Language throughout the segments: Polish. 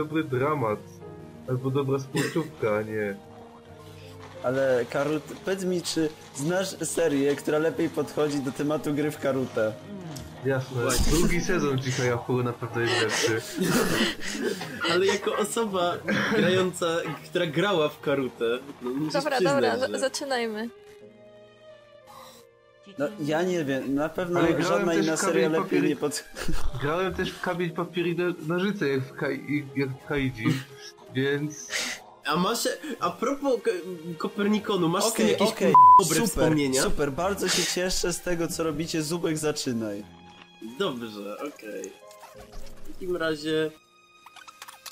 dobry dramat. Albo dobra współczówka, a nie... Ale Karut, powiedz mi, czy znasz serię, która lepiej podchodzi do tematu gry w Karutę? Jasne, drugi sezon Chica Yahoo na pewno jest lepszy. Ale jako osoba grająca, która grała w Karutę, no Dobra, przyznać, dobra, że... za- zaczynajmy. No ja nie wiem, na pewno Ale grałem żadna też inna w seria lepiej nie pod... Grałem też w kamień papier i no- nożyce jak w, Kai, jak w Kaiji, więc... A masz, a propos Ko- Kopernikonu, masz Okej, jakieś okej, dobre super, wspomnienia? super, bardzo się cieszę z tego, co robicie, Zubek zaczynaj. Dobrze, okej. W takim razie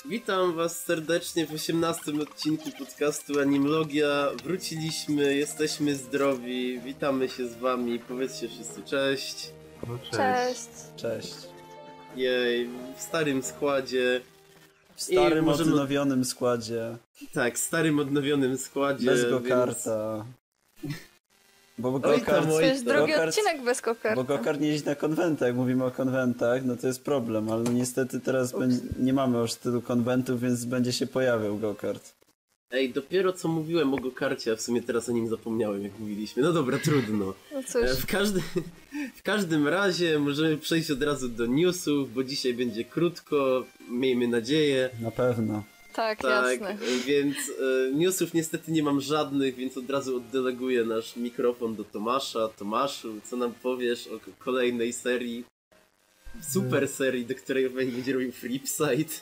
witam was serdecznie w 18 odcinku podcastu Animlogia. Wróciliśmy, jesteśmy zdrowi, witamy się z wami, powiedzcie wszyscy cześć. No cześć. Cześć. Cześć. Jej, w starym składzie. W starym, I możemy- odnowionym składzie, Tak, w starym odnowionym składzie. bez więc- gokarta. Bo gokart, To jest drugi Gokart- odcinek bez bo kokarta. gokart nie jeździ na konwentach, jak mówimy o konwentach, no to jest problem, ale no niestety teraz nie mamy już tylu konwentów, więc będzie się pojawiał gokart. Ej, dopiero co mówiłem o gokarcie, a w sumie teraz o nim zapomniałem, jak mówiliśmy. No dobra, trudno. No E, cóż, W, każdy, w każdym razie możemy przejść od razu do newsów, bo dzisiaj będzie krótko, miejmy nadzieję. Na pewno. Tak, Tak, jasne. więc e, newsów niestety nie mam żadnych, więc od razu oddeleguję nasz mikrofon do Tomasza. Tomaszu, co nam powiesz o kolejnej serii? Super serii, do której będzie robił Flipside.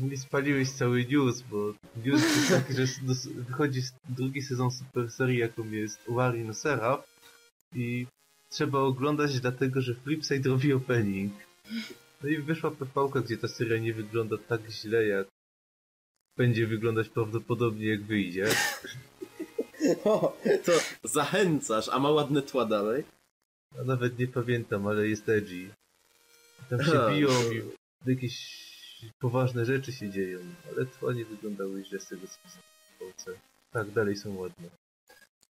Nie spaliłeś cały news, bo news jest taki, że wychodzi drugi sezon super serii, jaką jest Wari no Seraph i trzeba oglądać dlatego, że Flipside robi opening. No i wyszła PV, gdzie ta seria nie wygląda tak źle, jak będzie wyglądać prawdopodobnie jak wyjdzie. O, to zachęcasz, a ma ładne tła dalej? A nawet nie pamiętam, ale jest edgy. Tam się biją i jakieś poważne rzeczy się dzieją, ale tła nie wyglądały źle z tego co widzę. Tak, dalej są ładne.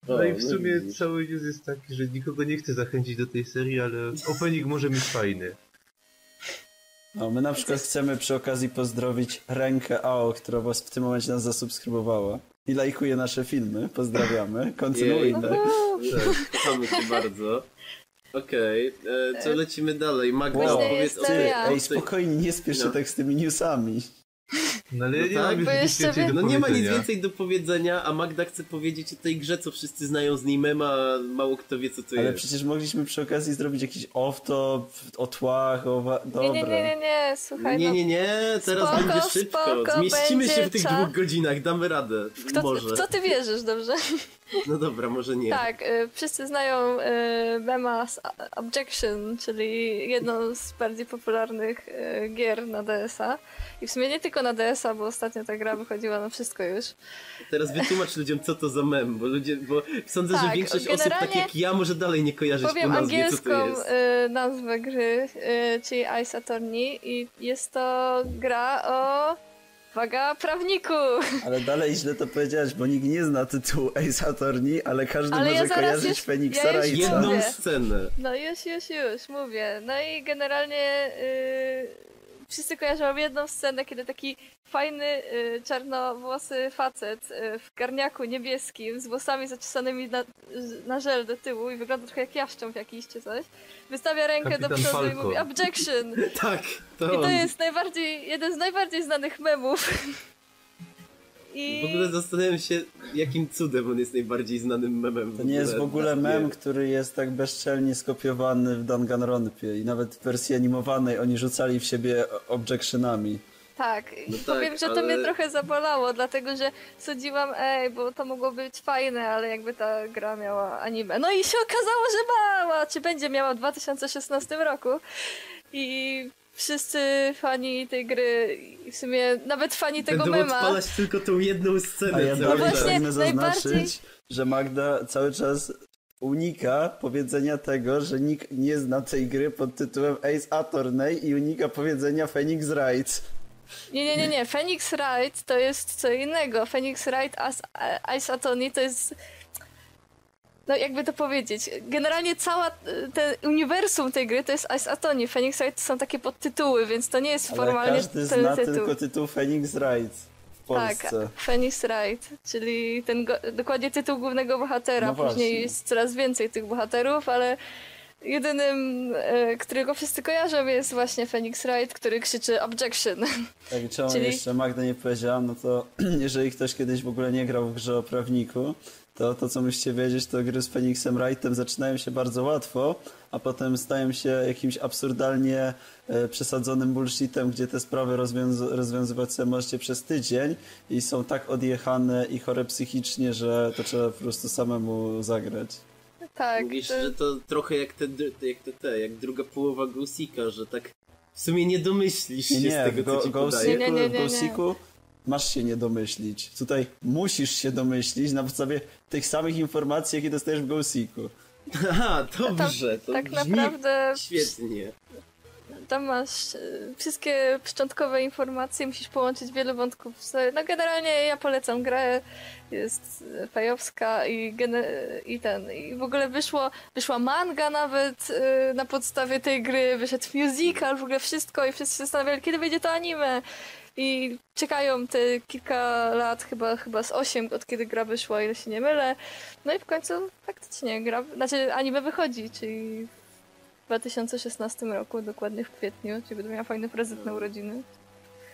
No O, i w sumie widzisz. cały news jest taki, że nikogo nie chce zachęcić do tej serii, ale opening może być fajny. No, my na przykład chcemy przy okazji pozdrowić Rękę AO, która was w tym momencie nas zasubskrybowała. I lajkuje nasze filmy. Pozdrawiamy. Kontynuujmy. Kochamy cię bardzo. Okej, e, co lecimy dalej? Magda, Wow. opowiedz o Później Ty, jest ja. ej, spokojnie, nie spiesz się No. tak z tymi newsami. No ale No nie tak, bo nic jeszcze więcej do No nie ma nic więcej do powiedzenia, a Magda chce powiedzieć o tej grze, co wszyscy znają z niej mema, a mało kto wie, co to Ale jest. przecież mogliśmy przy okazji zrobić jakiś off-top, o tłach, o... Wa- Dobra. Nie, nie, nie, nie, nie, słuchaj. Nie, no, nie, nie, teraz Spoko, będzie szybko. spoko, Zmieścimy się w będzie tych czas. dwóch godzinach, damy radę. Kto, może. w co ty wierzysz, dobrze? No dobra, może nie. Tak, y, wszyscy znają y, z Objection, czyli jedną z bardziej popularnych y, gier na DS-a. I w sumie nie tylko na DS-a, bo ostatnio ta gra wychodziła na wszystko już. Teraz wytłumacz ludziom, co to za mem, bo ludzie, bo sądzę, że Tak, większość osób, tak jak ja, może dalej nie kojarzyć Powiem po nazwie, co angielską to jest. y, nazwę gry, czyli Ice Attorney i jest to gra o... Uwaga, prawniku! Ale dalej źle to powiedziałeś, bo nikt nie zna tytułu Ace Attorney, ale każdy Ale może ja kojarzyć już- Feniksa ja Wrighta. Jedną mówię. scenę. No już, już, już, mówię. No i generalnie y, wszyscy kojarzą jedną scenę, kiedy taki fajny, y, czarnowłosy facet y, w garniaku niebieskim z włosami zaczesanymi na, na żel do tyłu i wygląda trochę jak jaszcząb jakiś czy coś, wystawia rękę do Kapitan przodu i Falcon. mówi objection! Tak, to I to on. jest najbardziej, jeden z najbardziej znanych memów. I... W ogóle zastanawiam się, jakim cudem on jest najbardziej znanym memem. To nie jest w ogóle mem, który jest tak bezczelnie skopiowany w Danganronpie i nawet w wersji animowanej oni rzucali w siebie objectionami. Tak, No i tak, powiem, że to ale- mnie trochę zabolało, dlatego że sądziłam, ej, bo to mogło być fajne, ale jakby ta gra miała anime. No i się okazało, że mała, czy będzie miała w 2016 roku. I wszyscy fani tej gry, i w sumie nawet fani tego Będą mema. odpalać tylko tą jedną scenę A ja czas. Właśnie, pragnę zaznaczyć, najbardziej- że Magda cały czas unika powiedzenia tego, że nikt nie zna tej gry pod tytułem Ace Attorney i unika powiedzenia Phoenix Wright. Nie, nie, nie, nie. Phoenix Wright to jest co innego. Phoenix Wright As, Ice Attorney to jest... no jakby to powiedzieć, generalnie cała y, te uniwersum tej gry to jest Ice Attorney, Phoenix Wright to są takie podtytuły, więc to nie jest Ale formalnie każdy zna teletytuł. tylko tytuł Phoenix Wright w Tak. Phoenix Wright, czyli ten dokładnie tytuł głównego bohatera. No Później właśnie. jest coraz więcej tych bohaterów, ale jedynym, e, którego wszyscy kojarzą jest właśnie Phoenix Wright, który krzyczy objection. Tak, czemu Czyli- jeszcze Magda nie powiedziałam, no to jeżeli ktoś kiedyś w ogóle nie grał w grze o prawniku, to to co musicie wiedzieć, to gry z Phoenixem Wrightem zaczynają się bardzo łatwo, a potem stają się jakimś absurdalnie e, przesadzonym bullshitem, gdzie te sprawy rozwiąz rozwiązywać sobie możecie przez tydzień i są tak odjechane i chore psychicznie, że to trzeba po prostu samemu zagrać. tak, Mówisz, to- że to trochę jak te, jak te, te, jak druga połowa Ghostika, że tak w sumie nie domyślisz się Nie, z tego, w Go- co ci Ghost podaje. Nie, nie, nie, nie, masz się nie domyślić. Tutaj musisz się domyślić na podstawie tych samych informacji, jakie dostajesz w Ghostiku. Aha, dobrze, to tak brzmi naprawdę świetnie. tam masz e, wszystkie szczątkowe informacje, musisz połączyć wiele wątków. No generalnie ja polecam grę, jest fajowska i, i ten, i w ogóle wyszło, wyszła manga nawet e, na podstawie tej gry, wyszedł musical, w ogóle wszystko i wszyscy się zastanawiali, kiedy wyjdzie to anime. I czekają te kilka lat, chyba, chyba z 8, od kiedy gra wyszła, ile się nie mylę. No i w końcu faktycznie gra, znaczy anime wychodzi, czyli w 2016 roku, dokładnie w kwietniu, czyli będę miała fajny prezent na urodziny.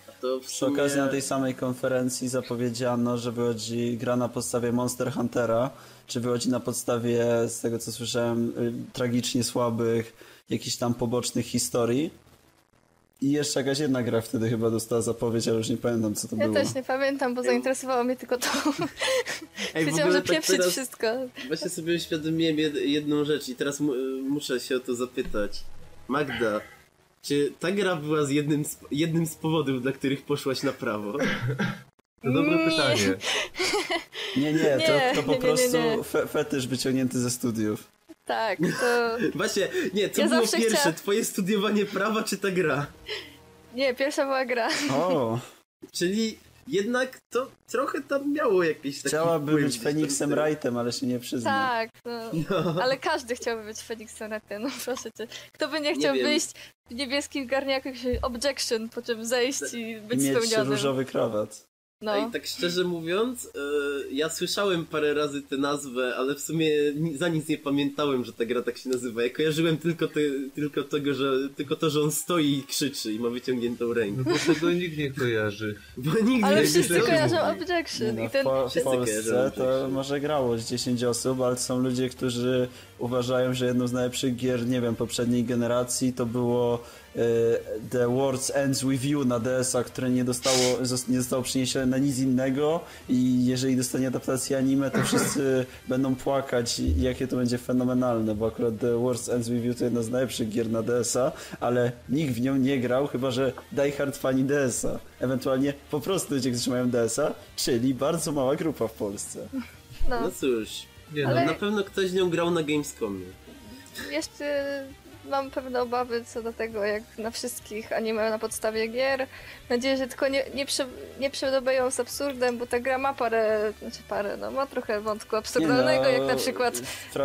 A to w Przy sumie... okazji na tej samej konferencji zapowiedziano, że wychodzi gra na podstawie Monster Huntera, czy wychodzi na podstawie, z tego co słyszałem, y, tragicznie słabych, jakichś tam pobocznych historii. I jeszcze jakaś jedna gra wtedy chyba dostała zapowiedź, ale już nie pamiętam co to Ja było. też nie pamiętam, bo zainteresowało mnie tylko to. Ej, ogóle że tak pieprzyć teraz wszystko. Właśnie sobie uświadomiłem jed jedną rzecz i teraz mu muszę się o to zapytać. Magda, czy ta gra była z jednym z, jednym z powodów, dla których poszłaś na prawo? To dobre Nie. pytanie. Nie, nie, to, to po nie, nie, prostu nie. Fe fetysz wyciągnięty ze studiów. Tak, to... Właśnie, nie, co Ja było pierwsze, chciała- twoje studiowanie prawa czy ta gra? Nie, pierwsza była gra. O, Czyli jednak to trochę tam miało jakieś takie chciałaby wpływ być tyłu. Wrightem, ale się nie przyzna. Tak, no. No. Ale każdy chciałby być Felixem Ratem, no proszę cię. Kto by nie chciał wiem. wyjść w niebieskim garniaku objection, po czym zejść i I być mieć spełnionym. różowy krawat. No. I tak szczerze mówiąc, e, ja słyszałem parę razy tę nazwę, ale w sumie ni- za nic nie pamiętałem, że ta gra tak się nazywa. Ja kojarzyłem tylko, te, tylko tego, że tylko to, że on stoi i krzyczy i ma wyciągniętą rękę. No bo tego nikt nie kojarzy. Bo nigdy Ale nie wszyscy wiedziałem. kojarzą Nie objection no, i w, ten... po, wszyscy Polsce to może grało z 10 osób, ale są ludzie, którzy uważają, że jedną z najlepszych gier, nie wiem, poprzedniej generacji to było The World Ends With You na DS-a, które nie, dostało, nie zostało przeniesione na nic innego i jeżeli dostanie adaptację anime, to wszyscy będą płakać jakie to będzie fenomenalne, bo akurat The World Ends With You to jedna z najlepszych gier na DS-a, ale nikt w nią nie grał, chyba że Die Hard fani DS-a. Ewentualnie po prostu ludzie, którzy mają DS-a, czyli bardzo mała grupa w Polsce. No. No cóż, Nie Ale- no, na pewno ktoś z nią grał na Gamescomie. Jeszcze mam pewne obawy co do tego, jak na wszystkich anime na podstawie gier. Mam nadzieję, że tylko nie, nie, prze, nie przedobeją z absurdem, bo ta gra ma parę, znaczy parę, no ma trochę wątku absurdalnego, no, jak na przykład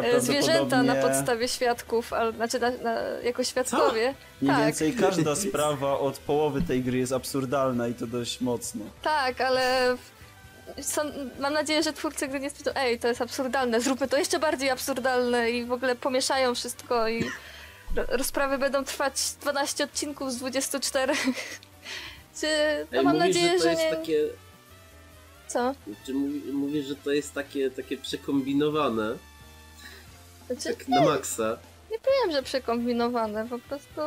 e, zwierzęta na podstawie świadków, ale, znaczy na, na, jako świadkowie. Mniej Tak, więcej każda sprawa od połowy tej gry jest absurdalna i to dość mocno. tak, ale są, mam nadzieję, że twórcy gry nie stwierdzą, ej, to jest absurdalne, zróbmy to jeszcze bardziej absurdalne i w ogóle pomieszają wszystko i rozprawy będą trwać 12 odcinków z 24. Czy, no Ej, mam mówisz, nadzieję, że to że jest nie... takie... Co? Czy mówi, mówisz, że to jest takie, takie przekombinowane, Znaczy, tak na maksa. nie wiem, że przekombinowane, po prostu...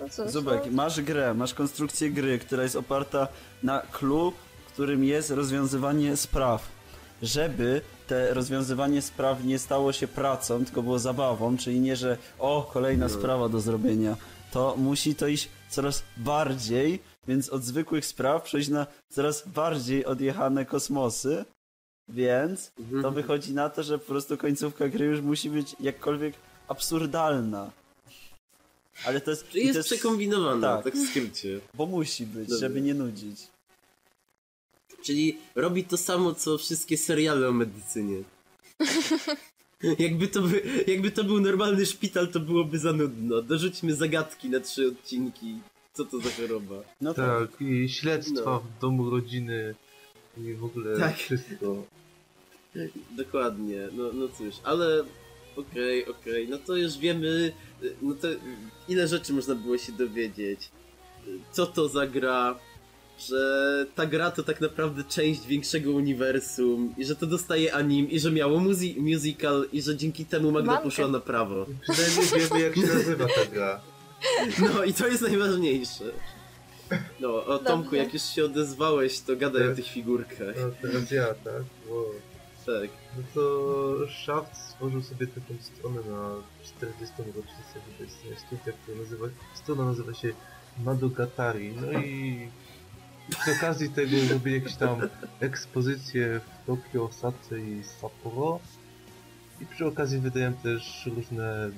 No cóż, Zubek, no, masz grę, masz konstrukcję gry, która jest oparta na clue, którym jest rozwiązywanie spraw. Żeby te rozwiązywanie spraw nie stało się pracą, tylko było zabawą, czyli nie, że o, kolejna No. sprawa do zrobienia, to musi to iść coraz bardziej, więc od zwykłych spraw przejść na coraz bardziej odjechane kosmosy, więc Mhm. to wychodzi na to, że po prostu końcówka gry już musi być jakkolwiek absurdalna. Ale to jest... Jest to jest przekombinowana, tak. tak. w skrócie. bo musi być, Dobra. żeby nie nudzić. Czyli robi to samo, co wszystkie seriale o medycynie. Jakby to, by, jakby to był normalny szpital, to byłoby za nudno. Dorzućmy zagadki na trzy odcinki. Co to za choroba? No tak. Tak, i śledztwa No. w domu rodziny i w ogóle Tak. wszystko. Dokładnie, no, no cóż, ale okej, okej, no to już wiemy, y, no to y, ile rzeczy można było się dowiedzieć. Y, Co to za gra, że ta gra to tak naprawdę część większego uniwersum i że to dostaje anim i że miało muzi- musical i że dzięki temu Magda Mankę. poszła na prawo. Przynajmniej wiemy jak się nazywa ta gra. No i to jest najważniejsze. No, o Tomku, Dobrze. jak już się odezwałeś, to gadaj o Tak. tych figurkach. No teraz ja, tak? Wow. Tak. No to Shaft stworzył sobie taką stronę na 40. rocznicę studia, która nazywa, strona nazywa się Madogatari. No i przy okazji tego robię jakieś tam ekspozycje w Tokio, Osace i Sapporo. I przy okazji wydają też różne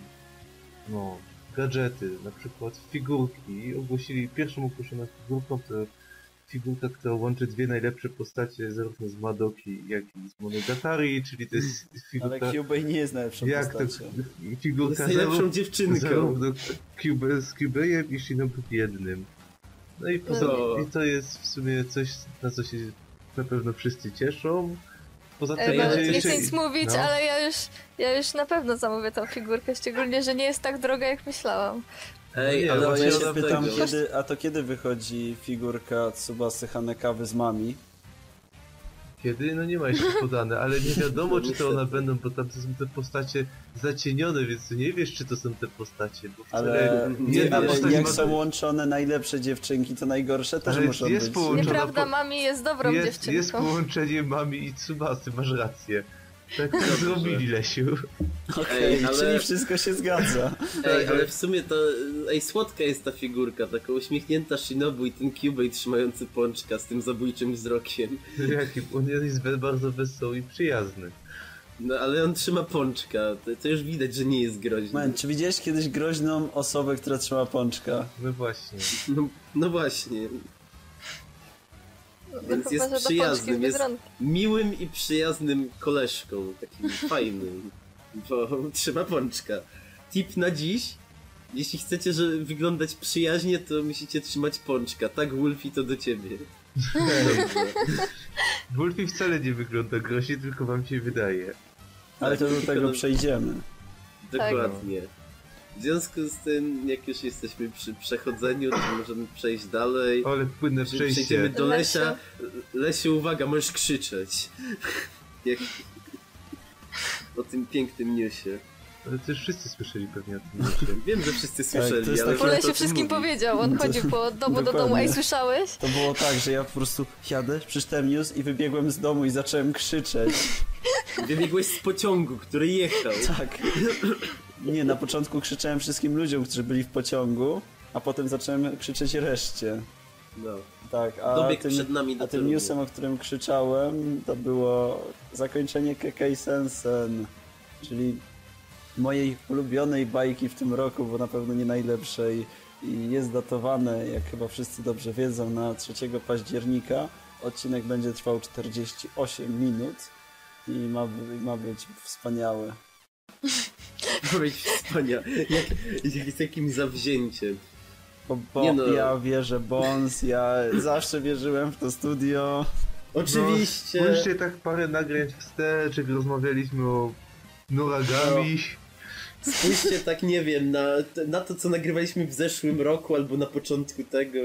no, gadżety, na przykład figurki. Ogłosili pierwszą ogłoszoną figurką to figurka, która łączy dwie najlepsze postacie zarówno z Madoki, jak i z Monogatari, czyli to jest Ale figurka... Cubey nie jest najlepszą jak to, postacią. figurka Jest najlepszą zarówno, dziewczynką. zarówno z Cubejem i Shinobu jednym. No i, No. i to jest w sumie coś, na co się na pewno wszyscy cieszą. Poza tym E, ja no, nie jeszcze... chcę nic mówić, no. ale ja już, ja już na pewno zamówię tą figurkę, szczególnie, że nie jest tak droga jak myślałam. Ej, nie, ale właśnie ja się pytam, tego. kiedy, a to kiedy wychodzi figurka Tsubasy Hanekawy z Mami? Kiedy? No nie ma jeszcze podane, ale nie wiadomo czy to one będą, bo tam są te postacie zacienione, więc ty nie wiesz czy to są te postacie, bo Ale, wcale nie ale postać jak ma- są łączone najlepsze dziewczynki, to najgorsze też Ale muszą jest być. połączona Nieprawda, po- mami jest dobrą jest, dziewczynką. jest połączenie mami i Tsubasy, masz rację. Tak to zrobili, Lesiu. Okej, Ej, ale- czyli wszystko się zgadza. Ej, Tak, ale w sumie to. Ej, słodka jest ta figurka, taka uśmiechnięta Shinobu i ten Cubey trzymający pączka z tym zabójczym wzrokiem. Jaki, on jest bardzo wesoły i przyjazny. No ale on trzyma pączka, to, to już widać, że nie jest groźny. Man, czy widziałeś kiedyś groźną osobę, która trzyma pączka? No właśnie. No, no właśnie. Więc jest przyjaznym, jest-. Miłym i przyjaznym koleżką, takim fajnym, bo trzyma pączka. Tip na dziś. Jeśli chcecie że wyglądać przyjaźnie, to musicie trzymać pączka. Tak, Wolfie, to do ciebie. Wolfie wcale nie wygląda groźnie, tylko wam się wydaje. Ale to do tego przejdziemy. Dokładnie. W związku z tym, jak już jesteśmy przy przechodzeniu, to możemy przejść dalej. Ale płynne przejście. Przejdziemy do. Lesia. Lesiu, uwaga, możesz krzyczeć. Jak... O tym pięknym newsie. Ale to już wszyscy słyszeli pewnie o tym newsie. Wiem, że wszyscy to słyszeli, jest ale... taki- Ole warto o się tym wszystkim mówić. powiedział, on chodził po domu do domu, ej słyszałeś? To było tak, że ja po prostu jadę, przeczytałem news i wybiegłem z domu i zacząłem krzyczeć. Wybiegłeś z pociągu, który jechał. Tak. Nie, na początku krzyczałem wszystkim ludziom, którzy byli w pociągu, a potem zacząłem krzyczeć reszcie. No. Tak, a Dobiegł tym, przed nami do a tym newsem, o którym krzyczałem, to było zakończenie Kekei Sensen, czyli mojej ulubionej bajki w tym roku, bo na pewno nie najlepszej i jest datowane, jak chyba wszyscy dobrze wiedzą, na 3 października. Odcinek będzie trwał 48 minut i ma, ma być wspaniały. Powiedz wspaniale. Jak, jak, z jakim zawzięciem. Bo, bo no. ja wierzę Bones, ja zawsze wierzyłem w to studio. Oczywiście. No, spójrzcie tak parę nagrań wstecz, jak rozmawialiśmy o Nuragami. Spójrzcie tak, nie wiem, na, na to, co nagrywaliśmy w zeszłym roku albo na początku tego.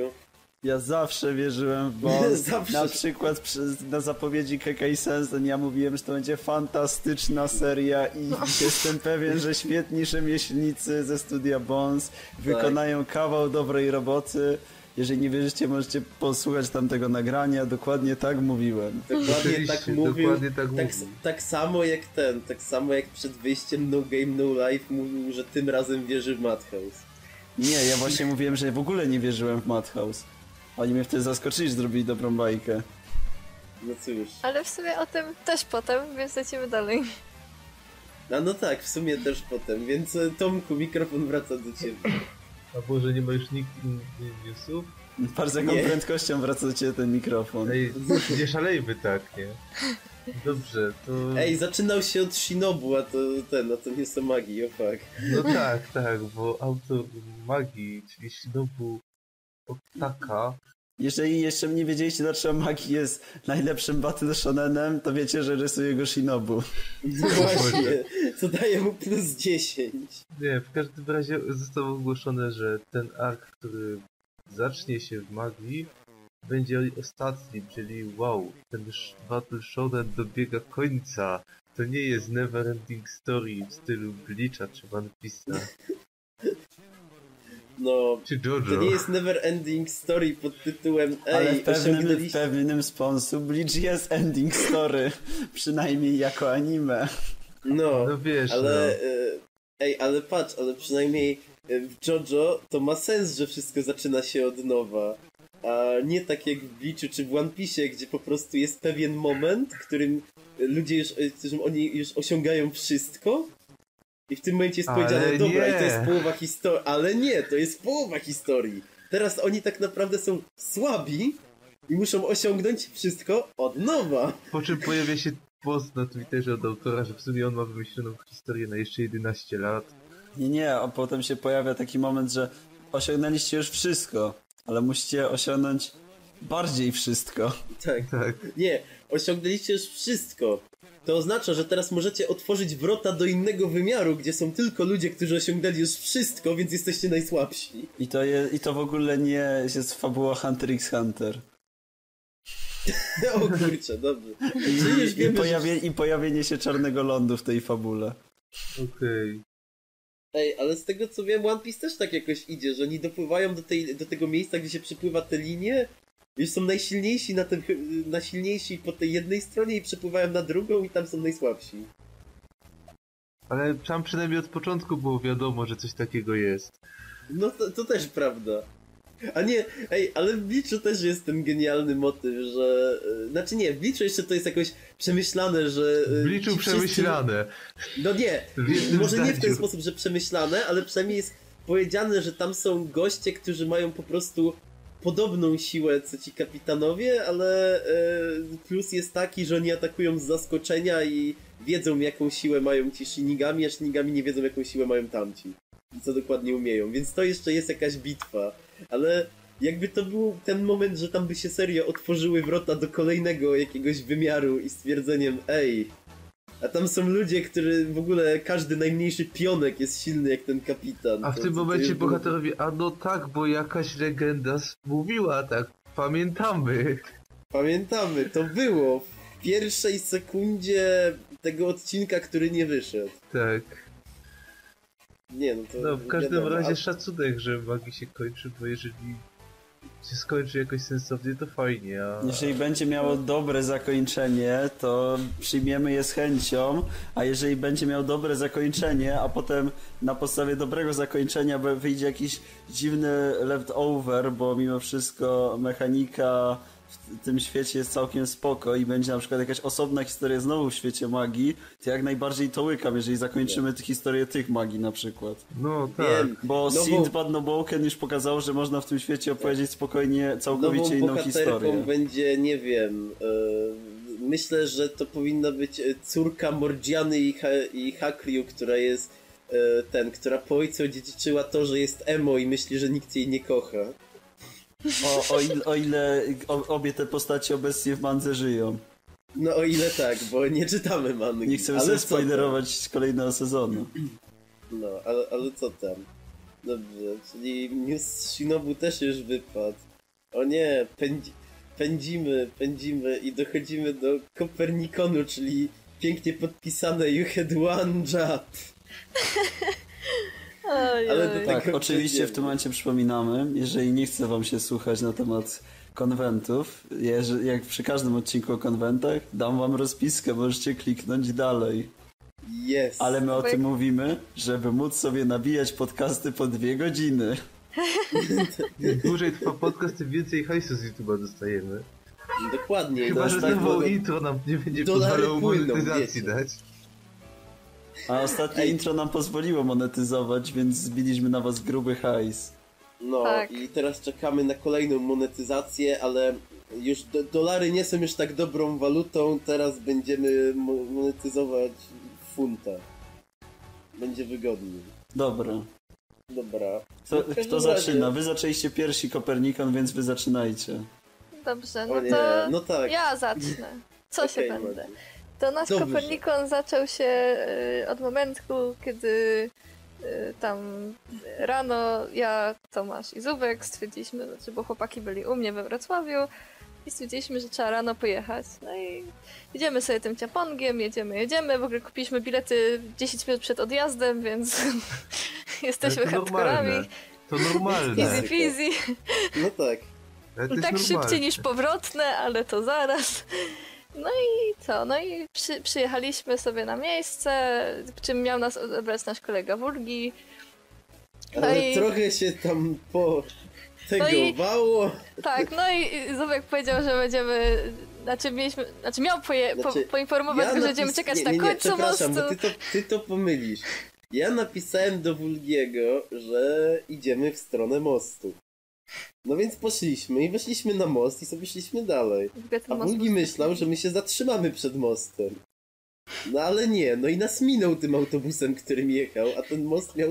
Ja zawsze wierzyłem w Bones. Zawsze. Na przykład przy, na zapowiedzi Kekei Sensen ja mówiłem, że to będzie fantastyczna seria i jestem pewien, że świetni rzemieślnicy ze studia Bones wykonają kawał dobrej roboty. Jeżeli nie wierzycie, możecie posłuchać tamtego nagrania. Dokładnie tak mówiłem. Dokładnie tak mówił. dokładnie tak tak, mówił. tak samo jak ten, tak samo jak przed wyjściem No Game No Life mówił, że tym razem wierzy w Madhouse. Nie, ja właśnie mówiłem, że w ogóle nie wierzyłem w Madhouse. Oni mnie wtedy zaskoczyli, że zrobili dobrą bajkę. No cóż. Ale w sumie o tym też potem, więc lecimy dalej. A no tak, w sumie też potem, więc e, Tomku, mikrofon wraca do ciebie. A może nie ma już nikt innych newsów? Bardzo jaką Nie. prędkością wraca do ciebie ten mikrofon. Ej, nie szalejmy tak, nie? Dobrze, to... Ej, zaczynał się od Shinobu, a to ten, a to nie są magii, o fuck. No tak, tak, bo autor magii, czyli Shinobu Otaka, Jeżeli jeszcze nie wiedzieliście, dlaczego Magi jest najlepszym battle shonenem, to wiecie, że rysuje go Shinobu. No właśnie, co daje mu plus 10. Nie, w każdym razie zostało ogłoszone, że ten ark, który zacznie się w magii, będzie ostatni, czyli wow, ten Battle Shonen dobiega końca. To nie jest Neverending Story w stylu Bleacha czy One Piece'a, No, czy to nie jest never ending story pod tytułem Ale Ej, w pewnym, w pewnym sposób Bleach jest ending story. Przynajmniej jako anime. No, No wiesz, ale... no. e, Ej, ale patrz, ale przynajmniej e, w JoJo to ma sens, że wszystko zaczyna się od nowa. A nie tak jak w Bleachu czy w One Piece, gdzie po prostu jest pewien moment, w którym ludzie już, e, którym oni już osiągają wszystko i w tym momencie jest Ale powiedziane, dobra, nie. i to jest połowa historii, ale nie, to jest połowa historii. Teraz oni tak naprawdę są słabi i muszą osiągnąć wszystko od nowa. Po czym pojawia się post na Twitterze od autora, że w sumie on ma wymyśloną historię na jeszcze 11 lat. Nie, nie, a potem się pojawia taki moment, że osiągnęliście już wszystko, ale musicie osiągnąć bardziej wszystko. Tak. Tak. Nie, osiągnęliście już wszystko. To oznacza, że teraz możecie otworzyć wrota do innego wymiaru, gdzie są tylko ludzie, którzy osiągnęli już wszystko, więc jesteście najsłabsi. I to, je, I to w ogóle nie jest fabuła Hunter x Hunter. o kurczę, dobrze. Już I, wiemy, pojawie, I pojawienie się czarnego lądu w tej fabule. Okej. że... Ej, ale z tego co wiem, One Piece też tak jakoś idzie, że oni dopływają do, tej, do tego miejsca, gdzie się przepływa te linie, już są najsilniejsi na tym, najsilniejsi po tej jednej stronie i przepływają na drugą i tam są najsłabsi. Ale tam przynajmniej od początku było wiadomo, że coś takiego jest. No to, to też prawda. A nie, ej, ale w Bleachu też jest ten genialny motyw, że... e, Znaczy nie, w Bleachu jeszcze to jest jakoś przemyślane, że... e, W Bliczu ci wszyscy- przemyślane. No nie, może nie w ten zdaniu. sposób, że przemyślane, ale przynajmniej jest powiedziane, że tam są goście, którzy mają po prostu podobną siłę co ci kapitanowie, ale e, plus jest taki, że oni atakują z zaskoczenia i wiedzą jaką siłę mają ci Shinigami, a Shinigami nie wiedzą jaką siłę mają tamci. I co dokładnie umieją, więc to jeszcze jest jakaś bitwa, ale jakby to był ten moment, że tam by się serio otworzyły wrota do kolejnego jakiegoś wymiaru i stwierdzeniem ej, a tam są ludzie, którzy w ogóle każdy najmniejszy pionek jest silny jak ten kapitan. A w To- tym to- momencie było- bohaterowie, a no tak, bo jakaś legenda mówiła tak, pamiętamy. Pamiętamy, to było w pierwszej sekundzie tego odcinka, który nie wyszedł. Tak. Nie no to. No w każdym wiadomo, razie a- szacunek, że magii się kończy, bo jeżeli się skończy jakoś sensownie, to fajnie, a... Jeżeli będzie miało dobre zakończenie, to przyjmiemy je z chęcią, a jeżeli będzie miał dobre zakończenie, a potem na podstawie dobrego zakończenia wyjdzie jakiś dziwny leftover, bo mimo wszystko mechanika w tym świecie jest całkiem spoko i będzie na przykład jakaś osobna historia znowu w świecie magii, to jak najbardziej to łykam, jeżeli zakończymy tę historię tych magii na przykład. No tak. Wiem, Bo No Sindbad Noboken już pokazał, że można w tym świecie opowiedzieć spokojnie całkowicie Nową inną historię. będzie, nie wiem. e, myślę, że to powinna być e, córka Mordziany i, ha i która jest e, ten, która po ojcu odziedziczyła to, że jest emo i myśli, że nikt jej nie kocha. O, o, ile, o ile o, obie te postacie obecnie w mandze żyją. No o ile tak, bo nie czytamy mangi. Nie chcemy ale sobie spoilerować kolejnego sezonu. No, ale, ale co tam? Dobrze, czyli news Shinobu też już wypadł. O nie, pędzi, pędzimy, pędzimy i dochodzimy do Kopernikonu, czyli pięknie podpisane You had one job. Ale do Tak, tego oczywiście w tym momencie przypominamy, jeżeli nie chce wam się słuchać na temat konwentów, jak przy każdym odcinku o konwentach, dam wam rozpiskę, możecie kliknąć dalej. Yes. Ale my o Bo tym jak- mówimy, żeby móc sobie nabijać podcasty po dwie godziny. Im dłużej trwa podcast, tym więcej hajsu z YouTube'a dostajemy. Dokładnie. Chyba, że tak, znowu intro nam nie będzie pozwalało płyną, monetyzacji wiecie. dać. A ostatnie Ej. intro nam pozwoliło monetyzować, więc zbiliśmy na was gruby hajs. No Tak. i teraz czekamy na kolejną monetyzację, ale już do, dolary nie są już tak dobrą walutą, teraz będziemy mo monetyzować funta. Będzie wygodniej. Dobra. Dobra. Każdym kto razie- zaczyna? Wy zaczęliście pierwsi Kopernikon, więc wy zaczynajcie. Dobrze, no to no tak. ja zacznę. Co Okej, się będę? To nasz Dobrze. Kopernikon zaczął się y, od momentu, kiedy y, tam rano ja, Tomasz i Zubek stwierdziliśmy, znaczy, bo chłopaki byli u mnie we Wrocławiu i stwierdziliśmy, że trzeba rano pojechać. No i jedziemy sobie tym ciapongiem, jedziemy, jedziemy. W ogóle kupiliśmy bilety 10 minut przed odjazdem, więc jesteśmy hardkorami. normalne. To normalne. Easy peasy. No tak. Tak normalne. szybciej niż powrotne, ale to zaraz. No i co? No i przy, przyjechaliśmy sobie na miejsce, czym miał nas odebrać nasz kolega Wulgi. No Ale i trochę się tam po No i- tak, no i Zubek powiedział, że będziemy. Znaczy mieliśmy. Znaczy miał poje, Znaczy, po, poinformować, go, że będziemy czekać nie, na nie, nie, końcu przepraszam, mostu. bo ty to, ty to pomylisz. Ja napisałem do Wulgiego, że idziemy w stronę mostu. No więc poszliśmy i weszliśmy na most i sobie szliśmy dalej. W A był- myślał, że my się zatrzymamy przed mostem. No ale nie, no i nas minął tym autobusem, którym jechał, a ten most miał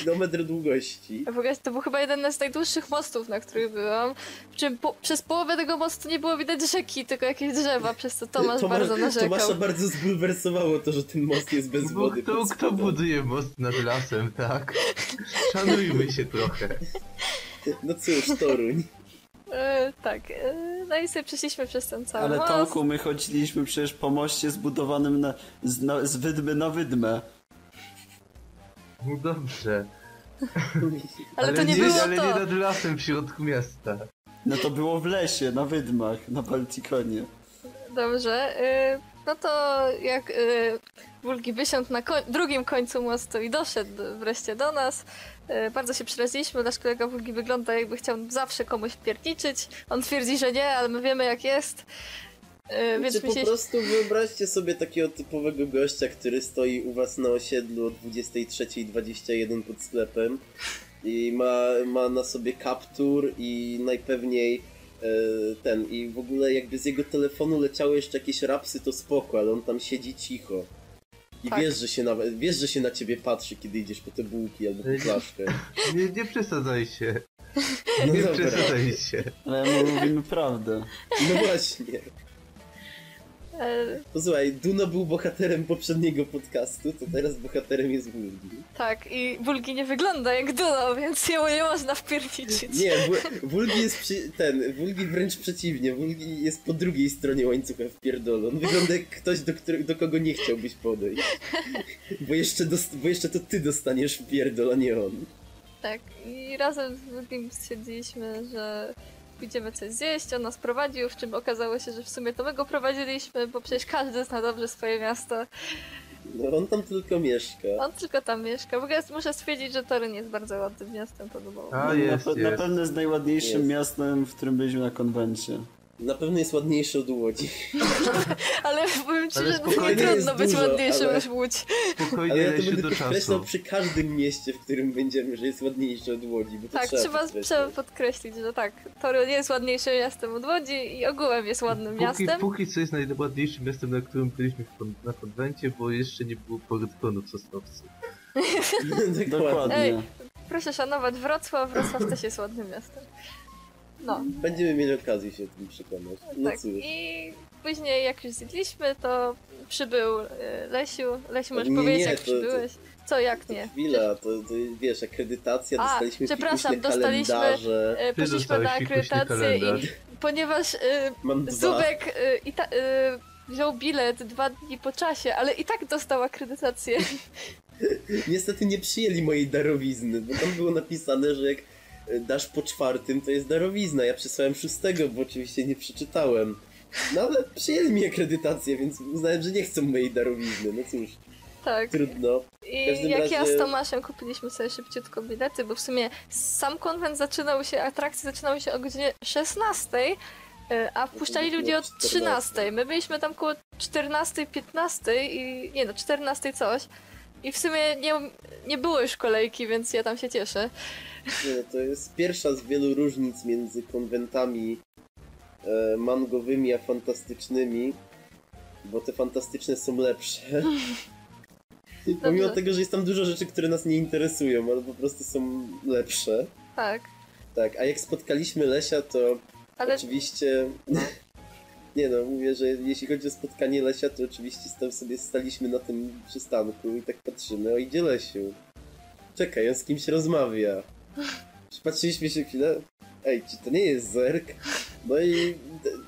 kilometr długości. W ogóle to był chyba jeden z najdłuższych mostów, na których byłam. Przy czym po, przez połowę tego mostu nie było widać rzeki, tylko jakieś drzewa, przez co Tomasz Tomasz- bardzo narzekał. Tomasza bardzo zbulwersowało to, że ten most jest bez Bo wody. kto, kto buduje most nad lasem, tak? Szanujmy się trochę. No cóż, Toruń. E, tak, e, no i sobie przeszliśmy przez ten cały Ale most. Tomku, my chodziliśmy przecież po moście zbudowanym na, z, na, z wydmy na wydmę. No dobrze. Ale to nie było ale to. nie nad lasem w środku miasta. No to było w lesie, na wydmach, na Baltikonie. Dobrze, y, no to jak y, Wulgi wysiądł na koń- drugim końcu mostu i doszedł wreszcie do nas, y, bardzo się przyraziliśmy. Nasz kolega Wulgi wygląda jakby chciał zawsze komuś pierniczyć. On twierdzi, że nie, ale my wiemy jak jest. Y, więc po myśleliśmy... prostu wyobraźcie sobie takiego typowego gościa, który stoi u was na osiedlu o 23.21 pod sklepem i ma, ma na sobie kaptur i najpewniej e, ten i w ogóle jakby z jego telefonu leciały jeszcze jakieś rapsy to spoko, ale on tam siedzi cicho. I Tak. wiesz, że się na, wiesz, że się na ciebie patrzy, kiedy idziesz po te bułki albo po flaszkę. Nie, nie przesadzaj się. No Nie dobra. przesadzaj się. Ale my mówimy prawdę. No właśnie. E, Posłuchaj, Duno był bohaterem poprzedniego podcastu, to teraz bohaterem jest Wulgi. tak, i Wulgi nie wygląda jak Duno, więc jemu nie można wpierniczyć. Nie, Wu- Wulgi jest przy, ten, Wulgi wręcz przeciwnie, Wulgi jest po drugiej stronie łańcucha w pierdolu. On wygląda jak ktoś, do, którego, do kogo nie chciałbyś podejść. Bo jeszcze, bo jeszcze to ty dostaniesz w pierdol, a nie on. Tak, i razem z Wulgiem stwierdziliśmy, że pójdziemy coś zjeść, on nas prowadził, w czym okazało się, że w sumie to my go prowadziliśmy, bo przecież każdy zna dobrze swoje miasto. No on tam tylko mieszka. On tylko tam mieszka. W ogóle muszę stwierdzić, że Toryn jest bardzo ładnym miastem, podobało mi A na, jest, na jest. pewno jest najładniejszym Jest. miastem, w którym byliśmy na konwencie. Na pewno jest ładniejszy od Łodzi. Ale powiem ci, Ale że nie trudno być dużo, ładniejszym ale- niż Łódź. Spokojnie, Ale ja to będę do podkreślał czasu. przy każdym mieście, w którym będziemy, że jest ładniejszy od Łodzi, bo to Tak, trzeba, trzeba, podkreślić, że tak, Toryn jest ładniejszym miastem od Łodzi i ogółem jest ładnym Póki, miastem. póki co jest najładniejszym miastem, na którym byliśmy w na konwencie, bo jeszcze nie było portkonu w Sosnowcu. Dokładnie. Dokładnie. Ej. Proszę szanować Wrocław, Wrocław też jest ładnym miastem. No, Będziemy mieli okazję się tym przekonać. No tak. cóż. I później jak już zjedliśmy, to przybył y, Lesiu. Lesiu, możesz Nie, powiedzieć nie, jak to- przybyłeś? Co, jak nie? Chwila, to, to wiesz, akredytacja, A, dostaliśmy przepraszam, dostaliśmy- kalendarze. Ty Poszliśmy na akredytację i ponieważ y. Zubek y, i ta, y, wziął bilet dwa dni po czasie, ale i tak dostał akredytację. Niestety nie przyjęli mojej darowizny, bo tam było napisane, że jak e, dasz po czwartym, to jest darowizna. Ja przysłałem szóstego, bo oczywiście nie przeczytałem. No ale przyjęli mi akredytację, więc uznałem, że nie chcą mojej darowizny. No cóż, Tak. trudno. I jak ja razie- z Tomaszem kupiliśmy sobie szybciutko bilety, bo w sumie sam konwent zaczynał się, atrakcje zaczynały się o godzinie 16, y, a wpuszczali było ludzi o 14. 13. My byliśmy tam koło 14, 15 i nie no, 14 coś. I w sumie nie, nie było już kolejki, więc ja tam się cieszę. Nie, no, to jest pierwsza z wielu różnic między konwentami e, mangowymi a fantastycznymi, bo te fantastyczne są lepsze. Pomimo tego, że jest tam dużo rzeczy, które nas nie interesują, ale po prostu są lepsze. Tak. Tak, a jak spotkaliśmy Lesia, to Ale oczywiście... Nie no, mówię, że jeśli chodzi o spotkanie Lesia, to oczywiście tam sobie staliśmy na tym przystanku i tak patrzymy, o idzie Lesiu. Czekaj, on z kimś rozmawia. Patrzyliśmy się chwilę, ej, czy to nie jest Zerk? No i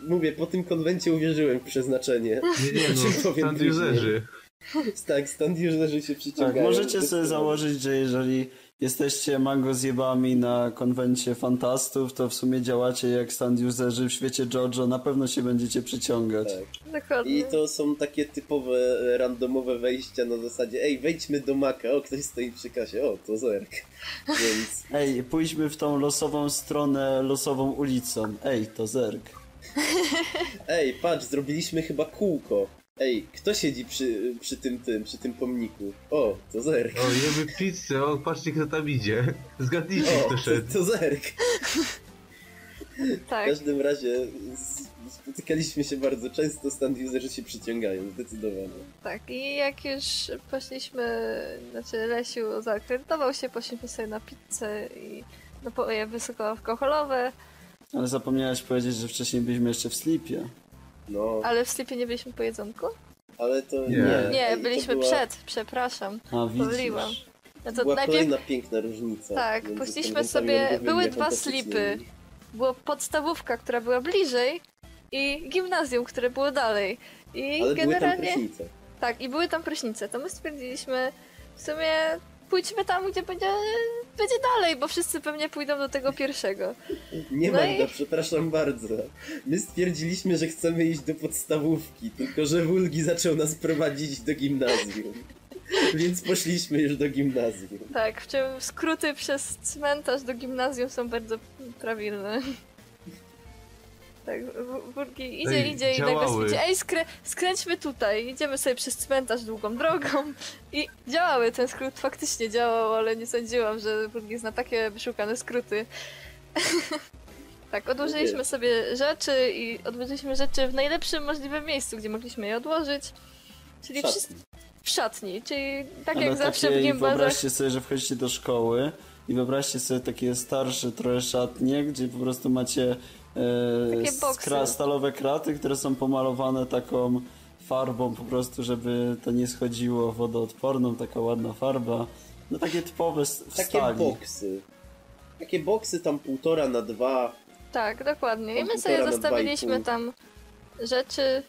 mówię, po tym konwencie uwierzyłem w przeznaczenie. Nie, nie, no, powiem stand userzy. Tak, stand userzy się Tak, przyciągają. możecie sobie założyć, że jeżeli jesteście mango zjebami na konwencie fantastów, to w sumie działacie jak stand userzy w świecie JoJo, na pewno się będziecie przyciągać. Tak. dokładnie. I to są takie typowe, randomowe wejścia na zasadzie ej, wejdźmy do Maka, o, ktoś stoi przy kasie, o, to Zerk. Więc Ej, pójdźmy w tą losową stronę, losową ulicą. Ej, to Zerk. Ej, patrz, zrobiliśmy chyba kółko. Ej, kto siedzi przy, przy tym tym, przy tym pomniku? O, to Zerk. O, jemy pizzę, o, patrzcie kto tam idzie. Zgadnijcie O, kto to, szedł. to Zerk. W Tak. każdym razie spotykaliśmy się bardzo często, stand userzy się przyciągają, zdecydowanie. Tak, i jak już poszliśmy, znaczy Lesiu zaakredytował się, poszliśmy sobie na pizzę i napoje wysokoalkoholowe, Ale zapomniałeś powiedzieć, że wcześniej byliśmy jeszcze w Sleepie. No, ale w slipie nie byliśmy po jedzonku? ale to Nie. nie. Nie, byliśmy była, przed, przepraszam. A, Pomyliłam. widzisz. No to była najpierw kolejna piękna różnica. Tak, konwentami sobie- były dwa slipy. była podstawówka, która była bliżej i gimnazjum, które było dalej. I Ale były tam generalnie... prysznice. Tak, i były tam prysznice. To my stwierdziliśmy, w sumie pójdźmy tam, gdzie będzie, będzie dalej, bo wszyscy pewnie pójdą do tego pierwszego. Nie No Magda, i- przepraszam bardzo. My stwierdziliśmy, że chcemy iść do podstawówki, tylko że Wulgi zaczął nas prowadzić do gimnazjum. Więc poszliśmy już do gimnazjum. Tak, w czym skróty przez cmentarz do gimnazjum są bardzo prawilne. Tak, Burgi idzie, Ej, idzie i nagle działały. stwierdzi, ej skrę skręćmy tutaj, idziemy sobie przez cmentarz długą drogą i działały, ten skrót faktycznie działał, ale nie sądziłam, że Burgi zna takie wyszukane skróty. tak, odłożyliśmy sobie rzeczy i odłożyliśmy rzeczy w najlepszym możliwym miejscu, gdzie mogliśmy je odłożyć. Czyli Szatni. wszyscy w szatni, czyli tak Ale jak zawsze w gimbazach. wyobraźcie sobie, że wchodzicie do szkoły i wyobraźcie sobie takie starsze trochę szatnie, gdzie po prostu macie Takie skra- stalowe kraty, które są pomalowane taką farbą po prostu, żeby to nie schodziło wodoodporną, taka ładna farba. No takie typowe w Takie stali. boksy. Takie boksy tam półtora na dwa. Tak, dokładnie. I my sobie zostawiliśmy 2,5. tam rzeczy.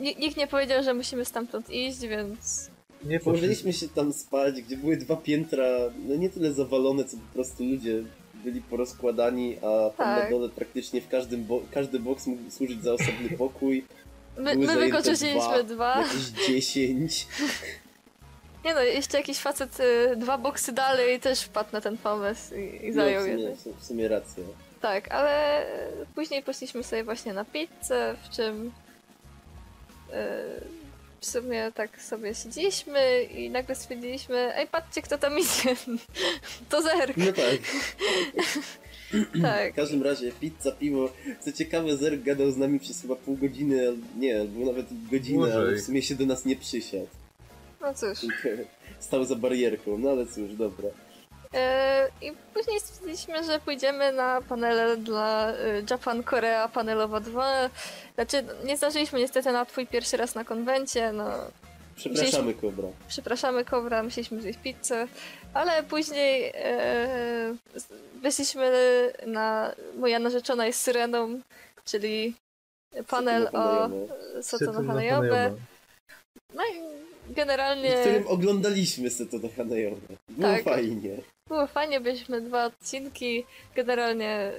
Ni- Nikt nie powiedział, że musimy stamtąd iść, więc. Nie Położyliśmy się tam spać, gdzie były dwa piętra, no nie tyle zawalone, co po prostu ludzie byli porozkładani, a tam Tak. na dole praktycznie w każdym bo każdy boks mógł służyć za osobny pokój. My, Były my zajęte wykorzystaliśmy dwa. Jakieś dziesięć. Nie no, jeszcze jakiś facet y, dwa boksy dalej też wpadł na ten pomysł i, i No, zajął w, sumie, jeden. w sumie. Tak, ale później poszliśmy sobie właśnie na pizzę, w czym. y, w sumie tak sobie siedzieliśmy i nagle stwierdziliśmy, ej patrzcie kto tam idzie. to Zerk. No tak. Tak. W każdym razie pizza, piwo. Co ciekawe, Zerk gadał z nami przez chyba pół godziny, nie, albo nawet godzinę, Dłużej. ale w sumie się do nas nie przysiadł. No cóż. Stał za barierką, no ale cóż, dobra. E, I później stwierdziliśmy, że pójdziemy na panele dla e, Japan Korea panelowa 2. Znaczy, nie zdarzyliśmy niestety na twój pierwszy raz na konwencie, no Przepraszamy, Kobra. przepraszamy Kobra, musieliśmy zjeść pizzę, ale później e, wyszliśmy na Moja narzeczona jest syreną, czyli panel Satono o Hanayama. Sotono Hanayome. No i W generalnie którym oglądaliśmy Satono Hanayome. Było Tak. fajnie. było fajnie, byliśmy dwa odcinki, generalnie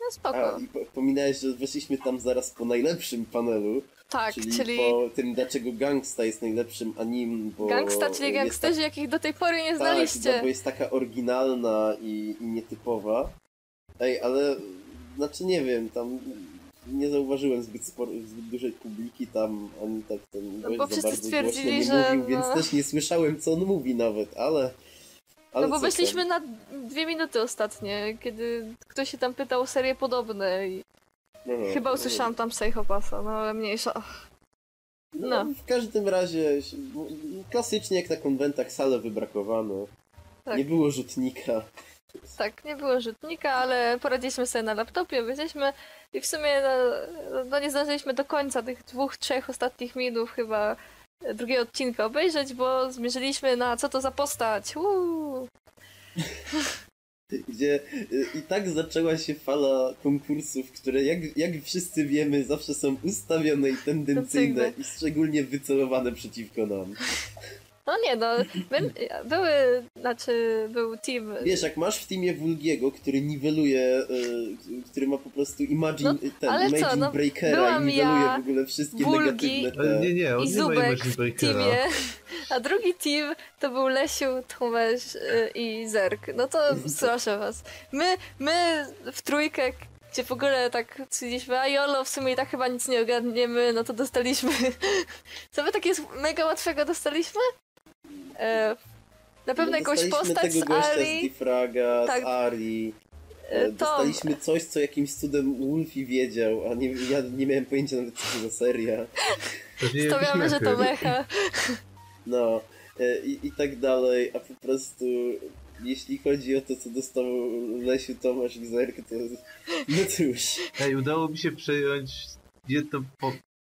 no A, spoko. i po- Pominałeś, że weszliśmy tam zaraz po najlepszym panelu, Tak, czyli, czyli, po tym, dlaczego Gangsta jest najlepszym anim, bo... gangsta, czyli gangsterzy, jakich do tej pory nie Tak, znaliście. no, bo jest taka oryginalna i, i nietypowa. Ej, ale znaczy nie wiem, tam nie zauważyłem zbyt, sporo, zbyt dużej publiki tam, ani tak ten No bo wszyscy nie że mówił, więc no- też nie słyszałem, co on mówi nawet, ale... ale No bo weszliśmy na dwie minuty ostatnie, kiedy ktoś się tam pytał o serie podobne i No, no, chyba no. usłyszałam tam Psychopasa, no ale mniejsza. No, No. W każdym razie, klasycznie jak na konwentach, sale wybrakowano. Tak. Nie było rzutnika. Tak, nie było rzutnika, ale poradziliśmy sobie na laptopie, wyszliśmy i w sumie no, no nie zdążyliśmy do końca tych dwóch, trzech ostatnich minut chyba drugiego odcinka obejrzeć, bo zmierzyliśmy na co to za postać. Uuu. Gdzie y, i tak zaczęła się fala konkursów, które jak, jak wszyscy wiemy zawsze są ustawione i Tendencyjne. i szczególnie wycelowane przeciwko nam. No nie no, my, były, znaczy był team... Wiesz, jak masz w teamie Wulgiego, który niweluje, y, który ma po prostu Imagine, No, ten, ale co, Imagine no, Breakera i niweluje ja, w ogóle wszystkie Wulgi negatywne te... nie, nie, on i nie ma Imagine Breakera. teamie, a drugi team to był Lesiu, Tomesz y, i Zerk. No to proszę was. My, my w trójkę, gdzie w ogóle tak stwierdziliśmy, a Jolo, w sumie i tak chyba nic nie ogarniemy, no to dostaliśmy... Co my takie mega łatwego dostaliśmy? E, na pewno No, jakąś postać tego z gościa z Ari. Difraga, Tak. z Ari. E, E. Dostaliśmy coś, co jakimś cudem Wolfie wiedział, a nie, ja nie miałem pojęcia nawet co to za seria. Stawiamy, że to mecha. No e, i, i tak dalej, a po prostu jeśli chodzi o to, co dostał Lesiu, Tomasz i Zerk, to no cóż. Ej, udało mi się przejąć jedno, po...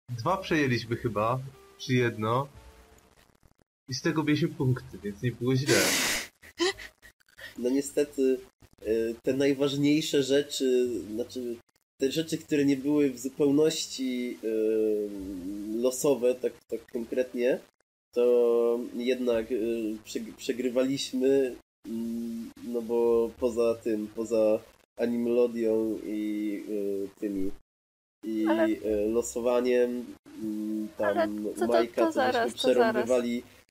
dwa przejęliśmy chyba, czy jedno. I z tego mieliśmy punkty, więc nie było źle. No niestety e, te najważniejsze rzeczy, znaczy te rzeczy, które nie były w zupełności e, losowe, tak, tak konkretnie, to jednak e, przeg- przegrywaliśmy, mm, no bo poza tym, poza Animelodią i tymi i Ale- losowaniem mm, tam Ale to- to- Majka, to to, zaraz, żeśmy to zaraz.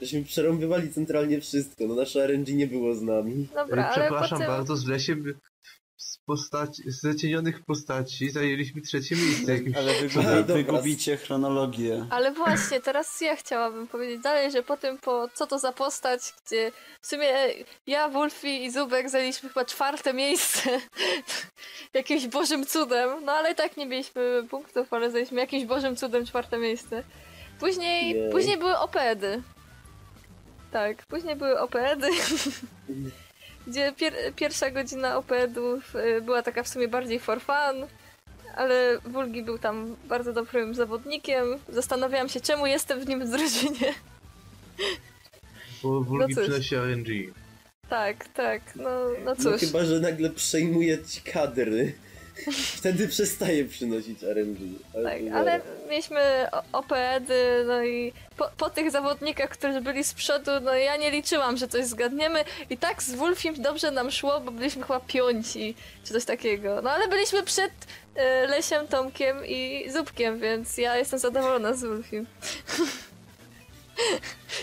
Żeśmy przerąbywali centralnie wszystko, no nasze RNG nie było z nami. Dobra, przepraszam potem... bardzo, z Lesiem z, postaci, z zacienionych postaci zajęliśmy trzecie miejsce. Jakimś... Ale wygubi, wygubicie chronologię. Ale właśnie, teraz ja chciałabym powiedzieć dalej, że po tym, po co to za postać, gdzie w sumie ja, Wolfie i Zubek zajęliśmy chyba czwarte miejsce jakimś bożym cudem, no ale i tak nie mieliśmy punktów, ale zajęliśmy jakimś bożym cudem czwarte miejsce. Później, Jej. później były opedy. Tak, później były opedy, gdzie pier pierwsza godzina opedów y, była taka w sumie bardziej for fun, ale Wulgi był tam bardzo dobrym zawodnikiem. Zastanawiałam się, czemu jestem w nim drużynie. Bo Wulgi No przynosi RNG. Tak, tak, no, no No cóż. chyba, że nagle przejmuje ci kadry. Wtedy przestaje przynosić RNG. Ale Tak, ale mieliśmy OPED-y, no i po, po tych zawodnikach, którzy byli z przodu, no ja nie liczyłam, że coś zgadniemy i tak z Wolfim dobrze nam szło, bo byliśmy chyba piąci, czy coś takiego. No ale byliśmy przed e, Lesiem, Tomkiem i Zubkiem, więc ja jestem zadowolona z Wolfim.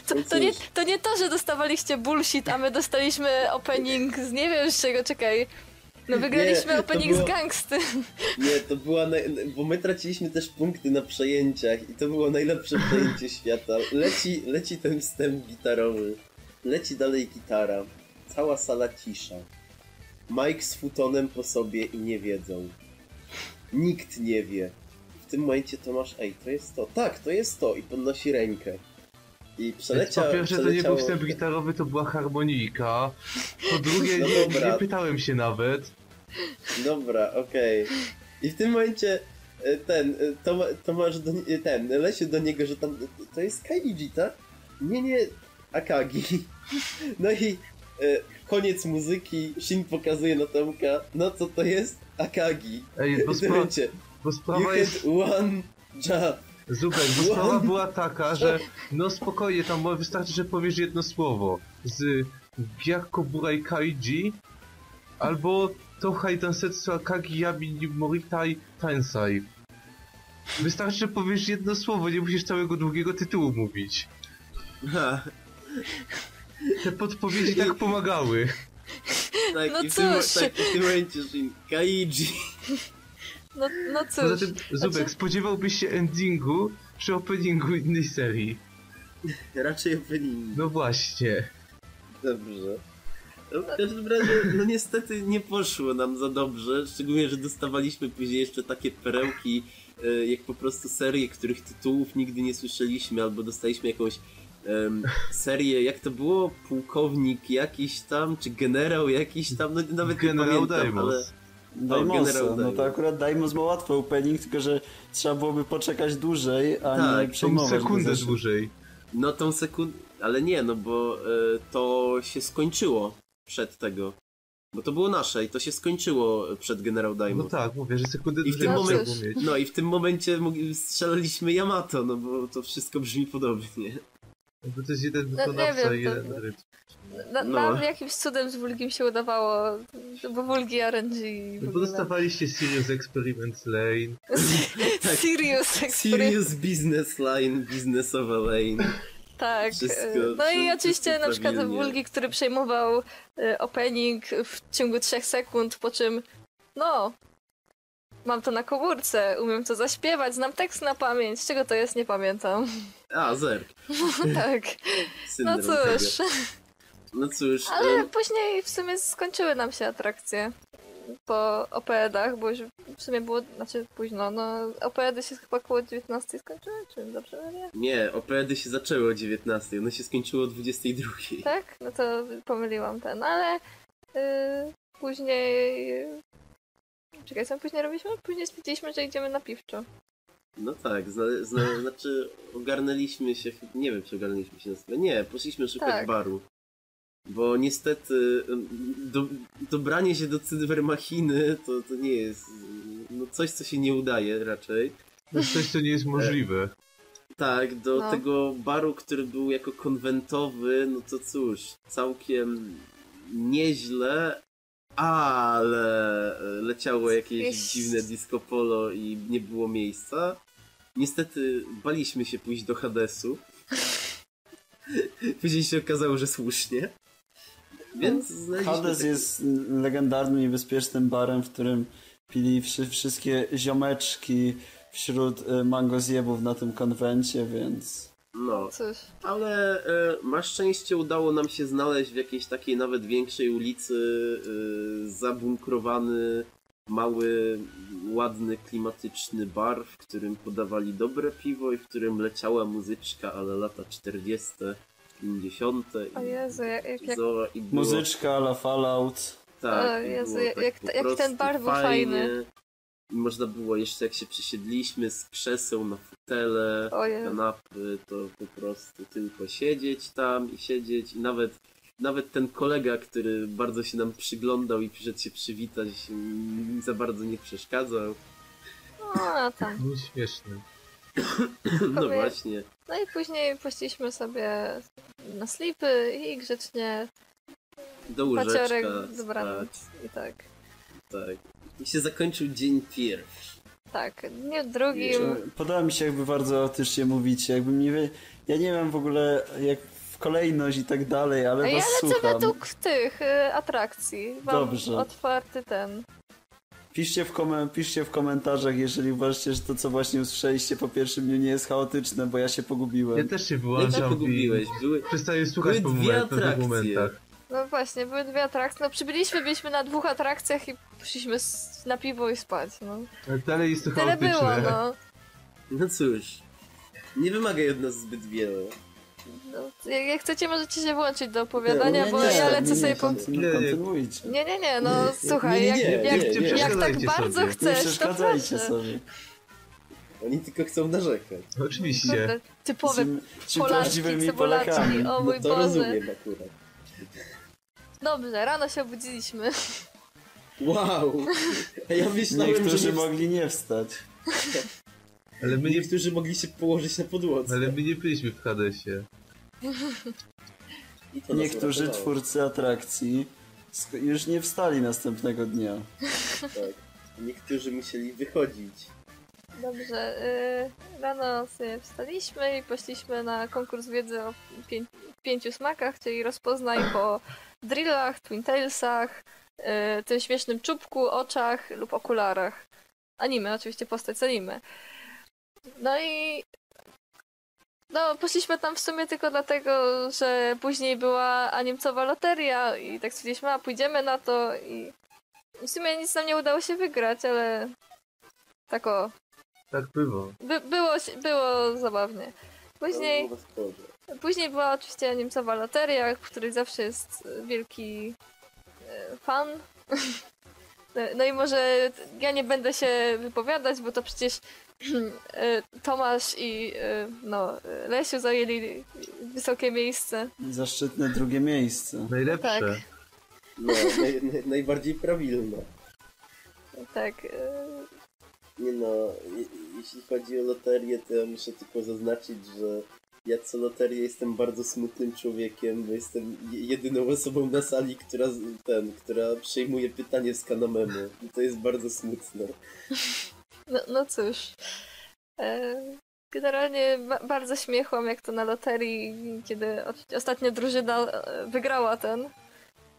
To, to, nie, to nie to, że dostawaliście bullshit, a my dostaliśmy opening z nie wiem z czego, czekaj. No wygraliśmy to opening było- z gangsty. Nie, to była. Naj... Bo my traciliśmy też punkty na przejęciach i to było najlepsze przejęcie świata. Leci, leci ten wstęp gitarowy. Leci dalej gitara. Cała sala cisza. Mike z futonem po sobie i nie wiedzą. Nikt nie wie. W tym momencie Tomasz, ej, to jest to. Tak, to jest to. I podnosi rękę. I przeleciał. po pierwsze, to nie był wstęp gitarowy, to była harmonika. Po drugie, No nie, nie pytałem się nawet. Dobra, okej. I w tym momencie e, ten, e, Toma, Tomasz do, ten, Lesiu do niego, że tam, to jest Kaiji, tak? Nie, nie, Akagi. No i e, koniec muzyki, Shin pokazuje na Tomka, no co to jest? Akagi. Ej, bo, spra- bo you sprawa jest... one job. Zubek, bo sprawa była taka, że no spokojnie, tam wystarczy, że powiesz jedno słowo. Z Gyakko Burai Kaiji albo Tohai Dansetsu Akagi Yabi Moritai Tensai. Wystarczy, że powiesz jedno słowo, nie musisz całego długiego tytułu mówić. Te podpowiedzi tak pomagały. Tak, No i w tym, cóż. tak, i w tym momencie Shin, Kaiji. No, no Poza cóż. tym, Zubek, znaczy- spodziewałbyś się endingu przy openingu innej serii. Raczej opening. No właśnie. Dobrze. No, w każdym razie, no niestety nie poszło nam za dobrze, szczególnie, że dostawaliśmy później jeszcze takie perełki, e, jak po prostu serie, których tytułów nigdy nie słyszeliśmy, albo dostaliśmy jakąś em, serię, jak to było? Pułkownik jakiś tam, czy generał jakiś tam, no nawet Generał nie pamiętam, Daimos. ale... Daimosa, Generał no Daimos. to akurat Daimos ma łatwy opening, tylko że trzeba byłoby poczekać dłużej, a Tak, nie przejmować Tą go sekundę dłużej. No tą sekundę, ale nie, no bo e, to się skończyło przed tego. Bo to było nasze i to się skończyło przed Generał No Daimos. tak, mówię, że sekundę I w tym momencie-. No i w tym momencie strzelaliśmy Yamato, no bo to wszystko brzmi podobnie. Bo to jest jeden nie wykonawca i jeden rytm. Na, No. Nam jakimś cudem z Wulgim się udawało, bo Wulgi RNG No bo dostawaliście Serious Experiment Lane. Serious Experiment. Serious business line, biznesowa lane. Tak. Wszystko- e, no i oczywiście na przykład. Wulgi, który przejmował e, opening w ciągu 3 sekund, po czym no, mam to na komórce, umiem to zaśpiewać, znam tekst na pamięć, z czego to jest, nie pamiętam. A, zerk. tak, no cóż. No cóż, Ale em, później w sumie skończyły nam się atrakcje po opedach, bo już w sumie było, znaczy późno, no opedy się chyba koło 19 skończyły, czy dobrze mówię? nie, operedy się zaczęły o 19, one się skończyły o 22. Tak? No to pomyliłam ten, ale yy, później... Czekaj, co później robiliśmy? Później stwierdziliśmy, że idziemy na piwczo. No tak, zna, zna, znaczy ogarnęliśmy się, nie wiem czy ogarnęliśmy się na stronę. Nie, poszliśmy szukać Tak. baru. Bo niestety do, dobranie się do cybermachiny to, to nie jest no coś, co się nie udaje raczej. To jest coś, co nie jest możliwe. Tak, do No. tego baru, który był jako konwentowy, no to cóż, całkiem nieźle, ale leciało jakieś Jakieś- dziwne disco polo i nie było miejsca. Niestety baliśmy się pójść do Hadesu. Później się okazało, że słusznie. Więc znaleźliśmy Hades taki- jest legendarnym i bezpiecznym barem, w którym pili wszy- wszystkie ziomeczki wśród y, mangozjebów na tym konwencie, więc... No, Cóż, Ale e, na szczęście udało nam się znaleźć w jakiejś takiej nawet większej ulicy e, zabunkrowany, mały, ładny, klimatyczny bar, w którym podawali dobre piwo i w którym leciała muzyczka, ale lata 40., 50. o i Jezu, jak, jak, jak zo- i było, Muzyczka la Fallout. tak, O Jezu, jak- tak jak- po jak ten bar był fajnie. fajny. I można było jeszcze, jak się przesiedliśmy z krzeseł na fotele, kanapy, to po prostu tylko siedzieć tam i siedzieć i nawet nawet ten kolega, który bardzo się nam przyglądał i przyszedł się przywitać, za bardzo nie przeszkadzał. No tam. Nie śmieszne. No właśnie. No i później poszliśmy sobie na slipy i grzecznie Do paciorek, łóżeczka dobranoc. spać, I tak. tak. I się zakończył dzień pierwszy. Tak, dniu drugim. Podoba mi się jakby bardzo chaotycznie mówicie, jakby nie wie... Ja nie wiem w ogóle jak w kolejność i tak dalej, ale Ja was lecę słucham. według tych y, atrakcji. Mam Dobrze. otwarty ten. Piszcie w, komen- piszcie w komentarzach, jeżeli uważacie, że to co właśnie usłyszeliście po pierwszym dniu nie jest chaotyczne, bo ja się pogubiłem. Ja też się się wyłączam i pogubiłeś? Były... przestaję słuchać po Były dwie moment, atrakcje. momentach. No właśnie, były dwie atrakcje. No przybyliśmy, byliśmy na dwóch atrakcjach i poszliśmy na piwo i spać. No. Ale dalej jest to Tyle chaotyczne. było, no. No cóż, nie wymagaj od nas zbyt wiele. No. Jak, jak chcecie, możecie się włączyć do opowiadania, Nie, bo nie, ja lecę nie, sobie po... Nie, nie. Kontynuujcie. Nie, nie, nie, no słuchaj, nie, jak, nie, jak, nie, jak, nie, jak tak bardzo sobie. Nie chcesz, to proszę. sobie. Oni tylko chcą narzekać. Oczywiście. Kurde, Typowe Ci, Polaczki, o mój No to Boże. rozumiem akurat. Dobrze, rano się obudziliśmy. Wow! Ja myślałem, że Niektórzy nie... mogli nie wstać. Ale my nie, niektórzy mogli się położyć na podłodze. ale my nie byliśmy w Hadesie. I to nas Niektórzy uratowało. twórcy atrakcji sk- już nie wstali następnego dnia. Tak. Niektórzy musieli wychodzić. Dobrze, y, rano sobie wstaliśmy i poszliśmy na konkurs wiedzy o pię pięciu smakach, czyli rozpoznaj po drillach, twin tailsach, y, tym śmiesznym czubku, oczach lub okularach. anime, oczywiście postać z anime. No i no, poszliśmy tam w sumie tylko dlatego, że później była animcowa loteria i tak stwierdziliśmy, a pójdziemy na to i w sumie nic nam nie udało się wygrać, ale tak o, Tak bywa. by, było, było zabawnie. Później, było później była oczywiście animcowa loteria, w której zawsze jest wielki e, fan. No- No i może ja nie będę się wypowiadać, bo to przecież Tomasz i e, no, e, Lesiu zajęli wysokie miejsce. Zaszczytne drugie miejsce. Najlepsze. Tak. No, naj, naj, najbardziej prawilne. Tak. e, Nie no, je, jeśli chodzi o loterię, to ja muszę tylko zaznaczyć, że ja co loterię jestem bardzo smutnym człowiekiem, bo jestem je- jedyną osobą na sali, która ten, która przejmuje pytanie z kanamemu. I to jest bardzo smutne. No, no cóż. E, Generalnie ba- bardzo śmiechłam, jak to na loterii, kiedy ostatnia drużyna e, wygrała ten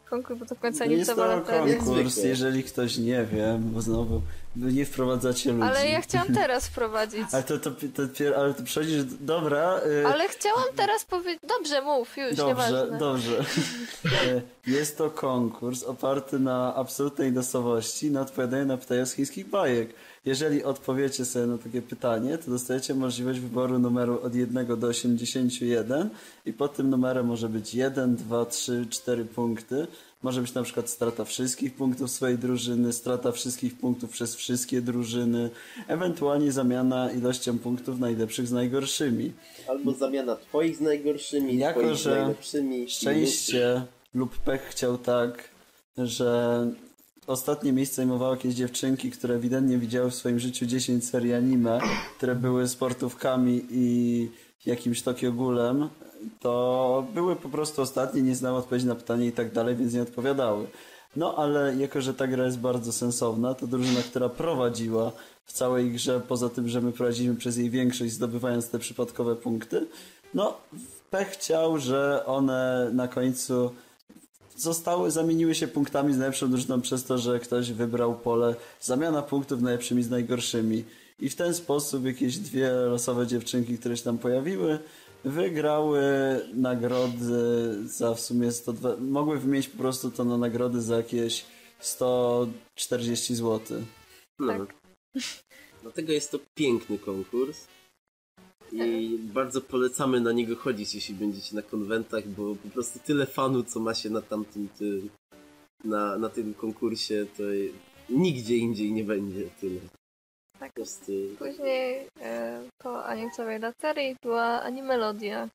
konkurs, bo to w końcu No to loteria. konkurs, jeżeli ktoś nie wie, bo znowu wy nie wprowadzacie ludzi. Ale ja chciałam teraz wprowadzić. Ale to, to, to, to, ale to przechodzisz, dobra. y, Ale chciałam teraz powiedzieć. Dobrze, mów, już, Dobrze, nieważne. dobrze. E, Jest to konkurs oparty na absolutnej losowości, na odpowiadaniu na pytania z chińskich bajek. Jeżeli odpowiecie sobie na takie pytanie, to dostajecie możliwość wyboru numeru od 1 do 81 i pod tym numerem może być 1, 2, 3, 4 punkty. Może być na przykład strata wszystkich punktów swojej drużyny, strata wszystkich punktów przez wszystkie drużyny, ewentualnie zamiana ilością punktów najlepszych z najgorszymi. Albo zamiana twoich z najgorszymi, Jako, twoich z że najlepszymi. Szczęście lub pech chciał tak, że ostatnie miejsce zajmowały jakieś dziewczynki, które ewidentnie widziały w swoim życiu 10 serii anime, które były sportówkami i jakimś Tokio Ghoulem, to były po prostu ostatnie, nie znały odpowiedzi na pytanie i tak dalej, więc nie odpowiadały. No ale jako, że ta gra jest bardzo sensowna, to drużyna, która prowadziła w całej grze, poza tym, że my prowadziliśmy przez jej większość, zdobywając te przypadkowe punkty, no pech chciał, że one na końcu zostały, zamieniły się punktami z najlepszą drużyną przez to, że ktoś wybrał pole zamiana punktów najlepszymi z najgorszymi. I w ten sposób jakieś dwie losowe dziewczynki, które się tam pojawiły, wygrały nagrody za w sumie 102, mogły wymienić po prostu to na nagrody za jakieś 140 zł. No. Tak. Dlatego jest to piękny konkurs. I bardzo polecamy na niego chodzić, jeśli będziecie na konwentach, bo po prostu tyle fanu, co ma się na tamtym tym, na, na tym konkursie, to nigdzie indziej nie będzie tyle. Tak. Prostu Później e, po animcowej loterii była Animelodia,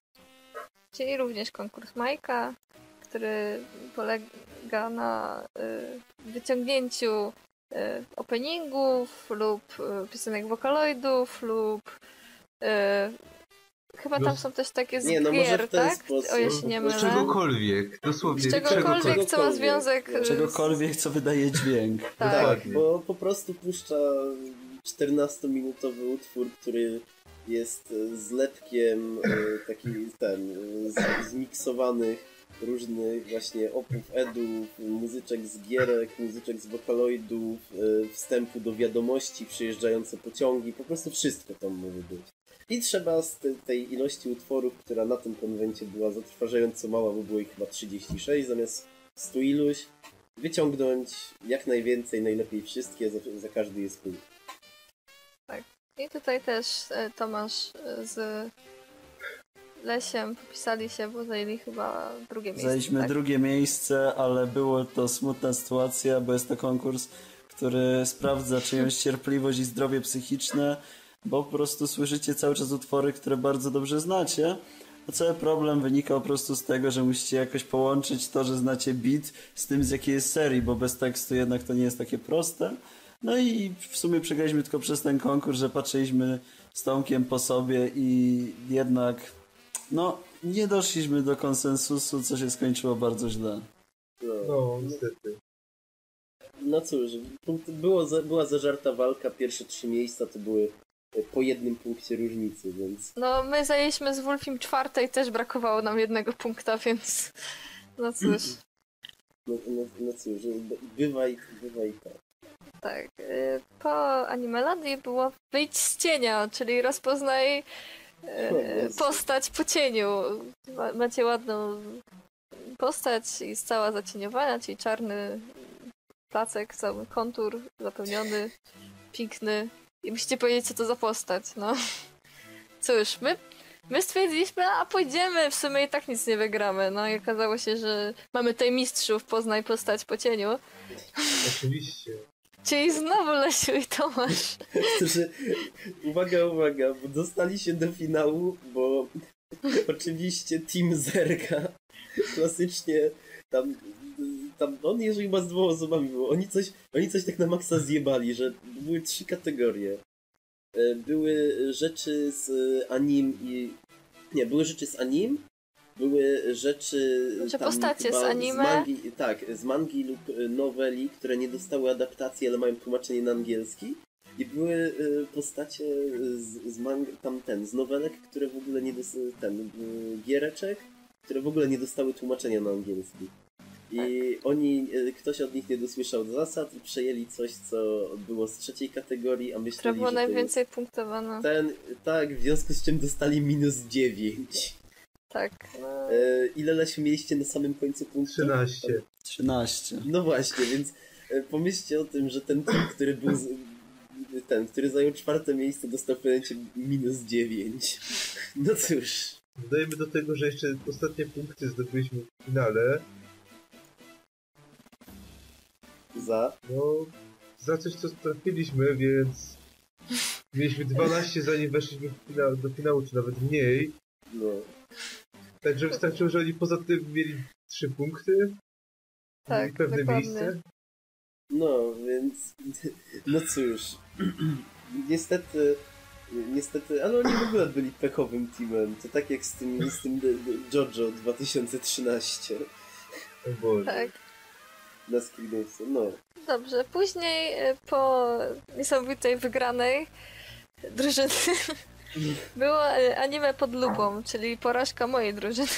czyli również konkurs Majka, który polega na e, wyciągnięciu e, openingów lub e, piosenek wokaloidów lub chyba tam No, są też takie z nie, no może gier, w ten tak? sposób. O ile się nie Z mylę. Z czegokolwiek, dosłownie Z czegokolwiek, co ma czegokolwiek. związek e, z... Czegokolwiek, co wydaje dźwięk. Tak. tak, bo po prostu puszcza 14-minutowy utwór, który jest e, zlepkiem takich ten, z, zmiksowanych różnych właśnie opów edów, muzyczek z gierek, muzyczek z wokaloidów, wstępu do wiadomości, przyjeżdżające pociągi, po prostu wszystko tam może być. I trzeba z te, tej ilości utworów, która na tym konwencie była zatrważająco mała, bo było ich chyba 36 zamiast 100 iluś, wyciągnąć jak najwięcej, najlepiej wszystkie, za, za każdy jest punkt. I tutaj też e, Tomasz e, z Lesiem popisali się, bo zajęli chyba drugie miejsce. Zajęliśmy tak? drugie miejsce, ale było to smutna sytuacja, bo jest to konkurs, który sprawdza czyjąś cierpliwość i zdrowie psychiczne, bo po prostu słyszycie cały czas utwory, które bardzo dobrze znacie. A cały problem wynika po prostu z tego, że musicie jakoś połączyć to, że znacie beat z tym, z jakiej jest serii, bo bez tekstu jednak to nie jest takie proste. No i w sumie przegraliśmy tylko przez ten konkurs, że patrzyliśmy z Tomkiem po sobie i jednak no, nie doszliśmy do konsensusu, co się skończyło bardzo źle. No, No, niestety. no cóż, było była zażarta walka, pierwsze trzy miejsca to były po jednym punkcie różnicy, więc No, my zajęliśmy z Wolfim czwarte i też brakowało nam jednego punkta, więc no cóż. no, no, no cóż, bywa i, bywa i tak. Tak. y, Po Animelandii było wyjść z cienia, czyli rozpoznaj y, postać po cieniu. Ma- Macie ładną postać i jest cała zacieniowana, czyli czarny placek, cały kontur zapełniony, piękny. I musicie powiedzieć, co to za postać, no. Cóż, my, my stwierdziliśmy, a pójdziemy, w sumie i tak nic nie wygramy. No i okazało się, że mamy tutaj mistrzów, poznaj postać po cieniu. Oczywiście. Czyli znowu Lesiu i Tomasz. Którzy, uwaga, uwaga, bo dostali się do finału, bo oczywiście Team Zerga klasycznie tam, tam on jeżeli ma z dwoma osobami było, oni coś, oni coś tak na maksa zjebali, że były trzy kategorie. E, Były rzeczy z anim i... Nie, były rzeczy z anim, były rzeczy... Znaczy tam postacie chyba z anime? mangi, tak, z mangi lub e, noweli, które nie dostały adaptacji, ale mają tłumaczenie na angielski. I były y, postacie z, z mang, tam ten, z nowelek, które w ogóle nie dostały, ten, y, giereczek, które w ogóle nie dostały tłumaczenia na angielski. I oni, y, ktoś od nich nie dosłyszał zasad i przejęli coś, co było z trzeciej kategorii, a Która myśleli, była że to jest najwięcej punktowana. ten, tak, w związku z czym dostali minus 9. Tak. No, E, ile Lesiu mieliście na samym końcu punktu? 13. 13. No właśnie, więc e, pomyślcie o tym, że ten team, który był z, ten, który zajął czwarte miejsce, dostał w momencie minus 9. No cóż. Dodajmy do tego, że jeszcze ostatnie punkty zdobyliśmy w finale. Za. No, za coś, co trafiliśmy, więc mieliśmy 12 zanim weszliśmy do finału, czy nawet mniej. No. Także wystarczyło, że oni poza tym mieli 3 punkty. Tak, i pewne dokładnie. miejsce. No, więc. No cóż. Niestety. Niestety, ale oni w ogóle byli pechowym teamem. To tak jak z tym, z tym JoJo 2013 O Boże. tak. Screenowcu. No. Dobrze, później e, po niesamowitej wygranej drużyny było e, anime pod lupą, czyli porażka mojej drużyny.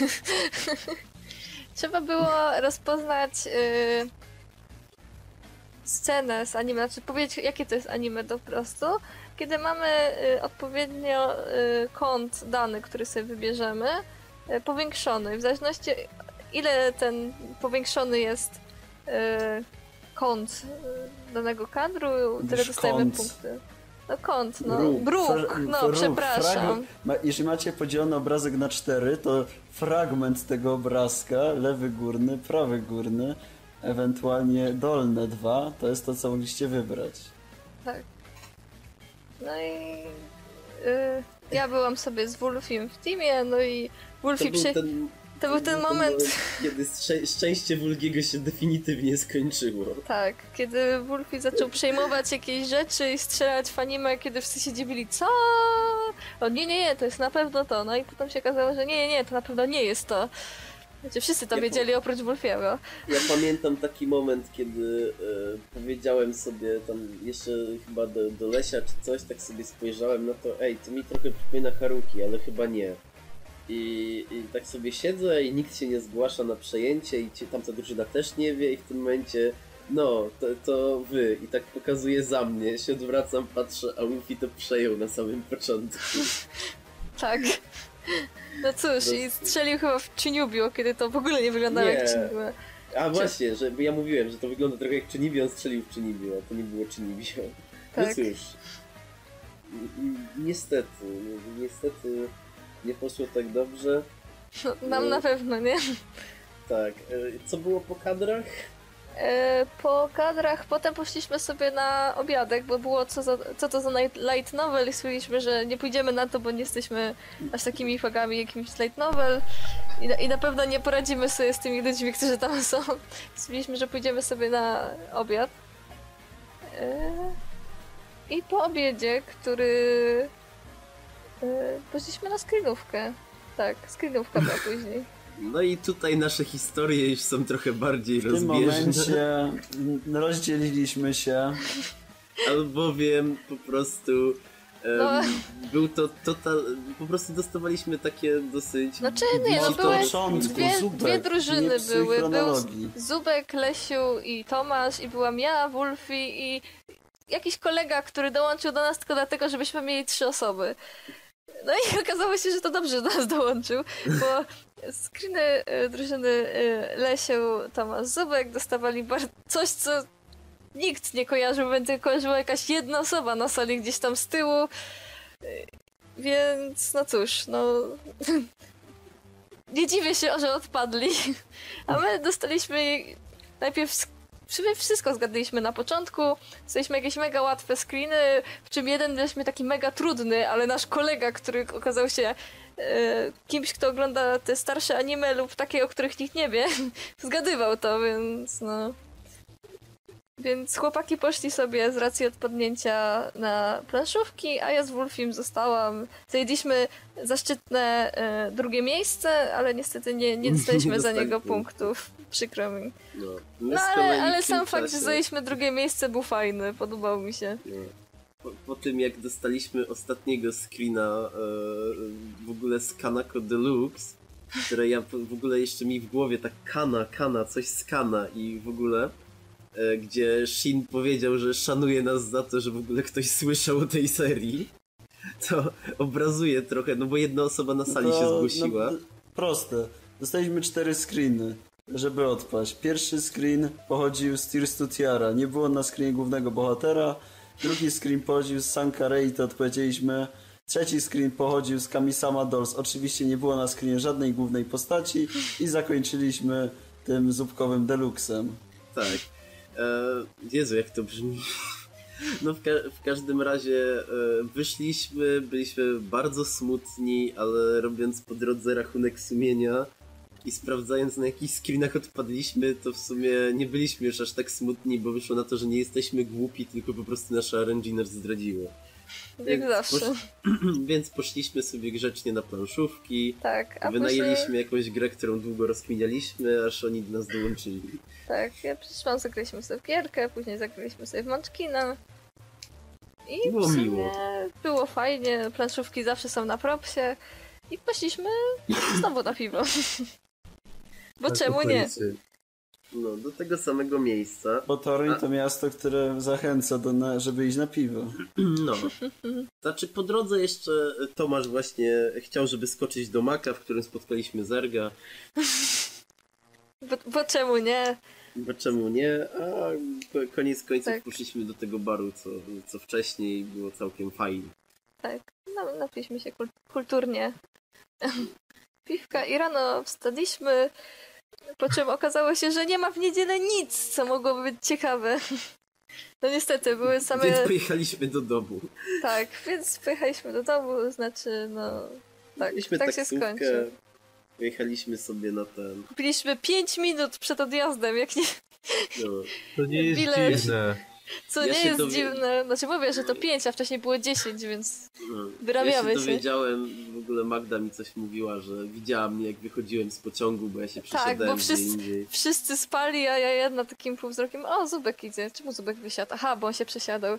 Trzeba było rozpoznać e, scenę z anime, znaczy powiedzieć jakie to jest anime po prostu. Kiedy mamy e, odpowiednio e, kąt dany, który sobie wybierzemy, e, powiększony. W zależności ile ten powiększony jest kąt e, danego kadru, tyle dostajemy kąt. punkty. No kąt, no. Bruk, Fra- no przepraszam. Ma, jeżeli macie podzielony obrazek na cztery, to fragment tego obrazka, lewy górny, prawy górny, ewentualnie dolne dwa, to jest to, co mogliście wybrać. Tak. No i y, ja byłam sobie z Wolfiem w teamie, no i był przy... ten, To był ten moment, kiedy szczę- szczęście Wulgiego się definitywnie skończyło. tak, kiedy Wolfie zaczął przejmować jakieś rzeczy i strzelać w anime, kiedy wszyscy się dziwili, co? O nie, nie, nie, to jest na pewno to. No i potem się okazało, że nie, nie, nie, to na pewno nie jest to. Znaczy wszyscy to Ja wiedzieli oprócz Wolfiego. Ja pamiętam taki moment, kiedy e, powiedziałem sobie tam jeszcze chyba do, do Lesia czy coś, tak sobie spojrzałem na to, ej, to mi trochę przypomina Haruki, ale chyba nie. I, I tak sobie siedzę i nikt się nie zgłasza na przejęcie i ci, tamta drużyna też nie wie i w tym momencie no, to, to wy. I tak pokazuje za mnie, się odwracam, patrzę, a Luffy to przejął na samym początku. Tak. No cóż, i strzelił chyba w Chiniubio, kiedy to w ogóle nie wyglądało Nie. jak Chiniubio. A właśnie, że ja mówiłem, że to wygląda trochę jak Czynibio, on strzelił w Czynibio, a to nie było Czynibio. No Tak. cóż. Ni- Niestety, ni- niestety nie poszło tak dobrze. Nam na pewno, nie? Tak, e, co było po kadrach? E, Po kadrach potem poszliśmy sobie na obiadek, bo było co, za, co to za light novel i stwierdziliśmy, że nie pójdziemy na to, bo nie jesteśmy aż takimi fagami jakimś light novel i na, i na pewno nie poradzimy sobie z tymi ludźmi, którzy tam są. Stwierdziliśmy, że pójdziemy sobie na obiad. E, I po obiedzie, który... Poszliśmy na screenówkę. Tak, screenówka była później. No i tutaj nasze historie już są trochę bardziej W tym rozbieżne. momencie rozdzieliliśmy się. Albowiem po prostu No. był to total... Po prostu dostawaliśmy takie dosyć... Znaczy, nie, no Od były początku, dwie, Zubek, dwie drużyny były. Był. Zubek, Lesiu i Tomasz i byłam ja, Wolfi i jakiś kolega, który dołączył do nas tylko dlatego, żebyśmy mieli trzy osoby. No i okazało się, że to dobrze, do nas dołączył, bo screeny y, drużyny y, Lesią, Tomasz Zubek dostawali coś, co nikt nie kojarzył, więc kojarzyła jakaś jedna osoba na sali gdzieś tam z tyłu. Y, Więc no cóż, no nie dziwię się, że odpadli. A my dostaliśmy najpierw wszystko zgadliśmy na początku. Dostaliśmy jakieś mega łatwe screeny, w czym jeden daliśmy taki mega trudny, ale nasz kolega, który okazał się e, kimś, kto ogląda te starsze anime lub takie, o których nikt nie wie, zgadywał to, więc no. Więc chłopaki poszli sobie z racji odpadnięcia na planszówki, a ja z Wolfim zostałam. Zajęliśmy zaszczytne e, drugie miejsce, ale niestety nie, nie dostaliśmy Nie za niego punktów. Przykro mi. No, No ale, ale sam fakt, że zajęliśmy drugie miejsce był fajny, podobał mi się. No. Po, po tym jak dostaliśmy ostatniego screena e, w ogóle z Kanako Deluxe, które ja w ogóle jeszcze mi w głowie tak kana, kana, coś z kana i w ogóle e, gdzie Shin powiedział, że szanuje nas za to, że w ogóle ktoś słyszał o tej serii. To obrazuje trochę, no bo jedna osoba na sali To, się zgłosiła. No, proste. Dostaliśmy cztery screeny, żeby odpaść. Pierwszy screen pochodził z Tears to Tiara. Nie było na screenie głównego bohatera. Drugi screen pochodził z Sankarei, to odpowiedzieliśmy. Trzeci screen pochodził z Kamisama Dolls. Oczywiście nie było na screenie żadnej głównej postaci. I zakończyliśmy tym zupkowym deluxem. Tak. E, Jezu, jak to brzmi. No w, ka- w każdym razie e, wyszliśmy, byliśmy bardzo smutni, ale robiąc po drodze rachunek sumienia i sprawdzając na jakich screenach odpadliśmy, to w sumie nie byliśmy już aż tak smutni, bo wyszło na to, że nie jesteśmy głupi, tylko po prostu nasze RNG nas zdradziło. Jak Więc zawsze. posz- Więc poszliśmy sobie grzecznie na planszówki, Tak, a wynajęliśmy później... jakąś grę, którą długo rozkminialiśmy, aż oni do nas dołączyli. Tak, ja przyszłam, zagraliśmy sobie w gierkę, później zagraliśmy sobie w Munchkina. I Było miło. Było fajnie, planszówki zawsze są na propsie. I poszliśmy znowu na piwo. Bo Tak, czemu nie? No, do tego samego miejsca. Bo Toruń to miasto, które zachęca, do na, żeby iść na piwo. No. Znaczy po drodze jeszcze Tomasz właśnie chciał, żeby skoczyć do Maka, w którym spotkaliśmy Zerga. Bo, bo czemu nie? Bo czemu nie? A ko- koniec końców Tak. poszliśmy do tego baru, co, co wcześniej było całkiem fajnie. Tak, no, napiliśmy się kul- kulturnie piwka i rano wstaliśmy, po czym okazało się, że nie ma w niedzielę nic, co mogłoby być ciekawe. No niestety, były same... Więc pojechaliśmy do domu. Tak, więc pojechaliśmy do domu, znaczy, no... Tak, Mieliśmy tak się taksówkę, skończy. Pojechaliśmy sobie na ten. Byliśmy 5 minut przed odjazdem, jak nie... No, To nie jest Bilet. dziwne. Co Ja nie jest dowie- dziwne. Znaczy mówię, że to 5, a wcześniej było 10, więc no. Wyrabiamy ja się. dowiedziałem, w ogóle Magda mi coś mówiła, że widziała mnie jak wychodziłem z pociągu, bo ja się Tak, przesiadałem bo gdzie wszyscy- indziej. wszyscy spali, a ja jedna takim półwzrokiem, o, Zubek idzie. Czemu Zubek wysiadł? Aha, bo on się przesiadał.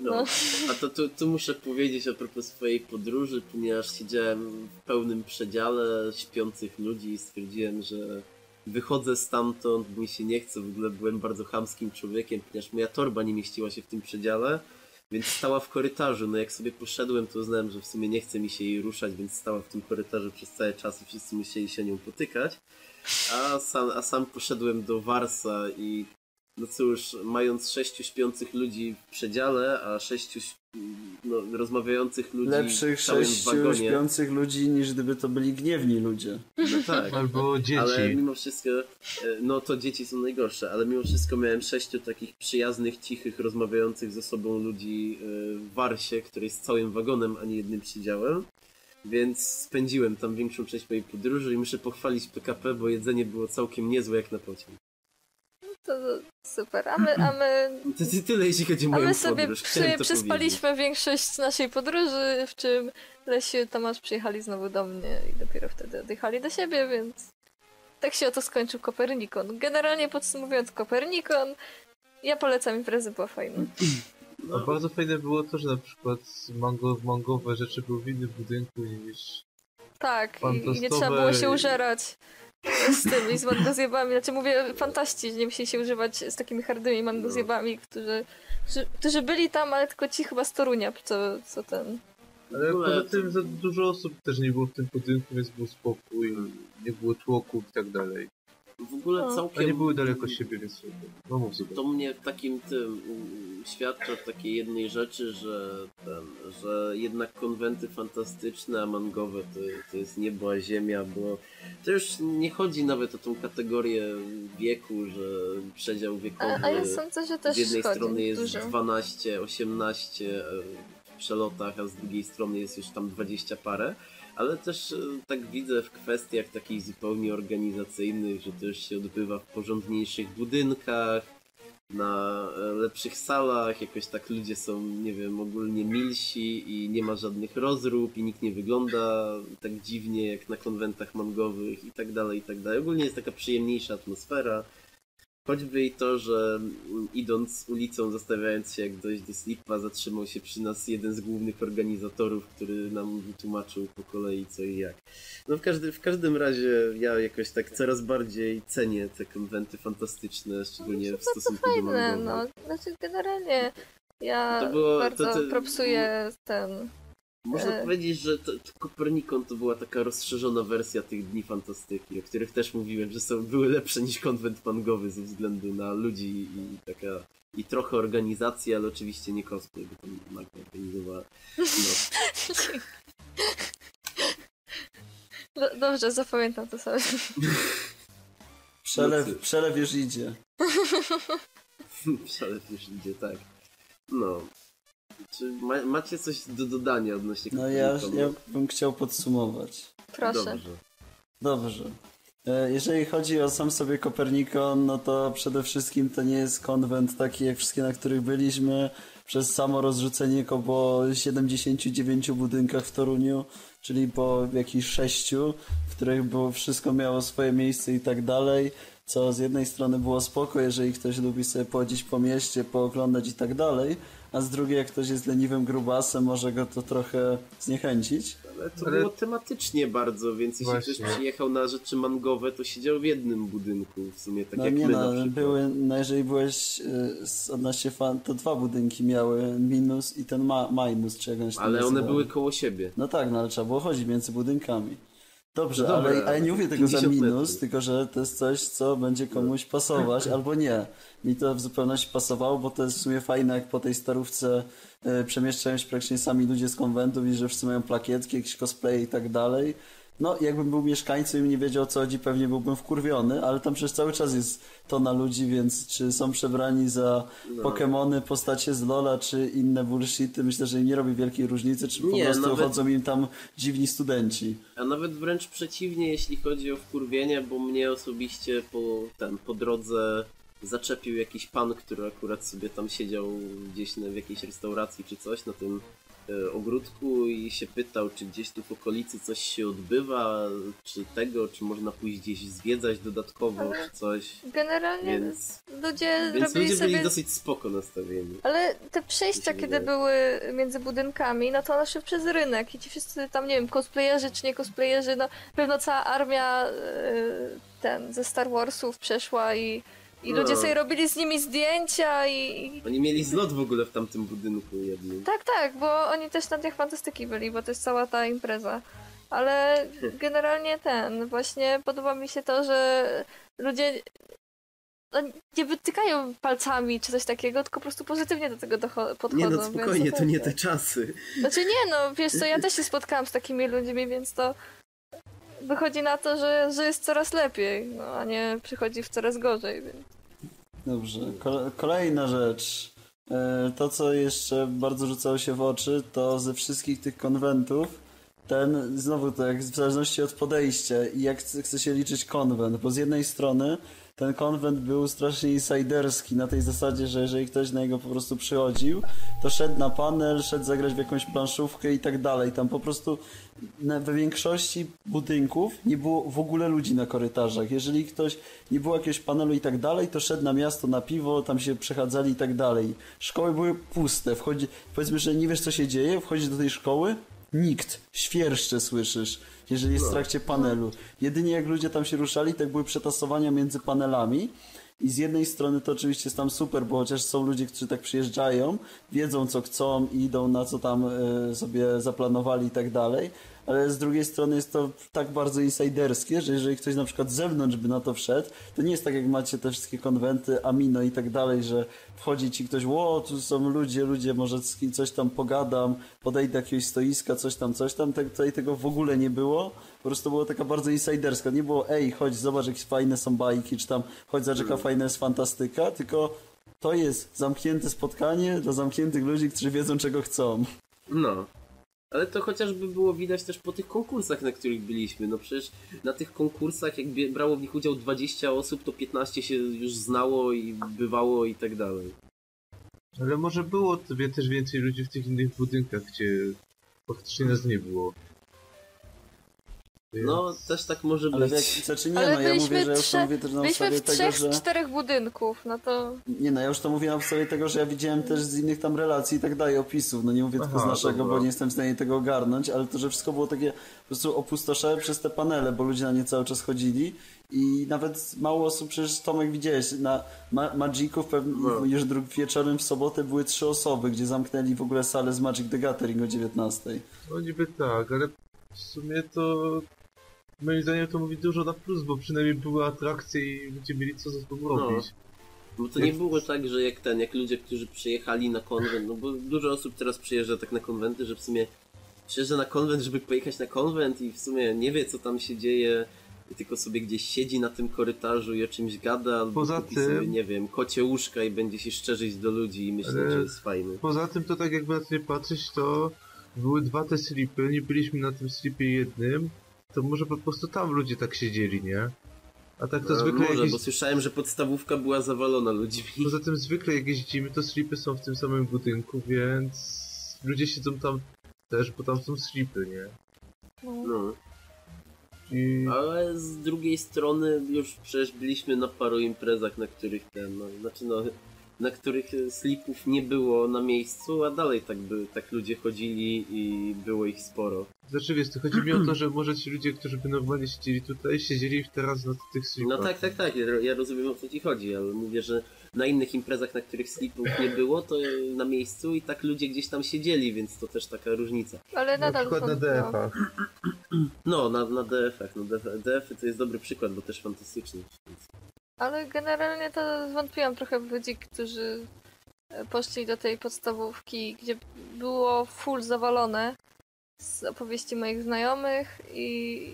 No. No. A to tu, tu muszę powiedzieć a propos swojej podróży, ponieważ siedziałem w pełnym przedziale śpiących ludzi i stwierdziłem, że wychodzę stamtąd, mi się nie chce, w ogóle byłem bardzo chamskim człowiekiem, ponieważ moja torba nie mieściła się w tym przedziale, więc stała w korytarzu. No jak sobie poszedłem, to uznałem, że w sumie nie chce mi się jej ruszać, więc stała w tym korytarzu przez cały czas i wszyscy musieli się nią potykać. A sam, a sam poszedłem do Warsa i no cóż, mając sześciu śpiących ludzi w przedziale, a sześciu no, rozmawiających ludzi Lepszych sześciu śpiących ludzi, niż gdyby to byli gniewni ludzie. No tak. Albo dzieci. Ale mimo wszystko, e, no to dzieci są najgorsze, ale mimo wszystko miałem sześciu takich przyjaznych, cichych, rozmawiających ze sobą ludzi e, w Warsie, który jest całym wagonem, a nie jednym przydziałem. Więc spędziłem tam większą część mojej podróży i muszę pochwalić PKP, bo jedzenie było całkiem niezłe jak na pociąg. To super. A my, a my, To ty- tyle jeśli chodzi o a moją my sobie podróż. przy, to przyspaliśmy większość naszej podróży, w czym Lesiu i Tomasz przyjechali znowu do mnie i dopiero wtedy odjechali do siebie, więc tak się oto skończył Kopernikon. Generalnie podsumowując Kopernikon, ja polecam imprezę, była fajna. A bardzo fajne było to, że na przykład mangowe rzeczy były w innym budynku niż Tak, i, nie trzeba było się użerać. Z tymi, z mangozjebami. Znaczy mówię fantaści, nie musi się używać z takimi hardymi mangozjebami, którzy, którzy, którzy byli tam, ale tylko ci chyba z Torunia, co, co ten... Ale poza tym za dużo osób też nie było w tym budynku, więc był spokój, nie było tłoków i tak dalej. W ogóle No. Całkiem... nie były daleko siebie, więc no mów sobie. To mnie takim tym um, świadczy o takiej jednej rzeczy, że ten, że jednak konwenty fantastyczne, a mangowe to, to jest niebo a ziemia, bo to już nie chodzi nawet o tą kategorię wieku, że przedział wiekowy A, a ja sądzę, że też z jednej strony jest dużo. 12, 18 e, w przelotach, a z drugiej strony jest już tam 20 parę. Ale też e, tak widzę w kwestiach takich zupełnie organizacyjnych, że to już się odbywa w porządniejszych budynkach, na e, lepszych salach, jakoś tak ludzie są, nie wiem, ogólnie milsi i nie ma żadnych rozrób i nikt nie wygląda tak dziwnie jak na konwentach mangowych i tak dalej, i tak dalej. Ogólnie jest taka przyjemniejsza atmosfera. Choćby i to, że idąc ulicą, zastanawiając się jak dojść do Slipa, zatrzymał się przy nas jeden z głównych organizatorów, który nam wytłumaczył po kolei co i jak. No w, każdy, w każdym razie ja jakoś tak coraz bardziej cenię te konwenty fantastyczne, szczególnie w stosunku do Fajne, mangowych. no. Znaczy generalnie ja To było- bardzo to- to- propsuję ten... Można E. powiedzieć, że to, to Kopernikon to była taka rozszerzona wersja tych Dni Fantastyki, o których też mówiłem, że są, były lepsze niż konwent mangowy ze względu na ludzi i taka i trochę organizacji, ale oczywiście nie cosplay, bo tam Magda organizowała. No. Do- Dobrze, zapamiętam to sobie. Przelew, przelew już idzie. Szalew już idzie, tak. No. Czy ma, macie coś do dodania odnośnie No ja, ja bym chciał podsumować. Proszę. Dobrze. Dobrze. E, Jeżeli chodzi o sam sobie Kopernikon, no to przede wszystkim to nie jest konwent taki jak wszystkie, na których byliśmy. Przez samo rozrzucenie go po 79 budynkach w Toruniu, czyli po jakichś sześciu, w których było wszystko miało swoje miejsce i tak dalej. Co z jednej strony było spoko, jeżeli ktoś lubi sobie pochodzić po mieście, pooglądać i tak dalej, a z drugiej jak ktoś jest leniwym grubasem, może go to trochę zniechęcić. Ale to Ale- było tematycznie bardzo, więc jeśli Właśnie. ktoś przyjechał na rzeczy mangowe, to siedział w jednym budynku, w sumie tak no jak nie my no, na przykład. były, no jeżeli byłeś y, z odnośnie fan, to dwa budynki miały minus i ten ma, minus, czy jak on się tam Ale one były koło siebie. No tak, no ale trzeba było chodzić między budynkami. Dobrze, No dobra, ale, ale nie mówię tego za 50 minus, metrów. tylko że to jest coś, co będzie komuś pasować, albo nie. Mi to w zupełności pasowało, bo to jest w sumie fajne, jak po tej starówce y, przemieszczają się praktycznie sami ludzie z konwentów i że wszyscy mają plakietki, jakieś cosplay i tak dalej. No, jakbym był mieszkańcem i nie wiedział o co chodzi, pewnie byłbym wkurwiony, ale tam przecież cały czas jest tona ludzi, więc czy są przebrani za No. Pokemony, postacie z Lola, czy inne bullshity, myślę, że im nie robi wielkiej różnicy, czy po Nie, prostu nawet- chodzą im tam dziwni studenci. A nawet wręcz przeciwnie, jeśli chodzi o wkurwienie, bo mnie osobiście po, ten, po drodze zaczepił jakiś pan, który akurat sobie tam siedział gdzieś na, w jakiejś restauracji czy coś na tym ogródku i się pytał, czy gdzieś tu w okolicy coś się odbywa, czy tego, czy można pójść gdzieś zwiedzać dodatkowo, Ale- czy coś. Generalnie Więc, ludzie więc robili ludzie sobie... byli dosyć spoko nastawieni. Ale te przejścia, kiedy wydaje. były między budynkami, no to one szły przez rynek i ci wszyscy tam, nie wiem, cosplayerzy czy nie cosplayerzy, no pewno cała armia e, ten ze Star Warsów przeszła i, i No. ludzie sobie robili z nimi zdjęcia i. Oni mieli zlot w ogóle w tamtym budynku jednym. Tak, tak, bo oni też na Dniach Fantastyki byli, bo to jest cała ta impreza. Ale generalnie ten, właśnie podoba mi się to, że ludzie no, nie wytykają palcami czy coś takiego, tylko po prostu pozytywnie do tego podchodzą. Nie no spokojnie, to nie te czasy. Znaczy nie, no wiesz co, ja też się spotkałam z takimi ludźmi, więc to wychodzi na to, że, że jest coraz lepiej, no a nie przychodzi w coraz gorzej, więc... Dobrze. Kole- kolejna rzecz. E, To, co jeszcze bardzo rzucało się w oczy, to ze wszystkich tych konwentów, ten, znowu to jak w zależności od podejścia i jak chce się liczyć konwent, bo z jednej strony ten konwent był strasznie insiderski na tej zasadzie, że jeżeli ktoś na niego po prostu przychodził, to szedł na panel, szedł zagrać w jakąś planszówkę i tak dalej. Tam po prostu we większości budynków nie było w ogóle ludzi na korytarzach. Jeżeli ktoś nie było jakiegoś panelu i tak dalej, to szedł na miasto na piwo, tam się przechadzali i tak dalej. Szkoły były puste. Wchodzi, powiedzmy, że nie wiesz co się dzieje, wchodzisz do tej szkoły, nikt, świerszcze słyszysz, jeżeli jest w No. trakcie panelu. Jedynie jak ludzie tam się ruszali, tak były przetasowania między panelami i z jednej strony to oczywiście jest tam super, bo chociaż są ludzie, którzy tak przyjeżdżają, wiedzą co chcą idą na co tam e, sobie zaplanowali i tak dalej, ale z drugiej strony jest to tak bardzo insiderskie, że jeżeli ktoś na przykład z zewnątrz by na to wszedł, to nie jest tak jak macie te wszystkie konwenty, Amino i tak dalej, że wchodzi ci ktoś, ło, tu są ludzie, ludzie, może z kim coś tam pogadam, podejdę do jakiegoś stoiska, coś tam, coś tam, Te- tutaj tego w ogóle nie było, po prostu było taka bardzo insiderska, nie było, ej, chodź, zobacz, jakie fajne są bajki, czy tam, chodź, zobacz, jaka fajna jest fantastyka, tylko to jest zamknięte spotkanie dla zamkniętych ludzi, którzy wiedzą, czego chcą. No. Ale to chociażby było widać też po tych konkursach, na których byliśmy. No przecież na tych konkursach, jak brało w nich udział 20 osób, to 15 się już znało i bywało i tak dalej. Ale może było tobie też więcej ludzi w tych innych budynkach, gdzie faktycznie nas nie było. No, też tak może Ale być. jak, znaczy nie, Ale no ja mówię, że ja już to mówię też na Byliśmy podstawie w tego, trzech że... z czterech budynków, no to... Nie no, ja już to mówię na podstawie tego, że ja widziałem też z innych tam relacji i tak dalej, opisów. No nie mówię tylko z Aha, naszego, dobra. bo nie jestem w stanie tego ogarnąć, ale to, że wszystko było takie po prostu opustoszałe przez te panele, bo ludzie na nie cały czas chodzili i nawet mało osób, przecież Tomek widziałeś, na Ma Magicu w pewnym, No. już drug wieczorem w sobotę były trzy osoby, gdzie zamknęli w ogóle salę z Magic the Gathering o 19. No niby tak, ale w sumie to... Moim zdaniem to mówi dużo na plus, bo przynajmniej były atrakcje i ludzie mieli co ze sobą No. robić. Bo to nie było tak, że jak ten, jak ludzie, którzy przyjechali na konwent, no bo dużo osób teraz przyjeżdża tak na konwenty, że w sumie przyjeżdża na konwent, żeby pojechać na konwent i w sumie nie wie co tam się dzieje, tylko sobie gdzieś siedzi na tym korytarzu i o czymś gada, albo Poza tym- sobie, nie wiem, kocie łóżka i będzie się szczerzyć do ludzi i myśli, Ale- że jest fajny. Poza tym to tak jakby na to nie patrzeć, to były dwa te slipy, nie byliśmy na tym slipie jednym, to może po prostu tam ludzie tak siedzieli, nie? A tak to No, zwykle może, jakieś... bo słyszałem, że podstawówka była zawalona ludźmi. Poza tym zwykle jak jeździmy, to slipy są w tym samym budynku, więc ludzie siedzą tam też, bo tam są slipy, nie? No. No. I Ale z drugiej strony już przecież byliśmy na paru imprezach, na których ten, no, znaczy no, na których slipów nie było na miejscu, a dalej tak by, tak ludzie chodzili i było ich sporo. znaczy wiesz, to chodzi mi o to, że może ci ludzie, którzy by normalnie siedzieli tutaj, siedzieli teraz na tych slipach. No tak, tak, tak, ja, rozumiem o co ci chodzi, ale mówię, że na innych imprezach, na których slipów nie było, to na miejscu i tak ludzie gdzieś tam siedzieli, więc to też taka różnica. Ale Na nadal przykład są, na no. DF-ach. No, na, na DF-ach, no DF, DF to jest dobry przykład, bo też fantastyczny. Więc... Ale generalnie to zwątpiłam trochę w ludzi, którzy e, poszli do tej podstawówki, gdzie było full zawalone z opowieści moich znajomych i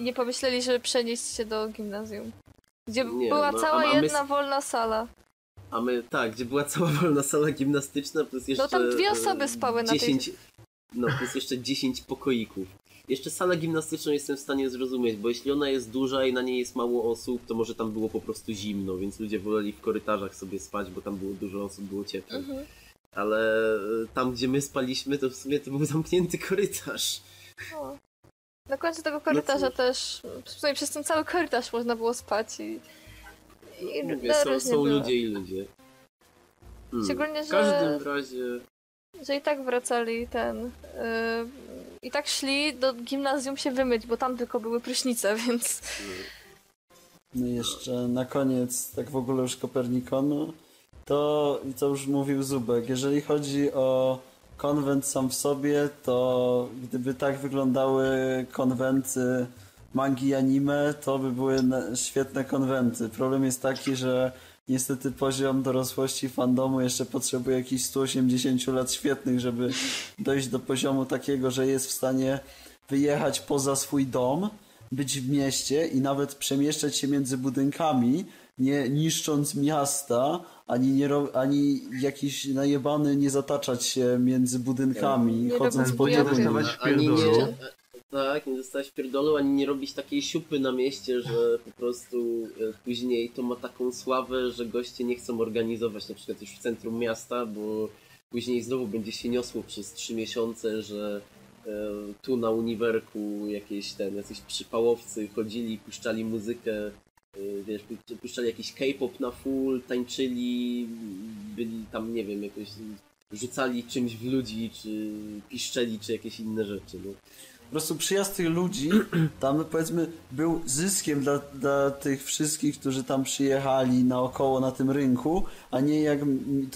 nie pomyśleli, żeby przenieść się do gimnazjum. Gdzie Nie, była no, cała a- a my- jedna wolna sala. A my, tak, gdzie była cała wolna sala gimnastyczna, plus jeszcze... No tam dwie e, osoby spały na tej- 10, No, plus jeszcze 10 pokoików. Jeszcze salę gimnastyczną jestem w stanie zrozumieć, bo jeśli ona jest duża i na niej jest mało osób, to może tam było po prostu zimno, więc ludzie woleli w korytarzach sobie spać, bo tam było dużo osób, było ciepło. Mhm. Ale e, tam, gdzie my spaliśmy, to w sumie to był zamknięty korytarz. No. Na końcu tego korytarza cóż. też, w sumie przez ten cały korytarz można było spać i, i Mówię, na są, są ludzie i ludzie. Hmm. Szczególnie, W że- każdym razie... że i tak wracali ten. Yy, I tak szli do gimnazjum się wymyć, bo tam tylko były prysznice, więc. No i jeszcze na koniec, tak w ogóle już Kopernikonu, to i co już mówił Zubek, jeżeli chodzi o konwent sam w sobie, to gdyby tak wyglądały konwenty mangi i anime, to by były świetne konwenty. Problem jest taki, że niestety poziom dorosłości fandomu jeszcze potrzebuje jakichś 180 lat świetnych, żeby dojść do poziomu takiego, że jest w stanie wyjechać poza swój dom, być w mieście i nawet przemieszczać się między budynkami, nie niszcząc miasta, ani, nie ani jakiś najebany nie zataczać się między budynkami, Nie chodząc po Ani nie, tak, nie dostać pierdolu, ani nie robić takiej siupy na mieście, że po prostu e, później to ma taką sławę, że goście nie chcą organizować na przykład już w centrum miasta, bo później znowu będzie się niosło przez trzy miesiące, że e, tu na uniwerku jakieś ten, jacyś przypałowcy chodzili, puszczali muzykę, e, wiesz, pu- puszczali jakiś K-pop na full, tańczyli, byli tam, nie wiem, jakoś rzucali czymś w ludzi, czy piszczeli, czy jakieś inne rzeczy. No. Po prostu przyjazd tych ludzi tam powiedzmy był zyskiem dla, dla tych wszystkich, którzy tam przyjechali naokoło na tym rynku, a nie jak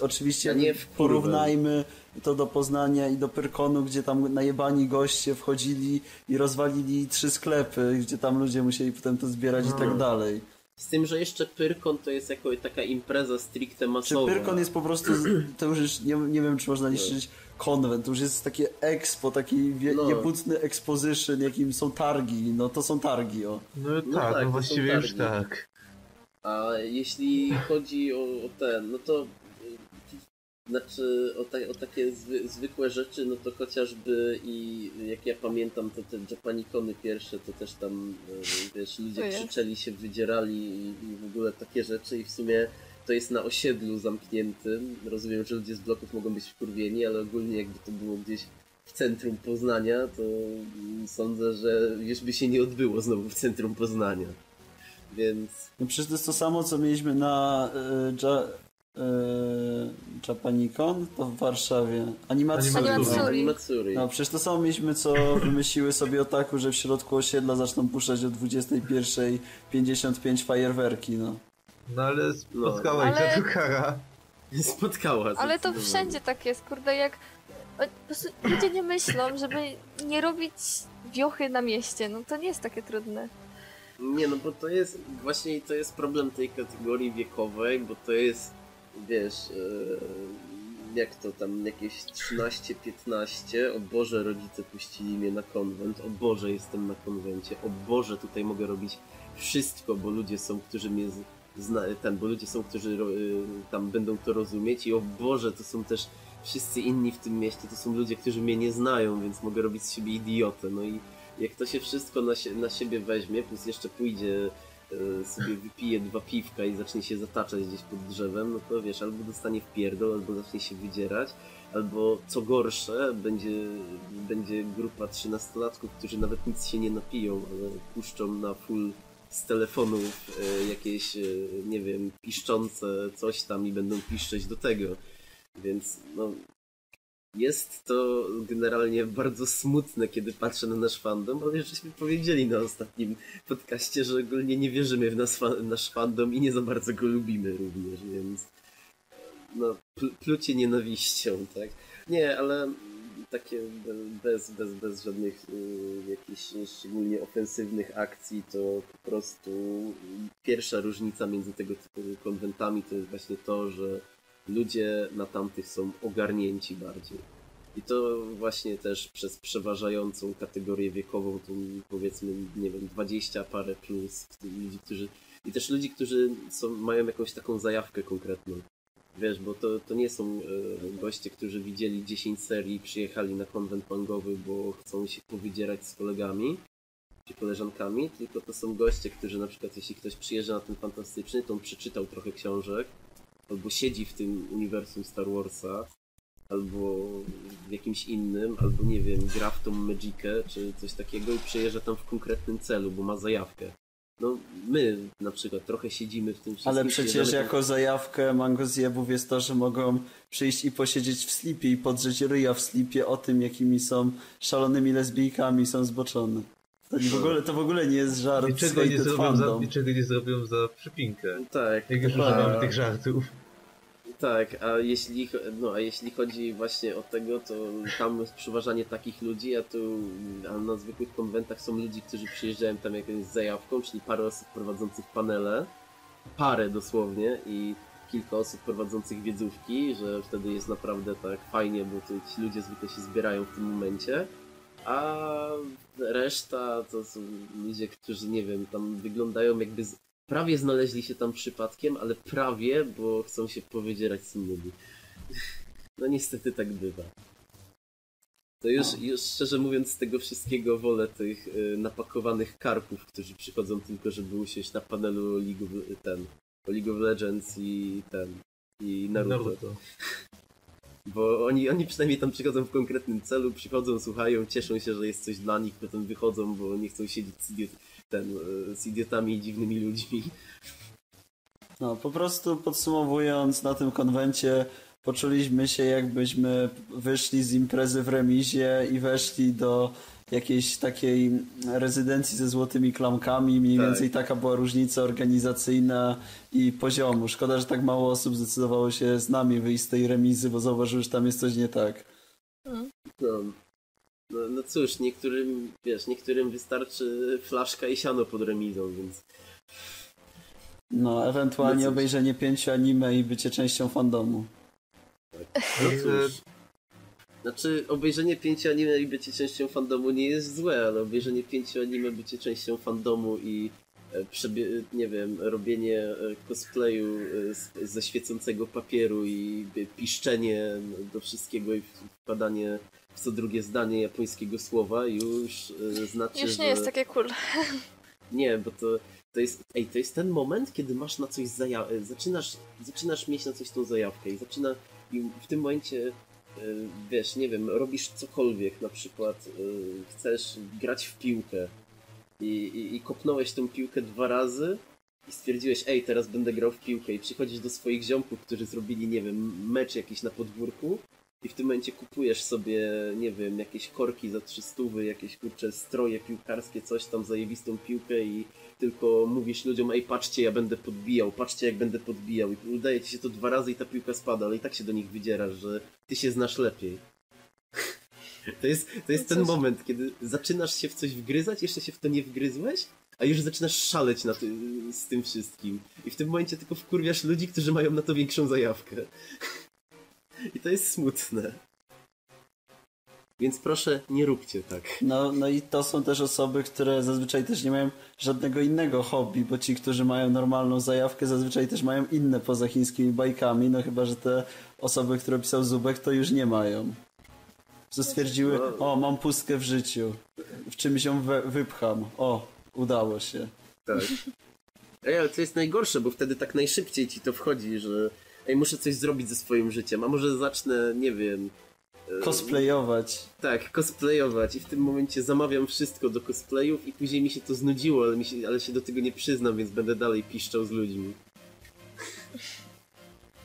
oczywiście nie porównajmy to do Poznania i do Pyrkonu, gdzie tam najebani goście wchodzili i rozwalili trzy sklepy, gdzie tam ludzie musieli potem to zbierać i tak dalej. Z tym, że jeszcze Pyrkon to jest jako taka impreza stricte Czy masowa. Pyrkon jest po prostu, to już jest, nie, nie wiem czy można liczyć konwent, to już jest takie expo, taki wie, No. niebutny exposition, jakim są targi, no to są targi, o. No, No tak, tak, to no są właściwie już tak. A jeśli chodzi o, o ten, no to znaczy o, ta, o takie zwy, zwykłe rzeczy, no to chociażby i jak ja pamiętam, to te Japanikony pierwsze, to też tam, y, wiesz, ludzie krzyczeli się, wydzierali i, i w ogóle takie rzeczy i w sumie to jest na osiedlu zamkniętym. Rozumiem, że ludzie z bloków mogą być wkurwieni, ale ogólnie jakby to było gdzieś w centrum Poznania, to sądzę, że już by się nie odbyło znowu w centrum Poznania. Więc No przecież to jest to samo, co mieliśmy na y, ja, y, Japanicon, to w Warszawie. Animatsuri. Animatsuri. No. Animatsuri. No przecież to samo mieliśmy, co wymyśliły sobie otaku, że w środku osiedla zaczną puszczać o 21.55 fajerwerki, no. No ale spotkała No. Ale- kara. Nie spotkała. Ale to wszędzie tak jest, kurde, jak... o, Po prostu ludzie nie myślą, żeby nie robić wiochy na mieście, no to nie jest takie trudne. Nie, no bo to jest, właśnie to jest problem tej kategorii wiekowej, bo to jest, wiesz, e, jak to tam, jakieś 13-15, o Boże, rodzice puścili mnie na konwent, o Boże, jestem na konwencie, o Boże, tutaj mogę robić wszystko, bo ludzie są, którzy mnie zna, ten, bo ludzie są, którzy y, tam będą to rozumieć i o Boże, to są też wszyscy inni w tym mieście, to są ludzie, którzy mnie nie znają, więc mogę robić z siebie idiotę, no i jak to się wszystko na, na siebie weźmie, plus jeszcze pójdzie e, sobie wypije dwa piwka i zacznie się zataczać gdzieś pod drzewem, no to wiesz, albo dostanie w pierdol, albo zacznie się wydzierać, albo co gorsze, będzie, będzie grupa trzynastolatków, którzy nawet nic się nie napiją, ale puszczą na full z telefonów e, jakieś, e, nie wiem, piszczące coś tam i będą piszczeć do tego. Więc no, jest to generalnie bardzo smutne, kiedy patrzę na nasz fandom, ale żeśmy powiedzieli na ostatnim podcaście, że ogólnie nie wierzymy w nas, nasz fandom i nie za bardzo go lubimy również, więc no, pl- plucie nienawiścią, tak? Nie, ale takie be- bez, bez, bez żadnych y, jakichś szczególnie ofensywnych akcji, to po prostu pierwsza różnica między tego typu konwentami to jest właśnie to, że ludzie na tamtych są ogarnięci bardziej. I to właśnie też przez przeważającą kategorię wiekową, tą powiedzmy, nie wiem, 20 parę plus, ludzi, którzy. I też ludzi, którzy są, mają jakąś taką zajawkę konkretną. Wiesz, bo to, to nie są e, goście, którzy widzieli 10 serii, przyjechali na konwent mangowy, bo chcą się powydzierać z kolegami czy koleżankami, tylko to są goście, którzy na przykład jeśli ktoś przyjeżdża na ten fantastyczny, to on przeczytał trochę książek, albo siedzi w tym uniwersum Star Warsa, albo w jakimś innym, albo nie wiem, gra w tą Magicę, czy coś takiego i przyjeżdża tam w konkretnym celu, bo ma zajawkę. No, my na przykład trochę siedzimy w tym wszystkim. Ale przecież jako zajawkę Mango Zjebów jest to, że mogą przyjść i posiedzieć w slipie i podrzeć ryja w slipie o tym, jakimi są szalonymi lesbijkami, są zboczone. To, w ogóle, to w ogóle nie jest żart Niczego nie, zrobią za, niczego nie zrobią za przypinkę. Tak, Jak już Dokładnie. używamy tych żartów. Tak, a jeśli, no, a jeśli chodzi właśnie o tego, to tam jest przeważanie takich ludzi, a tu a na zwykłych konwentach są ludzi, którzy przyjeżdżają tam jakąś zajawką, czyli parę osób prowadzących panele, parę dosłownie i kilka osób prowadzących wiedzówki, że wtedy jest naprawdę tak fajnie, bo ci ludzie zwykle się zbierają w tym momencie, a reszta to są ludzie, którzy nie wiem, tam wyglądają jakby z, prawie znaleźli się tam przypadkiem, ale prawie, bo chcą się powiedzierać z innymi. No niestety tak bywa. To już, już szczerze mówiąc z tego wszystkiego wolę tych y, napakowanych karków, którzy przychodzą tylko, żeby usiąść na panelu League of, ten, League of Legends i ten i Naruto. Naruto. Bo oni, oni przynajmniej tam przychodzą w konkretnym celu, przychodzą, słuchają, cieszą się, że jest coś dla nich, potem wychodzą, bo nie chcą siedzieć z, idiot, ten, y, z idiotami i dziwnymi ludźmi. No, po prostu podsumowując, na tym konwencie poczuliśmy się jakbyśmy wyszli z imprezy w remizie i weszli do jakiejś takiej rezydencji ze złotymi klamkami. Mniej Tak. więcej taka była różnica organizacyjna i poziomu. Szkoda, że tak mało osób zdecydowało się z nami wyjść z tej remizy, bo zauważyły, że tam jest coś nie tak. No, no, no cóż, niektórym, wiesz, niektórym wystarczy flaszka i siano pod remizą, więc No, ewentualnie No obejrzenie pięciu anime i bycie częścią fandomu. no Także cóż. Znaczy, obejrzenie pięciu anime i bycie częścią fandomu nie jest złe, ale obejrzenie pięciu anime, bycie częścią fandomu i e, przebie- nie wiem, robienie e, cosplayu e, z, ze świecącego papieru i piszczenie do wszystkiego i wpadanie w co drugie zdanie japońskiego słowa już znaczy, Już nie że... jest takie cool. Nie, bo to, to jest. Ej, to jest ten moment, kiedy masz na coś zajawkę. Zaczynasz, zaczynasz mieć na coś tą zajawkę i zaczyna. I w tym momencie wiesz, nie wiem, robisz cokolwiek, na przykład e, chcesz grać w piłkę i, i, i kopnąłeś tą piłkę dwa razy i stwierdziłeś, ej, teraz będę grał w piłkę i przychodzisz do swoich ziomków, którzy zrobili, nie wiem, mecz jakiś na podwórku i w tym momencie kupujesz sobie, nie wiem, jakieś korki za 300, jakieś kurcze stroje piłkarskie, coś tam, zajebistą piłkę i tylko mówisz ludziom, ej, patrzcie, ja będę podbijał, patrzcie, jak będę podbijał. I udaje ci się to dwa razy i ta piłka spada, ale i tak się do nich wydzierasz, że ty się znasz lepiej. To jest, to jest No ten moment, kiedy zaczynasz się w coś wgryzać, jeszcze się w to nie wgryzłeś, a już zaczynasz szaleć na ty, z tym wszystkim. I w tym momencie tylko wkurwiasz ludzi, którzy mają na to większą zajawkę. I to jest smutne. Więc proszę, nie róbcie tak. No, no i to są też osoby, które zazwyczaj też nie mają żadnego innego hobby, bo ci, którzy mają normalną zajawkę, zazwyczaj też mają inne poza chińskimi bajkami, no chyba, że te osoby, które pisał Zubek, to już nie mają. Co stwierdziły, o, mam pustkę w życiu, w czymś ją we, wypcham, o, udało się. Tak. Ej, ale to jest najgorsze, bo wtedy tak najszybciej ci to wchodzi, że ej, muszę coś zrobić ze swoim życiem, a może zacznę, nie wiem... Cosplayować. Tak, cosplayować i w tym momencie zamawiam wszystko do cosplayów i później mi się to znudziło, ale, się, ale się do tego nie przyznam, więc będę dalej piszczał z ludźmi.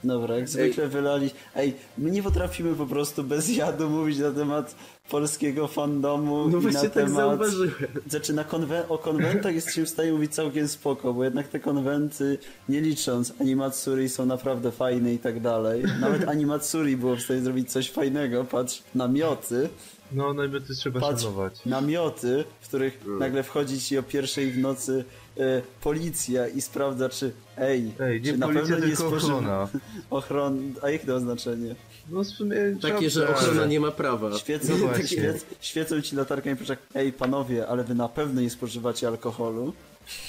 Dobra, jak zwykle wylali. Ej, my nie potrafimy po prostu bez jadu mówić na temat polskiego fandomu No i na tak temat... zauważyłem. Znaczy na konwen- o konwentach jesteśmy w stanie mówić całkiem spoko, bo jednak te konwenty, nie licząc animatsuri, są naprawdę fajne i tak dalej. Nawet animatsuri było w stanie zrobić coś fajnego, patrz, namioty, no namioty trzeba Patrz. szanować. namioty, w których Mm. nagle wchodzi ci o pierwszej w nocy e, policja i sprawdza, czy ej, Ej, nie czy na policja, pewno nie spożywa- ochrona. Ochron... A jakie to oznaczenie? No w sumie... Takie, że ochrona nie ma prawa. Świecą, No tak właśnie. świec, świecą ci latarkami i ej panowie, ale wy na pewno nie spożywacie alkoholu.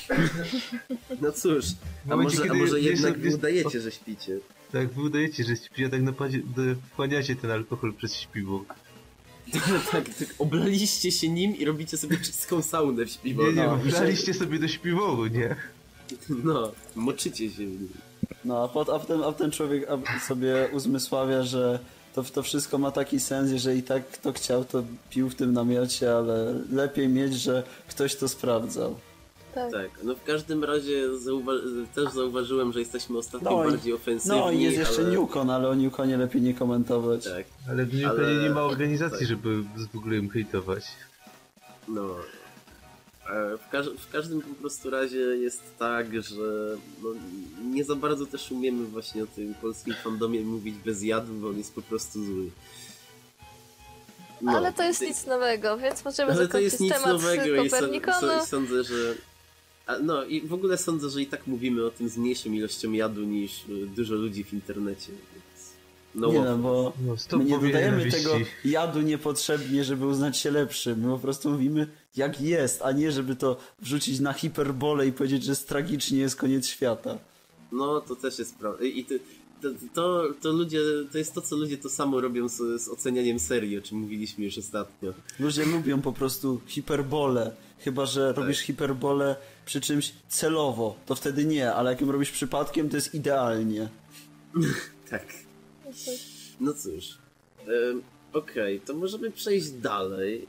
No cóż, a momencie, może, a może jest- jednak jest- udajecie, że śpicie. Tak, wy udajecie, że śpicie, a tak naprawdę wchłaniacie ten alkohol przez śpiwór. tak, tak, oblaliście się nim i robicie sobie czystką saunę w Nie, śpiworze. nie, no, wlaliście sobie do śpiworu, nie? No, moczycie się w nim. No a, pot, a, potem, a potem człowiek sobie uzmysławia, że to, to wszystko ma taki sens, jeżeli tak kto chciał, to pił w tym namiocie, ale lepiej mieć, że ktoś to sprawdzał. Tak. Tak, no w każdym razie zauwa- też zauważyłem, że jesteśmy ostatnio No i- bardziej ofensywni. No i jest jeszcze ale... Newcon, ale o Newconie lepiej nie komentować. Tak, Ale w Newconie Ale- nie ma organizacji, tak. żeby w ogóle im hejtować. no. W, każ- w każdym po prostu razie jest tak, że no, nie za bardzo też umiemy właśnie o tym polskim fandomie mówić bez jadu, bo on jest po prostu zły. No, Ale to jest ty- nic nowego, więc możemy Ale to jest nic temat nowego i, i sądzę, że. No i w ogóle sądzę, że i tak mówimy o tym z mniejszą ilością jadu niż y, dużo ludzi w internecie. Więc... No, nie no, bo No, my nie dodajemy tego jadu niepotrzebnie, żeby uznać się lepszym. My po prostu mówimy jak jest, a nie żeby to wrzucić na hiperbolę i powiedzieć, że jest tragicznie jest koniec świata. no to też jest prawda. I to, to, to, to ludzie, to jest to, co ludzie to samo robią z, z ocenianiem serii, o czym mówiliśmy już ostatnio. Ludzie lubią po prostu hiperbolę. Chyba, że robisz hiperbolę przy czymś celowo, to wtedy nie, ale jak ją robisz przypadkiem, to jest idealnie. Tak. No cóż. Okej, to możemy przejść dalej.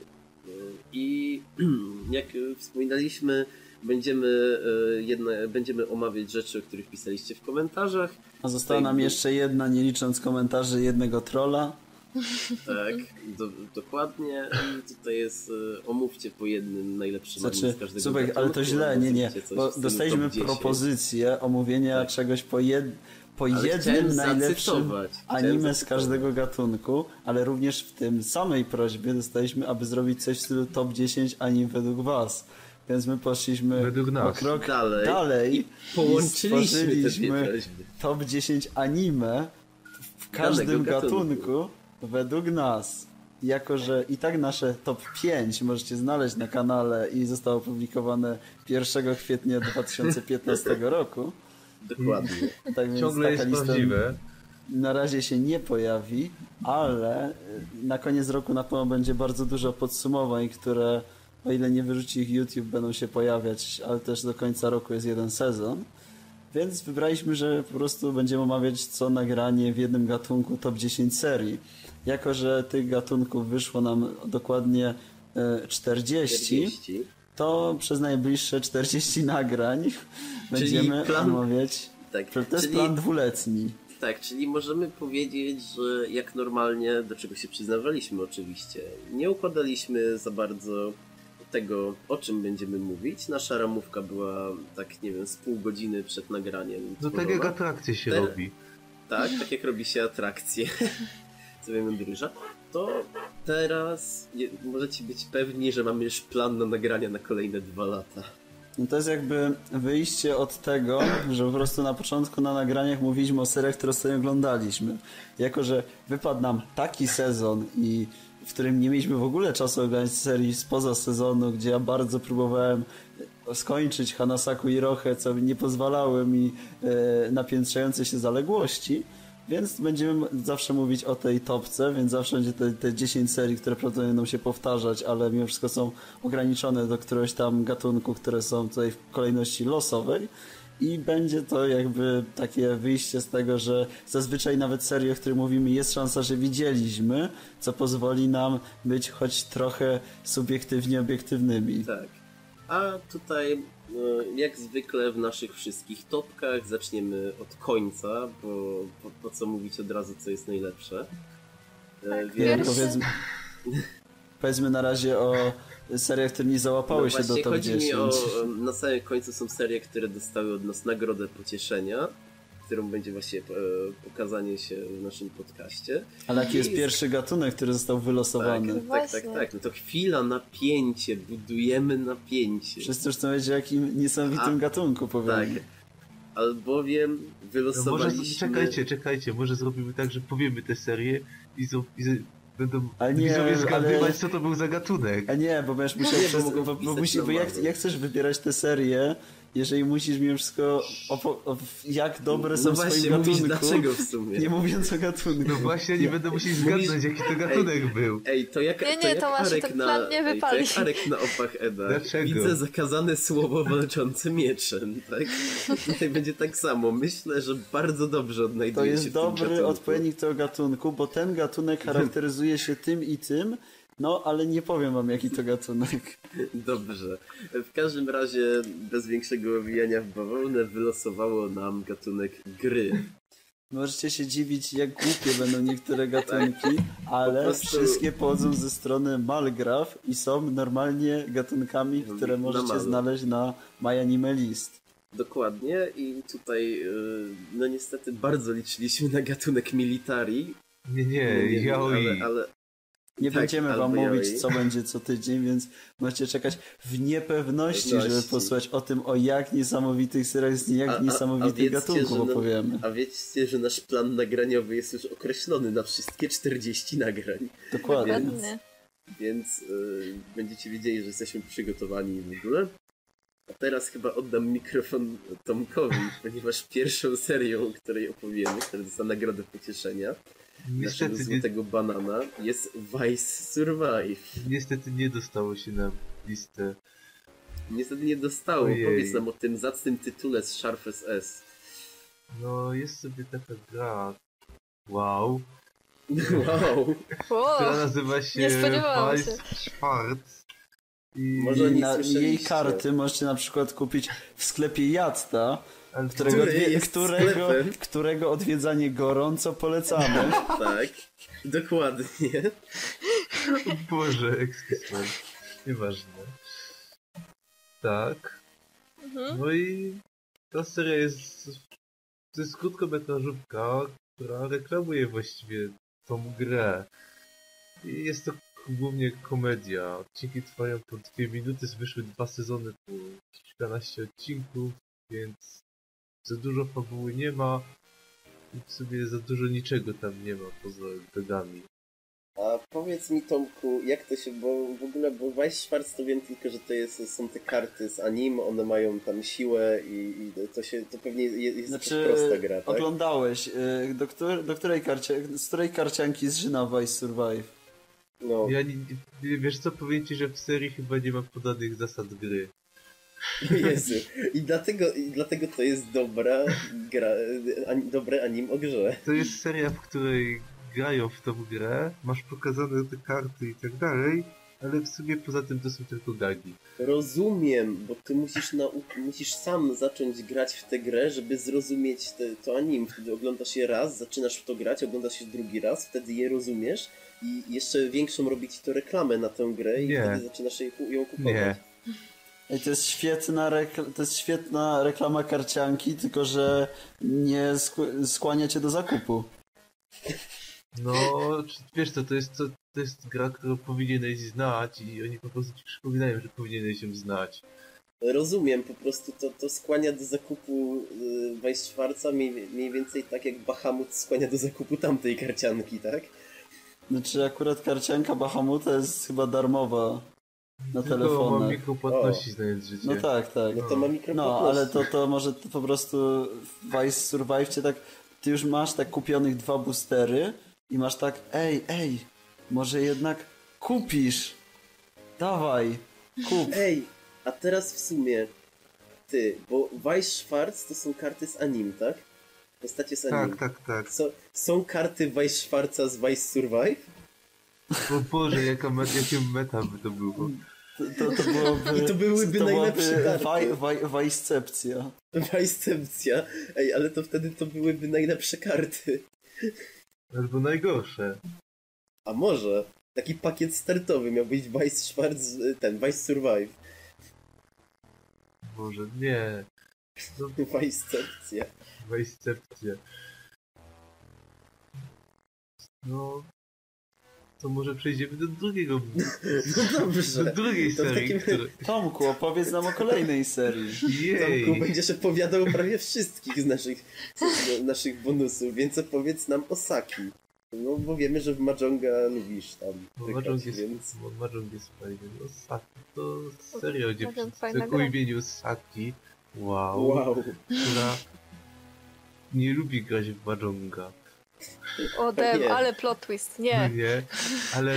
I jak wspominaliśmy, Będziemy, e, jedne, będziemy omawiać rzeczy, o których pisaliście w komentarzach. A została nam jeszcze jedna, nie licząc komentarzy, jednego trolla. Tak, do, dokładnie. I tutaj jest, e, omówcie po jednym najlepszym anime Znaczy, z każdego słuchaj, ale to źle, nie, nie, bo dostaliśmy top 10. propozycję omówienia Tak. czegoś po, jed, po Ale jednym najlepszym zacytować. Chciałem anime z zacytować. każdego gatunku, ale również w tym samej prośbie dostaliśmy, aby zrobić coś w stylu top 10 anim według was. Więc my poszliśmy Według nas. o krok Dalej. dalej Połączyliśmy i stworzyliśmy prośby. top 10 anime w każdym gatunku. gatunku według nas. Jako, że i tak nasze top 5 możecie znaleźć na kanale i zostało opublikowane 1 kwietnia 2015 roku. Dokładnie. Tak więc Ciągle taka jest lista prawdziwe. na razie się nie pojawi, ale y, na koniec roku na pewno będzie bardzo dużo podsumowań, które o ile nie wyrzuci ich YouTube będą się pojawiać, ale też do końca roku jest jeden sezon. Więc wybraliśmy, że po prostu będziemy omawiać co nagranie w jednym gatunku top 10 serii. Jako, że tych gatunków wyszło nam dokładnie e, 40, 40. to przez najbliższe 40 nagrań będziemy plan- omawiać. Tak, To jest czyli, plan dwuletni. tak, czyli możemy powiedzieć, że jak normalnie, do czego się przyznawaliśmy oczywiście, nie układaliśmy za bardzo tego, o czym będziemy mówić. Nasza ramówka była tak, nie wiem, z pół godziny przed nagraniem. No tak jak atrakcje się Te- robi. Tak, tak jak robi się atrakcje sobie mądryża, to teraz je, możecie być pewni, że mamy już plan na nagrania na kolejne dwa lata. No to jest jakby wyjście od tego, że po prostu na początku na nagraniach mówiliśmy o seriach, które sobie oglądaliśmy. Jako, że wypadł nam taki sezon i w którym nie mieliśmy w ogóle czasu oglądać serii spoza sezonu, gdzie ja bardzo próbowałem skończyć Hanasaku i Rochę, co nie pozwalały mi e, napiętrzające się zaległości. Więc będziemy zawsze mówić o tej topce, więc zawsze będzie te, te 10 serii, które prawdopodobnie będą się powtarzać, ale mimo wszystko są ograniczone do któregoś tam gatunku, które są tutaj w kolejności losowej. I będzie to jakby takie wyjście z tego, że zazwyczaj nawet serie, o których mówimy, jest szansa, że widzieliśmy, co pozwoli nam być choć trochę subiektywnie obiektywnymi. Tak. A tutaj, no, jak zwykle w naszych wszystkich topkach, zaczniemy od końca, bo po, po co mówić od razu, co jest najlepsze. E, Tak, Nie, Pierwszy- powiedzmy, powiedzmy na razie o seriach, które nie załapały no się do top chodzi 10. mi o, na samym końcu są serie, które dostały od nas nagrodę pocieszenia, którą będzie właśnie e, pokazanie się w naszym podcaście. Ale jaki jest pierwszy gatunek, który został wylosowany? Tak, tak, tak, tak. No to chwila, napięcie, budujemy napięcie. Wszyscy już chcą wiedzieć, o jakim niesamowitym A, gatunku Tak. powiemy. Albowiem No może, wylosowaliśmy... czekajcie, czekajcie, może zrobimy tak, że powiemy tę serię i, zo, i z, będą Ale nie, widzowie zgadywać, ale- co to był za gatunek. A nie, bo będziesz musiał bo przez, bo, bo, wpisać musi, bo jak, jak chcesz wybierać tę serię, jeżeli musisz mimo wszystko jak dobre są no w swoim właśnie, mówisz gatunku, dlaczego w sumie. nie mówiąc o gatunku. No właśnie, nie będę musieli zgadnąć, jaki to gatunek był. Ej, to jak, Nie, nie, to jak Tomaszu, Arek na, plan nie ej, to wypali. jak Arek na opach Eda. Dlaczego? Widzę zakazane słowo walczące mieczem, tak? Tutaj będzie tak samo. Myślę, że bardzo dobrze odnajduje To się jest w tym dobry gatunku. odpowiednik tego gatunku, bo ten gatunek charakteryzuje się tym i tym, no ale nie powiem wam jaki to gatunek. Dobrze. W każdym razie, bez większego owijania w bawełnę, wylosowało nam gatunek gry. Możecie się dziwić, jak głupie będą niektóre gatunki, ale Po prostu- wszystkie pochodzą ze strony Malgraph i są normalnie gatunkami, które możecie znaleźć na My Anime List. Dokładnie i tutaj, yy, no niestety bardzo liczyliśmy na gatunek militari. Nie, nie, wiem, yaoi. ale, ale Nie Tak, będziemy wam mówić, co będzie co tydzień, więc możecie czekać w niepewności, żeby posłuchać o tym, o jak niesamowitych seriach z jak A- a- a niesamowitych wiedzcie, gatunków na- opowiemy. A wiecie, że nasz plan nagraniowy jest już określony na wszystkie 40 nagrań, Dokładnie. Dokładnie. więc yy, będziecie wiedzieli, że jesteśmy przygotowani w ogóle. A teraz chyba oddam mikrofon Tomkowi, ponieważ pierwszą serią, o której opowiemy, która dostała nagrodę pocieszenia, Niestety nie, złotego banana, jest Vice Survive. niestety nie dostało się na listę. Niestety nie dostało. Ojej. Powiedz nam o tym zacnym tytule z Sharp SS. No, jest sobie taka gra. Wow. Wow! Która Wow. nazywa się Vice. Schwarz. I, Może na, jej karty możecie na przykład kupić w sklepie Jadta, którego, Który jest którego, sklepem. którego odwiedzanie gorąco polecamy. Tak, dokładnie. Boże, ekspresmen. Nieważne. Tak. Mhm. No i ta seria jest... To jest krótkometrażówka, która reklamuje właściwie tą grę. I jest to głównie komedia. Odcinki trwają po dwie minuty, wyszły dwa sezony po kilkanaście odcinków, więc za dużo fabuły nie ma. I w sumie za dużo niczego tam nie ma poza gagami. A powiedz mi Tomku, jak to się, bo w ogóle, bo Weiss Schwarz to wiem tylko, że to jest, są te karty z anim, one mają tam siłę i, i to się, to pewnie jest, jest Znaczy, prosta gra, tak? oglądałeś, y, do, której, do której karcie, z której karcianki zżyna Vice Survive? No, Ja nie, wiesz co, powiem ci, że w serii chyba nie ma podanych zasad gry. Jezu. I dlatego, I dlatego to jest dobra gra, ani, dobre anim o grze. To jest seria, w której grają w tą grę, masz pokazane te karty i tak dalej, ale w sumie poza tym to są tylko gagi. Rozumiem, bo ty musisz, nau- musisz sam zacząć grać w tę grę, żeby zrozumieć te, to anim. Wtedy oglądasz je raz, zaczynasz w to grać, oglądasz je drugi raz, wtedy je rozumiesz i jeszcze większą robi ci to reklamę na tę grę i Nie. wtedy zaczynasz ją kupować. Nie. Ej, to jest świetna, rekl- to jest świetna reklama karcianki, tylko że nie sk- skłania cię do zakupu. No, wiesz co, to jest, to, to jest gra, którą powinieneś znać i oni po prostu ci przypominają, że powinieneś ją znać. Rozumiem, po prostu to, to skłania do zakupu y, Weiss Schwarza mniej, mniej więcej tak jak Bahamut skłania do zakupu tamtej karcianki, tak? Znaczy akurat karcianka Bahamuta jest chyba darmowa na Tylko mikropłatności znając życie. No tak, tak. No to ma No, ale to, to może to po prostu w Vice Survive cię tak, ty już masz tak kupionych dwa boostery i masz tak, ej, ej, może jednak kupisz. Dawaj, kup. Ej, a teraz w sumie ty, bo Weiss Schwarz to są karty z anim, tak? Postacie z anim. Tak, tak, tak. So, są karty Weiss Schwarza z Weiss Survive? O Boże, jaka met, jakie meta by to było. To, to, to byłoby, I to byłyby to najlepsze byłaby karty. waj, waj, Weisscepcja. Weisscepcja. Ej, ale to wtedy to byłyby najlepsze karty. Albo najgorsze. A może taki pakiet startowy miał być Weiss Schwarz, ten Weiss Survive. Boże, nie. No, Weisscepcja. Weisscepcja. No... To może przejdziemy do drugiego... No dobrze. Do drugiej To serii, takim- która... Tomku, opowiedz nam o kolejnej serii. Jej! Tomku, będziesz opowiadał prawie wszystkich z naszych, z naszych bonusów, więc opowiedz nam o Saki. No bo wiemy, że w Mahjonga lubisz tam Bo Mahjong jest, więc... bo Mahjong jest fajny. No Saki to serio fajna o imieniu Saki. Wow. Wow. Która nie lubi grać w Mahjonga. O dem, Nie. ale plot twist, No nie. nie, ale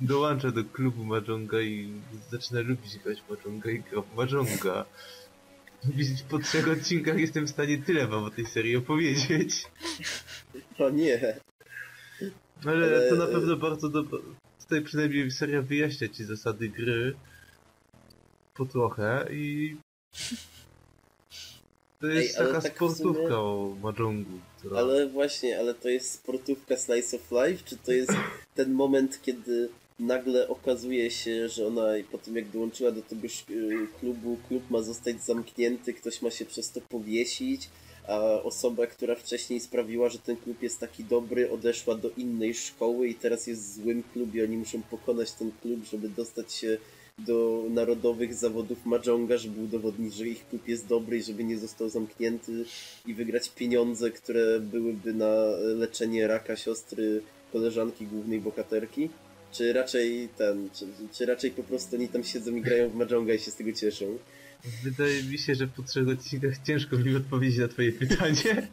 dołącza do klubu Mahjonga i zaczyna lubić grać w Mahjonga i gra. Widzieć, Po trzech odcinkach jestem w stanie tyle wam o tej serii opowiedzieć. O nie. Ale, Ale- to na pewno bardzo dobro. Tutaj przynajmniej seria wyjaśnia ci zasady gry. Po trochę i. To jest Ej, taka tak sportówka sumie- o Mahjongu. Która... Ale właśnie, ale to jest sportówka Slice of Life, czy to jest ten moment, kiedy nagle okazuje się, że ona po tym jak dołączyła do tego y, klubu, klub ma zostać zamknięty, ktoś ma się przez to powiesić, a osoba, która wcześniej sprawiła, że ten klub jest taki dobry, odeszła do innej szkoły i teraz jest w złym klubie, oni muszą pokonać ten klub, żeby dostać się do narodowych zawodów Mahjonga, żeby udowodnić, że ich klub jest dobry i żeby nie został zamknięty i wygrać pieniądze, które byłyby na leczenie raka siostry koleżanki głównej bohaterki? Czy raczej ten, czy, czy raczej po prostu oni tam siedzą i grają w Mahjonga i się z tego cieszą? Wydaje mi się, że po trzech odcinkach ciężko mi odpowiedzieć na twoje pytanie.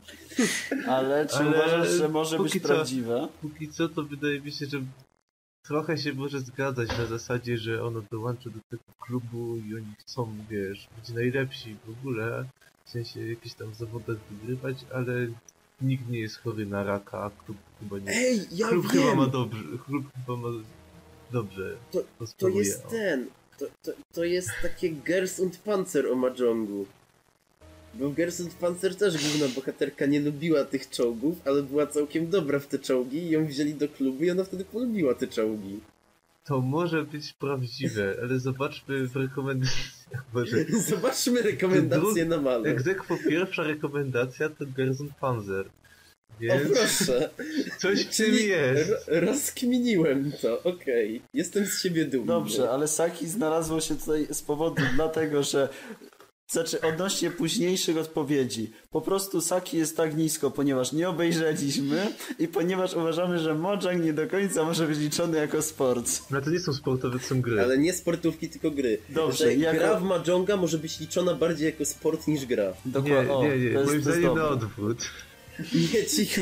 Ale czy Ale uważasz, że może być co- prawdziwe? Póki co to wydaje mi się, że trochę się może zgadzać na zasadzie, że ono dołączy do tego klubu i oni chcą, wiesz, być najlepsi w ogóle, w sensie jakichś tam zawodach wygrywać, ale nikt nie jest chory na raka, a klub chyba nie. Ej, ja klub chyba wiem! ma dobrze, klub chyba ma dobrze. To- To jest ten, To, to, to jest takie Gers und Panzer o Majongu. Bo w Gers und Panzer też główna bohaterka nie lubiła tych czołgów, ale była całkiem dobra w te czołgi i ją wzięli do klubu i ona wtedy polubiła te czołgi. To może być prawdziwe, ale zobaczmy w rekomendacjach. Zobaczmy rekomendacje na malę. Egzekwo pierwsza rekomendacja to Gerson Panzer. O Więc proszę. coś w tym jest. ro- rozkminiłem to, okej. Jestem z siebie dumny. Dobrze, ale Saki znalazło się tutaj z powodu dlatego, że znaczy odnośnie późniejszych odpowiedzi. Po prostu Saki jest tak nisko, ponieważ nie obejrzeliśmy i ponieważ uważamy, że Mojang nie do końca może być liczony jako sport. No to nie są sportowe, to są gry. Ale nie sportówki, tylko gry. Dobrze, jako- gra w Mahjonga może być liczona bardziej jako sport niż gra. Nie, Dokładnie. O, nie, nie. to jest, Moim to jest zdaniem na odwrót. Nie, cicho.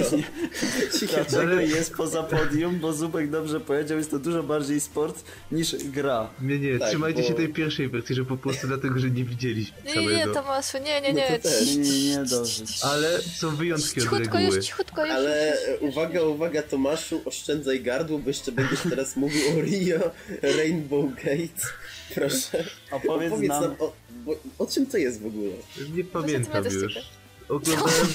cicho. Dlaczego jest poza podium? Bo Zubek dobrze powiedział, jest to dużo bardziej sport niż gra. Nie, nie, Tak, trzymajcie bo- się tej pierwszej wersji, że po prostu dlatego, że nie widzieliśmy Nie, nie, nie, Tomaszu, nie, nie, No nie. to. Nie, nie, nie, dobrze. Ale są wyjątki od Cichutko reguły. już, cichutko już. Ale e, uwaga, uwaga Tomaszu, oszczędzaj gardło, bo jeszcze będziesz teraz mówił o Rio Rainbow Gate. Proszę. Opowiedz Opowiedz nam, nam o, bo, o czym to jest w ogóle. Nie pamiętam to już. Oglądałem...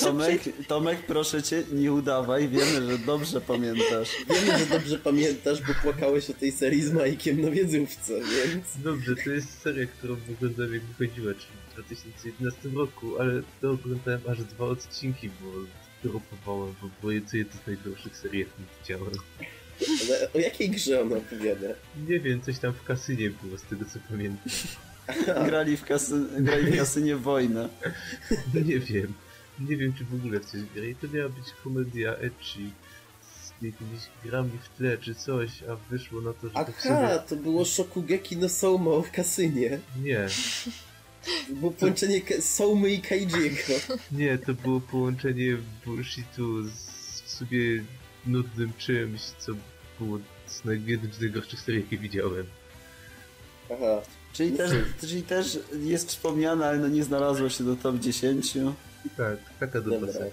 Tomek, Tomek, proszę cię, nie udawaj, wiemy, że dobrze pamiętasz. Wiemy, że dobrze pamiętasz, bo płakałeś o tej serii z Majkiem na wiedzówce, więc... Dobrze, to jest seria, którą oglądałem jak wychodziła, czyli w 2011 roku, ale to oglądałem aż dwa odcinki, bo dropowałem, bo było co jedno z najgorszych serii, jaką widziałem. Ale o jakiej grze ona opowiada? Nie wiem, coś tam w kasynie było, z tego co pamiętam. Grali w, kasy, grali w kasynie wojnę. No nie wiem. Nie wiem, czy w ogóle w coś gra. I to miała być komedia ecchi z jakimiś grami w tle czy coś, a wyszło na to, że to w sumie... Aha, to było Shokugeki no Souma w kasynie. Nie, Było połączenie Ke- Soumy i Kaijiego. nie, to było połączenie bullshitu z w sobie nudnym czymś, co było z jednym z najgorszych serii, jakie widziałem. Aha. Czyli też, czyli też jest wspomniane, ale no nie znalazło się do top 10. Tak, taka seria.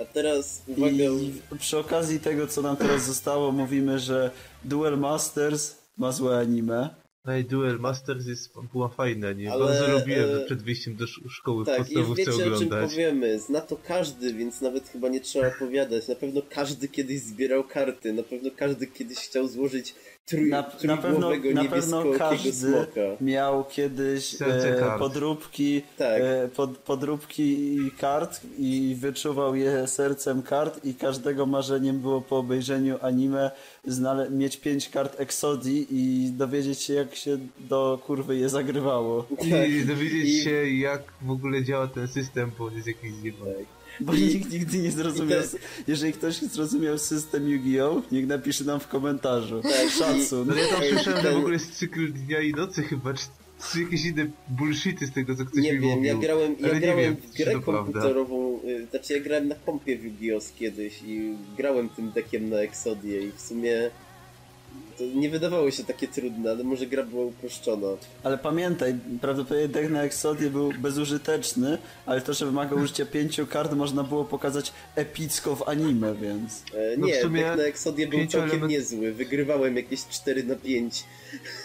A teraz uwaga... I przy okazji tego, co nam teraz zostało, mówimy, że Duel Masters ma złe anime. No i Duel Masters jest, była fajna, nie? Ale, Bardzo lubiłem e, przed wyjściem do sz- szkoły w Tak, już podstawówce wiecie o czym oglądać. powiemy. Zna to każdy, więc nawet chyba nie trzeba opowiadać. Na pewno każdy kiedyś zbierał karty. Na pewno każdy kiedyś chciał złożyć trój, Na, na pewno, na pewno każdy smoka. miał kiedyś e, podróbki, Tak. e, pod, podróbki kart i wyczuwał je sercem kart i każdego marzeniem było po obejrzeniu anime znale- mieć pięć kart Exodii i dowiedzieć się jak się do kurwy je zagrywało. Tak. I dowiedzieć I- się, jak w ogóle działa ten system, bo jest jakiś zjebany. Tak. Bo nikt nigdy nie zrozumiał. i te- Jeżeli ktoś zrozumiał system Yu-Gi-Oh! niech napisze nam w komentarzu. Tak, Szacun. No ja tam słyszałem, że w ogóle jest cykl dnia i nocy chyba, czy, czy jakieś inne bullshity z tego, co ktoś Nie mi wiem, mówił. ja grałem, ja nie grałem wiem, w grę to prawda. komputerową, y, znaczy ja grałem na kompie w Yu-Gi-Oh! kiedyś i grałem tym dekiem na Exodię i w sumie to nie wydawało się takie trudne, ale może gra była uproszczona. Ale pamiętaj, prawdopodobnie deck na Exodie był bezużyteczny, ale to, że wymaga użycia pięciu kart, można było pokazać epicko w anime, więc... E, No w nie, sumie dek na Exodię był całkiem element- niezły, wygrywałem jakieś 4 na 5,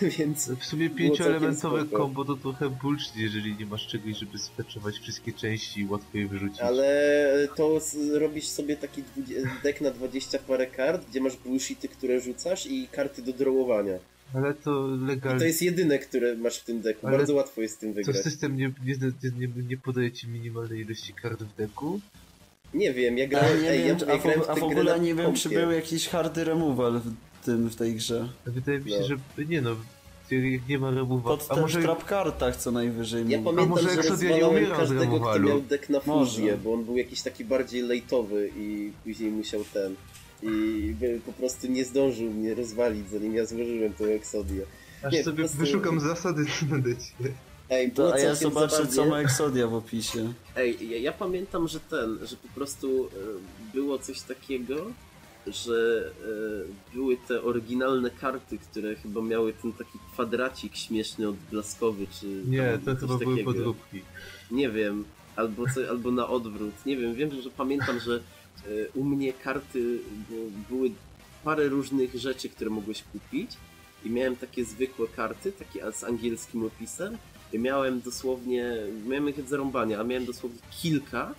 więc W sumie pięcioelementowe kombo to trochę bullshit, jeżeli nie masz czegoś, żeby speczować wszystkie części i łatwo je wyrzucić. Ale to z, robisz sobie taki dwudzie- deck na 20 parę kart, gdzie masz bullshity, które rzucasz i karty do drołowania. Ale to I to legalnie. jest jedyne, które masz w tym deku. Ale Bardzo łatwo jest z tym To wygrać. system nie, nie, nie, nie, podaje ci minimalnej ilości kart w deku? Nie wiem, ja grałem, nie ej, wiem, ja, czy- ja a, grałem w, a w ogóle nie wiem, czy był jakiś hardy removal w tym, w tej grze. Wydaje mi się, No. że nie no, jak nie ma remowa. Pod A może trap kartach co najwyżej Ja pamiętam, może że rozwalałem umiera od każdego, kto miał deck na fuzję, bo on był jakiś taki bardziej lejtowy i później musiał ten... I po prostu nie zdążył mnie rozwalić, zanim ja złożyłem tą Exodię. aż nie, sobie prostu- wyszukam zasady na necie. Ej, To, a ja zobaczę, zabawnie. co ma Exodia w opisie. Ej, ja, ja pamiętam, że ten, że po prostu e, było coś takiego, że e, były te oryginalne karty, które chyba miały ten taki kwadracik śmieszny odblaskowy, czy Nie, to coś chyba były takiego. podróbki. Nie wiem, albo, co, albo na odwrót. Nie wiem, wiem, że pamiętam, że u mnie karty bo były parę różnych rzeczy, które mogłeś kupić i miałem takie zwykłe karty, takie z angielskim opisem i miałem dosłownie, miałem ich od zarąbania, a miałem dosłownie kilka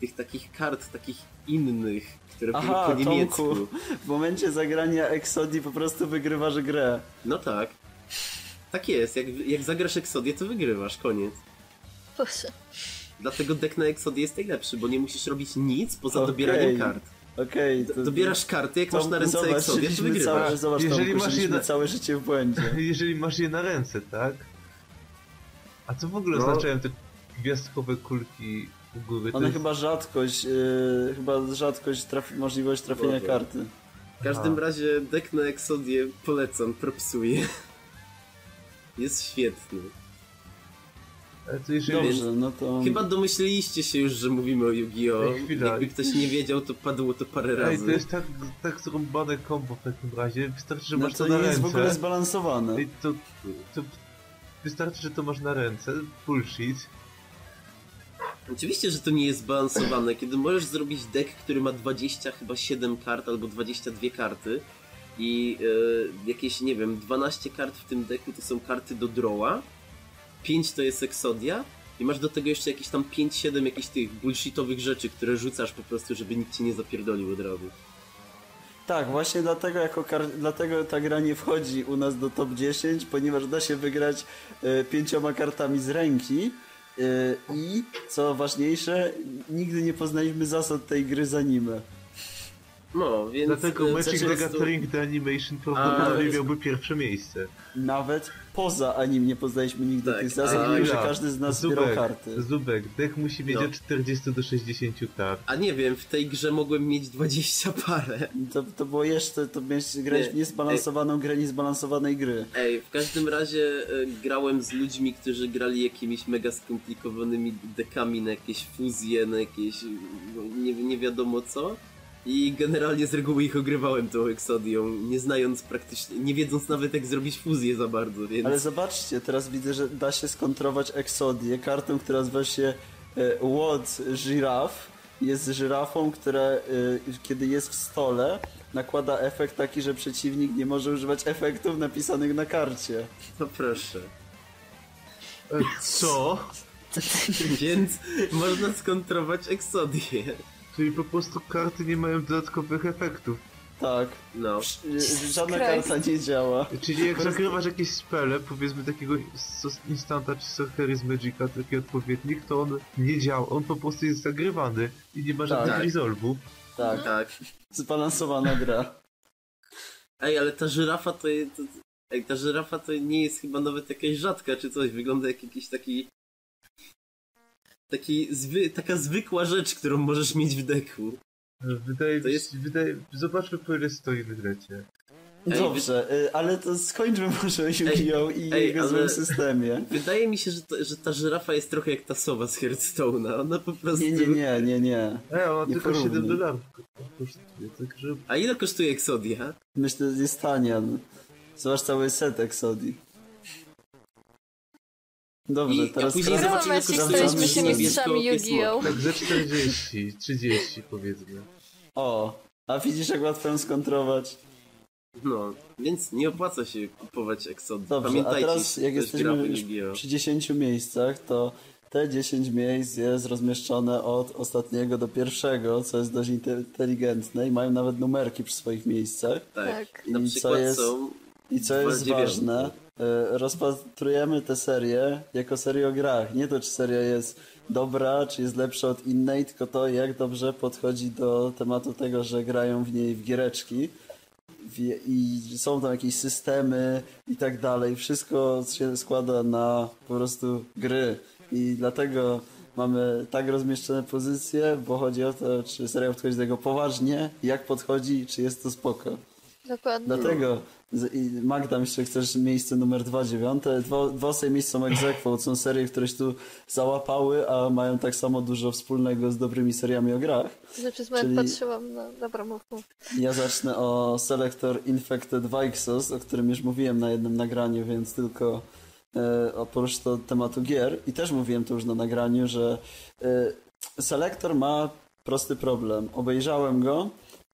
tych takich kart, takich innych, które były Aha, po niemiecku. Tomku, w momencie zagrania Exodii po prostu wygrywasz grę. No tak. Tak jest, jak, jak zagrasz Exodię, to wygrywasz, koniec. Boże. Dlatego deck na Exodię jest najlepszy, bo nie musisz robić nic poza Okej. dobieraniem kart. Okej, D- to... Dobierasz karty, jak masz Tomku, na ręce zobacz, Exodię, to wygrywasz. całe, zobacz, Jeżeli Tomku, masz jedna- całe życie w błędzie. Jeżeli masz je na ręce, tak? A co w ogóle No. oznaczają te gwiazdkowe kulki u góry? One jest- chyba rzadkość, yy, chyba rzadkość, trafi, możliwość trafienia Może. karty. W każdym Aha. razie deck na Exodię polecam, propsuję. Jest świetny. Ale to jeżeli... Dobrze, no to... Chyba domyśliliście się już, że mówimy o Yu-Gi-Oh! Ej. Jakby ktoś nie wiedział, to padło to parę Ej, razy. to jest tak, tak zrąbane kombo w takim razie. Wystarczy, że no masz to, to na nie jest ręce. w ogóle zbalansowane. Ej, to, to wystarczy, że to masz na ręce. Bullshit. Oczywiście, że to nie jest zbalansowane, kiedy możesz zrobić deck, który ma 20 chyba 7 kart albo 22 karty i e, jakieś, nie wiem, 12 kart w tym decku to są karty do drawa, 5 to jest Exodia i masz do tego jeszcze jakieś tam 5-7 jakichś tych bullshitowych rzeczy, które rzucasz po prostu, żeby nikt ci nie zapierdolił od razu. Tak, właśnie dlatego, jako kar... dlatego ta gra nie wchodzi u nas do top 10, ponieważ da się wygrać e, pięcioma kartami z ręki e, i, co ważniejsze, nigdy nie poznaliśmy zasad tej gry z anime. No, więc... Dlatego e, Magic the Gathering The Animation prawdopodobnie miałby pierwsze miejsce. Nawet poza anim nie poznaliśmy nigdy Tak, tych zasad, a- mimo że Chwila. każdy z nas zbierał Zubek, karty. Zubek, deck musi mieć No. od 40 do 60 kart. A nie wiem, w tej grze mogłem mieć 20 parę. To, to było jeszcze, to miałeś grać w niezbalansowaną grę niezbalansowanej gry. Ej, w każdym razie e, grałem z ludźmi, którzy grali jakimiś mega skomplikowanymi dekami na jakieś fuzje, na jakieś no, nie, nie wiadomo co. I generalnie z reguły ich ogrywałem tą Exodią, nie znając praktycznie, nie wiedząc nawet jak zrobić fuzję za bardzo, więc... Ale zobaczcie, teraz widzę, że da się skontrować Exodię kartą, która nazywa się e, Łod Żiraf. Jest żyrafą, która e, kiedy jest w stole nakłada efekt taki, że przeciwnik nie może używać efektów napisanych na karcie. No proszę. E, Co? Więc można skontrować Exodię. Czyli po prostu karty nie mają dodatkowych efektów. Tak. No. Żadna karta nie działa. Czyli jak zagrywasz jakieś spele, powiedzmy takiego instanta czy sorcery z Magica, taki odpowiednik, to on nie działa, on po prostu jest zagrywany i nie ma żadnych Tak. resolve'ów. Tak, Tak. zbalansowana gra. Ej, ale ta żyrafa to, je- to Ej, ta żyrafa to nie jest chyba nawet jakaś rzadka czy coś. Wygląda jak jakiś taki. Taki zwy, taka zwykła rzecz, którą możesz mieć w deku. Wydaje To mi jest- się, wydaje, zobaczmy po ile stoi w grecie. Ej, Dobrze, e, ale to skończmy może Yu-Gi-Oh! i ej, jego ale- złym systemie. Wydaje mi się, że, to, że ta żyrafa jest trochę jak ta sowa z Hearthstone'a. Ona po prostu. Nie, nie, nie, nie, nie. E, ona Nie tylko 7 porównuj. dolarów kosztuje, także A ile kosztuje Exodia? Myślę, że jest tania. no. Zobacz cały set Exodii. Dobrze, I- a teraz później sprawdzamy- zobaczymy, jak staliśmy się mistrzami Yu-Gi-Oh! tak ze 40, 30 powiedzmy. O, a widzisz jak łatwo ją skontrować? No, więc nie opłaca się kupować Exodii. Dobrze, a Pamiętajcie, teraz jak jesteśmy już przy 10 miejscach, to te 10 miejsc jest rozmieszczone od ostatniego do pierwszego, co jest dość inteligentne i mają nawet numerki przy swoich miejscach. Tak. Tak. Na I co przykład jest- są. I co jest ważne, rozpatrujemy tę serię jako serię o grach. Nie to, czy seria jest dobra, czy jest lepsza od innej, tylko to, jak dobrze podchodzi do tematu tego, że grają w niej w giereczki i są tam jakieś systemy i tak dalej. Wszystko się składa na po prostu gry i dlatego mamy tak rozmieszczone pozycje, bo chodzi o to, czy seria podchodzi do tego poważnie, jak podchodzi, czy jest to spoko. Dokładnie. Dlatego z- i Magda, myślę, chcesz miejsce numer dwa dziewiąte. Dwa, dwa miejsca są egzekwo. Są serie, które się tu załapały, a mają tak samo dużo wspólnego z dobrymi seriami o grach. Że przez moment patrzyłam na... Dobra. Ja zacznę o Selector Infected Vixos, o którym już mówiłem na jednym nagraniu, więc tylko e, oprócz to tematu gier. I też mówiłem to już na nagraniu, że e, Selector ma prosty problem. Obejrzałem go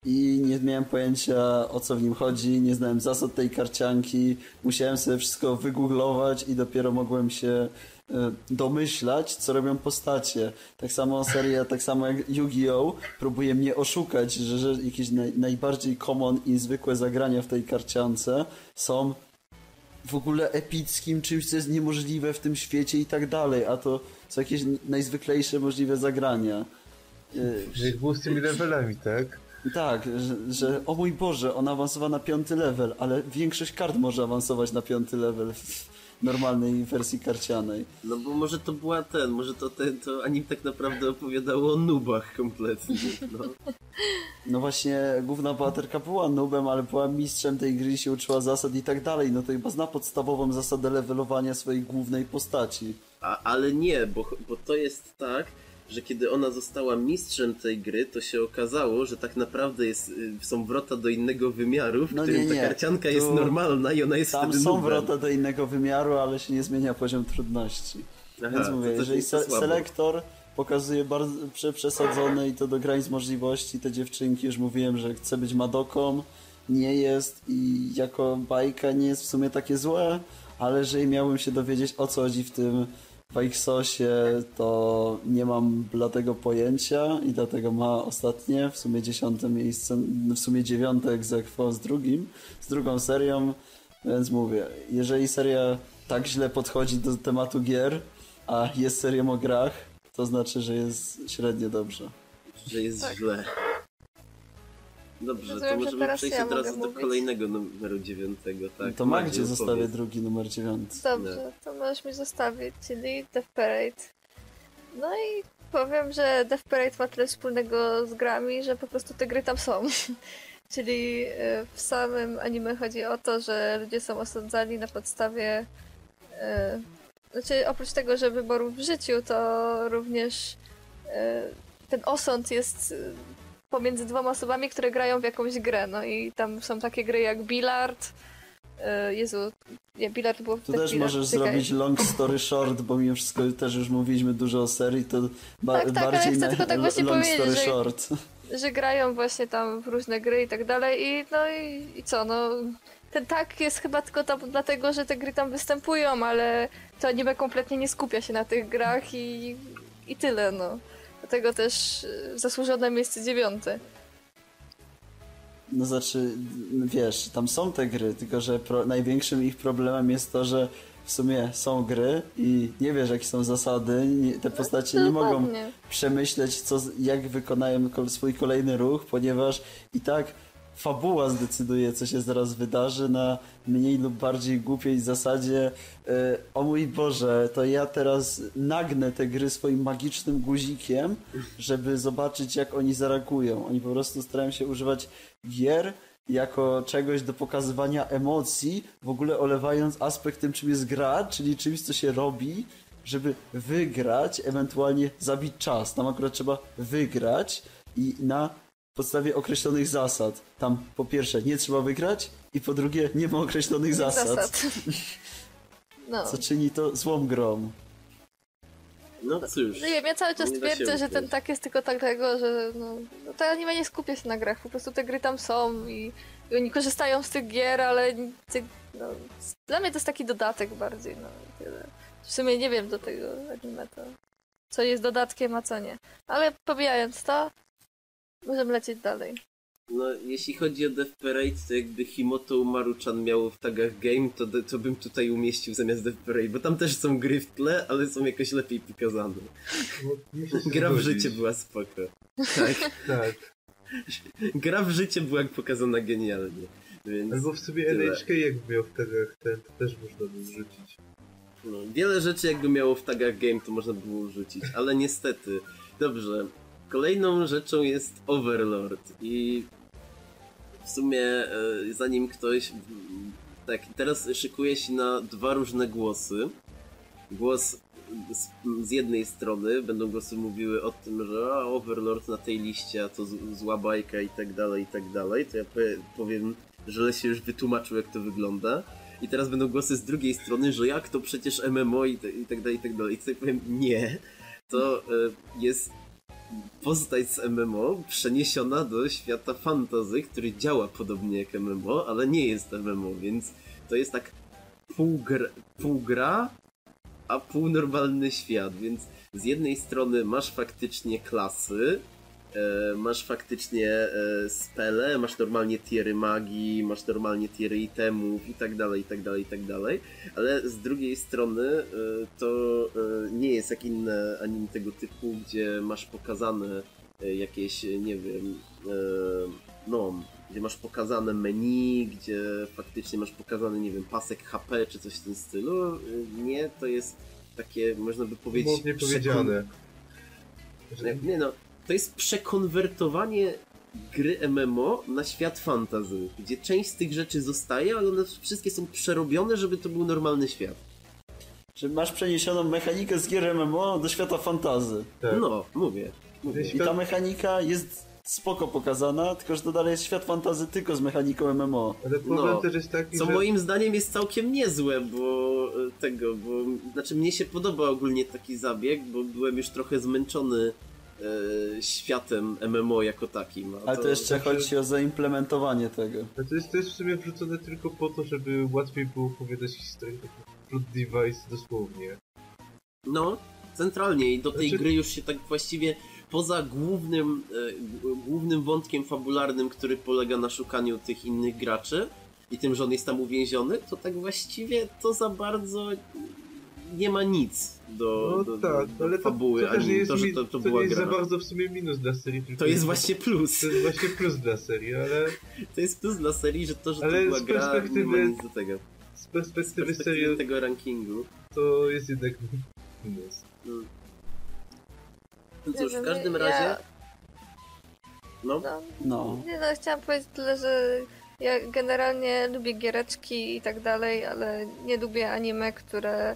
i nie miałem pojęcia o co w nim chodzi, nie znałem zasad tej karcianki, musiałem sobie wszystko wygooglować i dopiero mogłem się e, domyślać, co robią postacie. Tak samo seria, tak samo jak Yu-Gi-Oh! próbuje mnie oszukać, że, że jakieś naj, najbardziej common i zwykłe zagrania w tej karciance są w ogóle epickim czymś, co jest niemożliwe w tym świecie i tak dalej, a to są jakieś najzwyklejsze możliwe zagrania. Y, Jak było z tymi levelami, tak? Tak, że, że o mój Boże, on awansował na piąty level, ale większość kart może awansować na piąty level w normalnej wersji karcianej. No bo może to była ten, może to, ten, to anim tak naprawdę opowiadało o nubach kompletnie. No. No właśnie, główna bohaterka była nubem, ale była mistrzem tej gry, się uczyła zasad i tak dalej. No to chyba zna podstawową zasadę levelowania swojej głównej postaci. A, ale nie, bo, bo to jest tak, że kiedy ona została mistrzem tej gry, to się okazało, że tak naprawdę jest, y, są wrota do innego wymiaru, w No którym nie, nie. ta karcianka Tu- jest normalna i ona jest Tam są nubem. wrota do innego wymiaru, ale się nie zmienia poziom trudności. Aha, Więc mówię, jeżeli se selektor pokazuje bardzo prze przesadzone i to do granic możliwości, te dziewczynki, już mówiłem, że chce być Madoką, nie jest i jako bajka nie jest w sumie takie złe, ale jeżeli miałbym się dowiedzieć o co chodzi w tym Wajksosie, to nie mam bladego pojęcia i dlatego ma ostatnie, w sumie dziesiąte miejsce, w sumie dziewiąte egzekwo z drugim, z drugą serią, więc mówię, jeżeli seria tak źle podchodzi do tematu gier, a jest serią o grach, to znaczy, że jest średnio dobrze. Że jest Tak. źle. Dobrze, to Rozumiem, że możemy teraz przejść ja od razu do mówić. kolejnego numeru dziewiątego, tak? to Magdzie, Magdzie zostawię drugi numer dziewiąty. Dobrze, to możesz mi zostawić, czyli Death Parade. No i powiem, że Death Parade ma tyle wspólnego z grami, że po prostu te gry tam są. czyli e, w samym anime chodzi o to, że ludzie są osądzani na podstawie. e, Znaczy, oprócz tego, że wyborów w życiu, to również e, ten osąd jest pomiędzy dwoma osobami, które grają w jakąś grę. No i tam są takie gry jak Billard. e, Jezu, nie, Billard było w Tu też możesz czekaj. zrobić long story short, bo mimo wszystko też już mówiliśmy dużo o serii, to ba Tak, tak, ale bardziej chcę na tylko tak właśnie long powiedzieć, story że- short. że grają właśnie tam w różne gry i tak dalej i no i, i co, no ten tak jest chyba tylko tam dlatego, że te gry tam występują, ale to anime kompletnie nie skupia się na tych grach i, i tyle, no. Dlatego też y, zasłużone miejsce dziewiąte. No znaczy, wiesz, tam są te gry, tylko że pro, największym ich problemem jest to, że w sumie są gry i nie wiesz jakie są zasady, nie, te postacie nie mogą przemyśleć, co, jak wykonają swój kolejny ruch, ponieważ i tak fabuła zdecyduje, co się zaraz wydarzy na mniej lub bardziej głupiej zasadzie e, o mój Boże, to ja teraz nagnę te gry swoim magicznym guzikiem, żeby zobaczyć, jak oni zareagują. Oni po prostu starają się używać gier jako czegoś do pokazywania emocji, w ogóle olewając aspekt tym, czym jest gra, czyli czymś, co się robi, żeby wygrać, ewentualnie zabić czas. Tam akurat trzeba wygrać i na podstawie określonych zasad. Tam po pierwsze nie trzeba wygrać i po drugie nie ma określonych zasad, No. co czyni to złą grą. No cóż. Nie wiem, ja cały czas twierdzę, że ten tak jest tylko dlatego, że no, no to anime nie skupia się na grach, po prostu te gry tam są i, i oni korzystają z tych gier, ale ty, no, dla mnie to jest taki dodatek bardziej, no i tyle. W sumie nie wiem do tego anime to, co jest dodatkiem, a co nie. Ale pomijając to, możemy lecieć dalej. No, jeśli chodzi o Death Parade, to jakby Himoto Umaru-chan miało w tagach game, to, to bym tutaj umieścił zamiast Death Parade, bo tam też są gry w tle, ale są jakoś lepiej pokazane. Gra w życie była spoko. Tak, Tak. gra w życie była pokazana genialnie. Więc Albo w sobie Tyle. NHK jakby miał w tagach ten, to też można by wrzucić. no, wiele rzeczy jakby miało w tagach game, to można było rzucić, ale niestety. Dobrze. Kolejną rzeczą jest Overlord i w sumie e, zanim ktoś tak, teraz szykuje się na dwa różne głosy. Głos z, z jednej strony będą głosy mówiły o tym, że a, Overlord na tej liście, a to z, zła bajka i tak dalej, i tak dalej. To ja powie- powiem, że Lesie już wytłumaczył jak to wygląda. I teraz będą głosy z drugiej strony, że jak to przecież MMO i, te, i tak dalej, i tak dalej. I tutaj powiem nie. To e, jest postać z MMO przeniesiona do świata fantazy, który działa podobnie jak MMO, ale nie jest MMO, więc to jest tak pół, gr, pół gra, a pół normalny świat, więc z jednej strony masz faktycznie klasy, masz faktycznie e, spele, masz normalnie tiery magii, masz normalnie tiery itemów i tak dalej, i tak dalej, i tak dalej, ale z drugiej strony e, to e, nie jest jak inne anime tego typu, gdzie masz pokazane e, jakieś, nie wiem, e, no, gdzie masz pokazane menu, gdzie faktycznie masz pokazany, nie wiem, pasek HP czy coś w tym stylu. E, Nie, to jest takie, można by powiedzieć, Mocnie powiedziane. nie no, to jest przekonwertowanie gry MMO na świat fantasy, gdzie część z tych rzeczy zostaje, ale one wszystkie są przerobione, żeby to był normalny świat. Czy masz przeniesioną mechanikę z gier MMO do świata fantazy. Tak. No, mówię. mówię. I ta mechanika jest spoko pokazana, tylko że to dalej jest świat fantazy tylko z mechaniką MMO. Ale problem No, też jest taki, Co że... moim zdaniem jest całkiem niezłe, bo e, tego, bo znaczy mnie się podoba ogólnie taki zabieg, bo byłem już trochę zmęczony e, światem MMO jako takim. a Ale to jeszcze znaczy- chodzi o zaimplementowanie tego. A to jest, to jest w sumie wrzucone tylko po to, żeby łatwiej było opowiadać historię. Taki plot device dosłownie. No, centralnie i do tej Znaczy- gry już się tak właściwie poza głównym, e, głównym wątkiem fabularnym, który polega na szukaniu tych innych graczy i tym, że on jest tam uwięziony, to tak właściwie to za bardzo nie ma nic do, No do, tak, do, ale to, fabuły, to też ani nie jest, to, że to, to to była nie jest gra. za bardzo w sumie minus dla serii. Tylko To jest właśnie plus. To jest właśnie plus dla serii, ale To jest plus dla serii, że to, że Ale to była z gra, nie ma perspektywy- nic do tego. z Z perspektywy perspektywy serii tego rankingu. to jest jednak minus. No Nie cóż, w wiem, każdym ja- razie... No, No, No. nie no, chciałam powiedzieć tyle, że ja generalnie lubię giereczki i tak dalej, ale nie lubię anime, które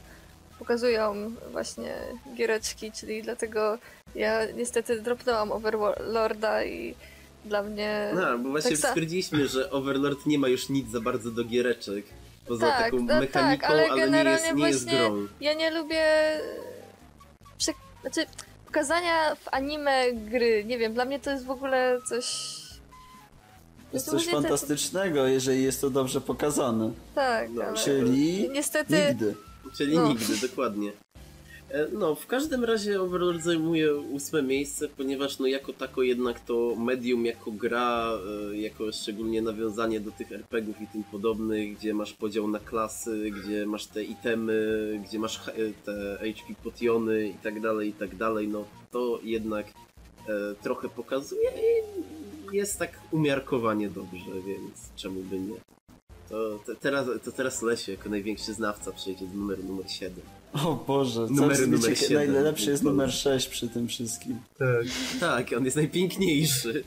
pokazują właśnie giereczki, czyli dlatego ja niestety dropnęłam Overlorda i dla mnie... No, bo właśnie tak stwierdziliśmy, że Overlord nie ma już nic za bardzo do giereczek. Poza Tak, taką no tak, mechaniką, ale ale, nie generalnie jest, nie jest właśnie- grą. Ja nie lubię... Prze... Znaczy, pokazania w anime gry, nie wiem, dla mnie to jest w ogóle coś... To jest To coś fantastycznego, jeżeli jest to dobrze pokazane. Tak, No, ale... Czyli Niestety... nigdy. Czyli No. nigdy, dokładnie. E, No, w każdym razie Overlord zajmuje ósme miejsce, ponieważ no jako tako jednak to medium jako gra, e, jako szczególnie nawiązanie do tych RPGów i tym podobnych, gdzie masz podział na klasy, gdzie masz te itemy, gdzie masz h- te HP potiony i tak dalej, i tak dalej, no to jednak e, trochę pokazuje i jest tak umiarkowanie dobrze, więc czemu by nie. To, te, teraz, to teraz Lesiu jako największy znawca przejdzie do numeru numer 7. O Boże, w numer wiecie, siedem. najlepszy jest numer 6 przy tym wszystkim. Tak. Tak, on jest najpiękniejszy.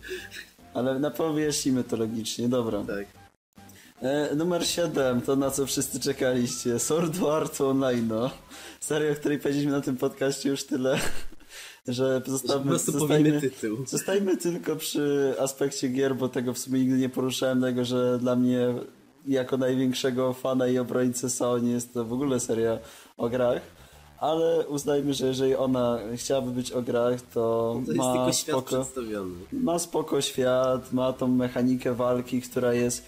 Ale na wyjaśnimy to logicznie, dobra. Tak. E, numer 7, to na co wszyscy czekaliście. Sword Art Online. No. Seria, o której powiedzieliśmy na tym podcaście już tyle, że Że po zostawmy, prostu powiemy zostajmy, tytuł. zostajmy tylko przy aspekcie gier, bo tego w sumie nigdy nie poruszałem, tego, że dla mnie jako największego fana i obrońcy SAO nie jest to w ogóle seria o grach. Ale uznajmy, że jeżeli ona chciababy być o grach, to, To jest ma spoko ma spoko świat, ma tą mechanikę walki, która jest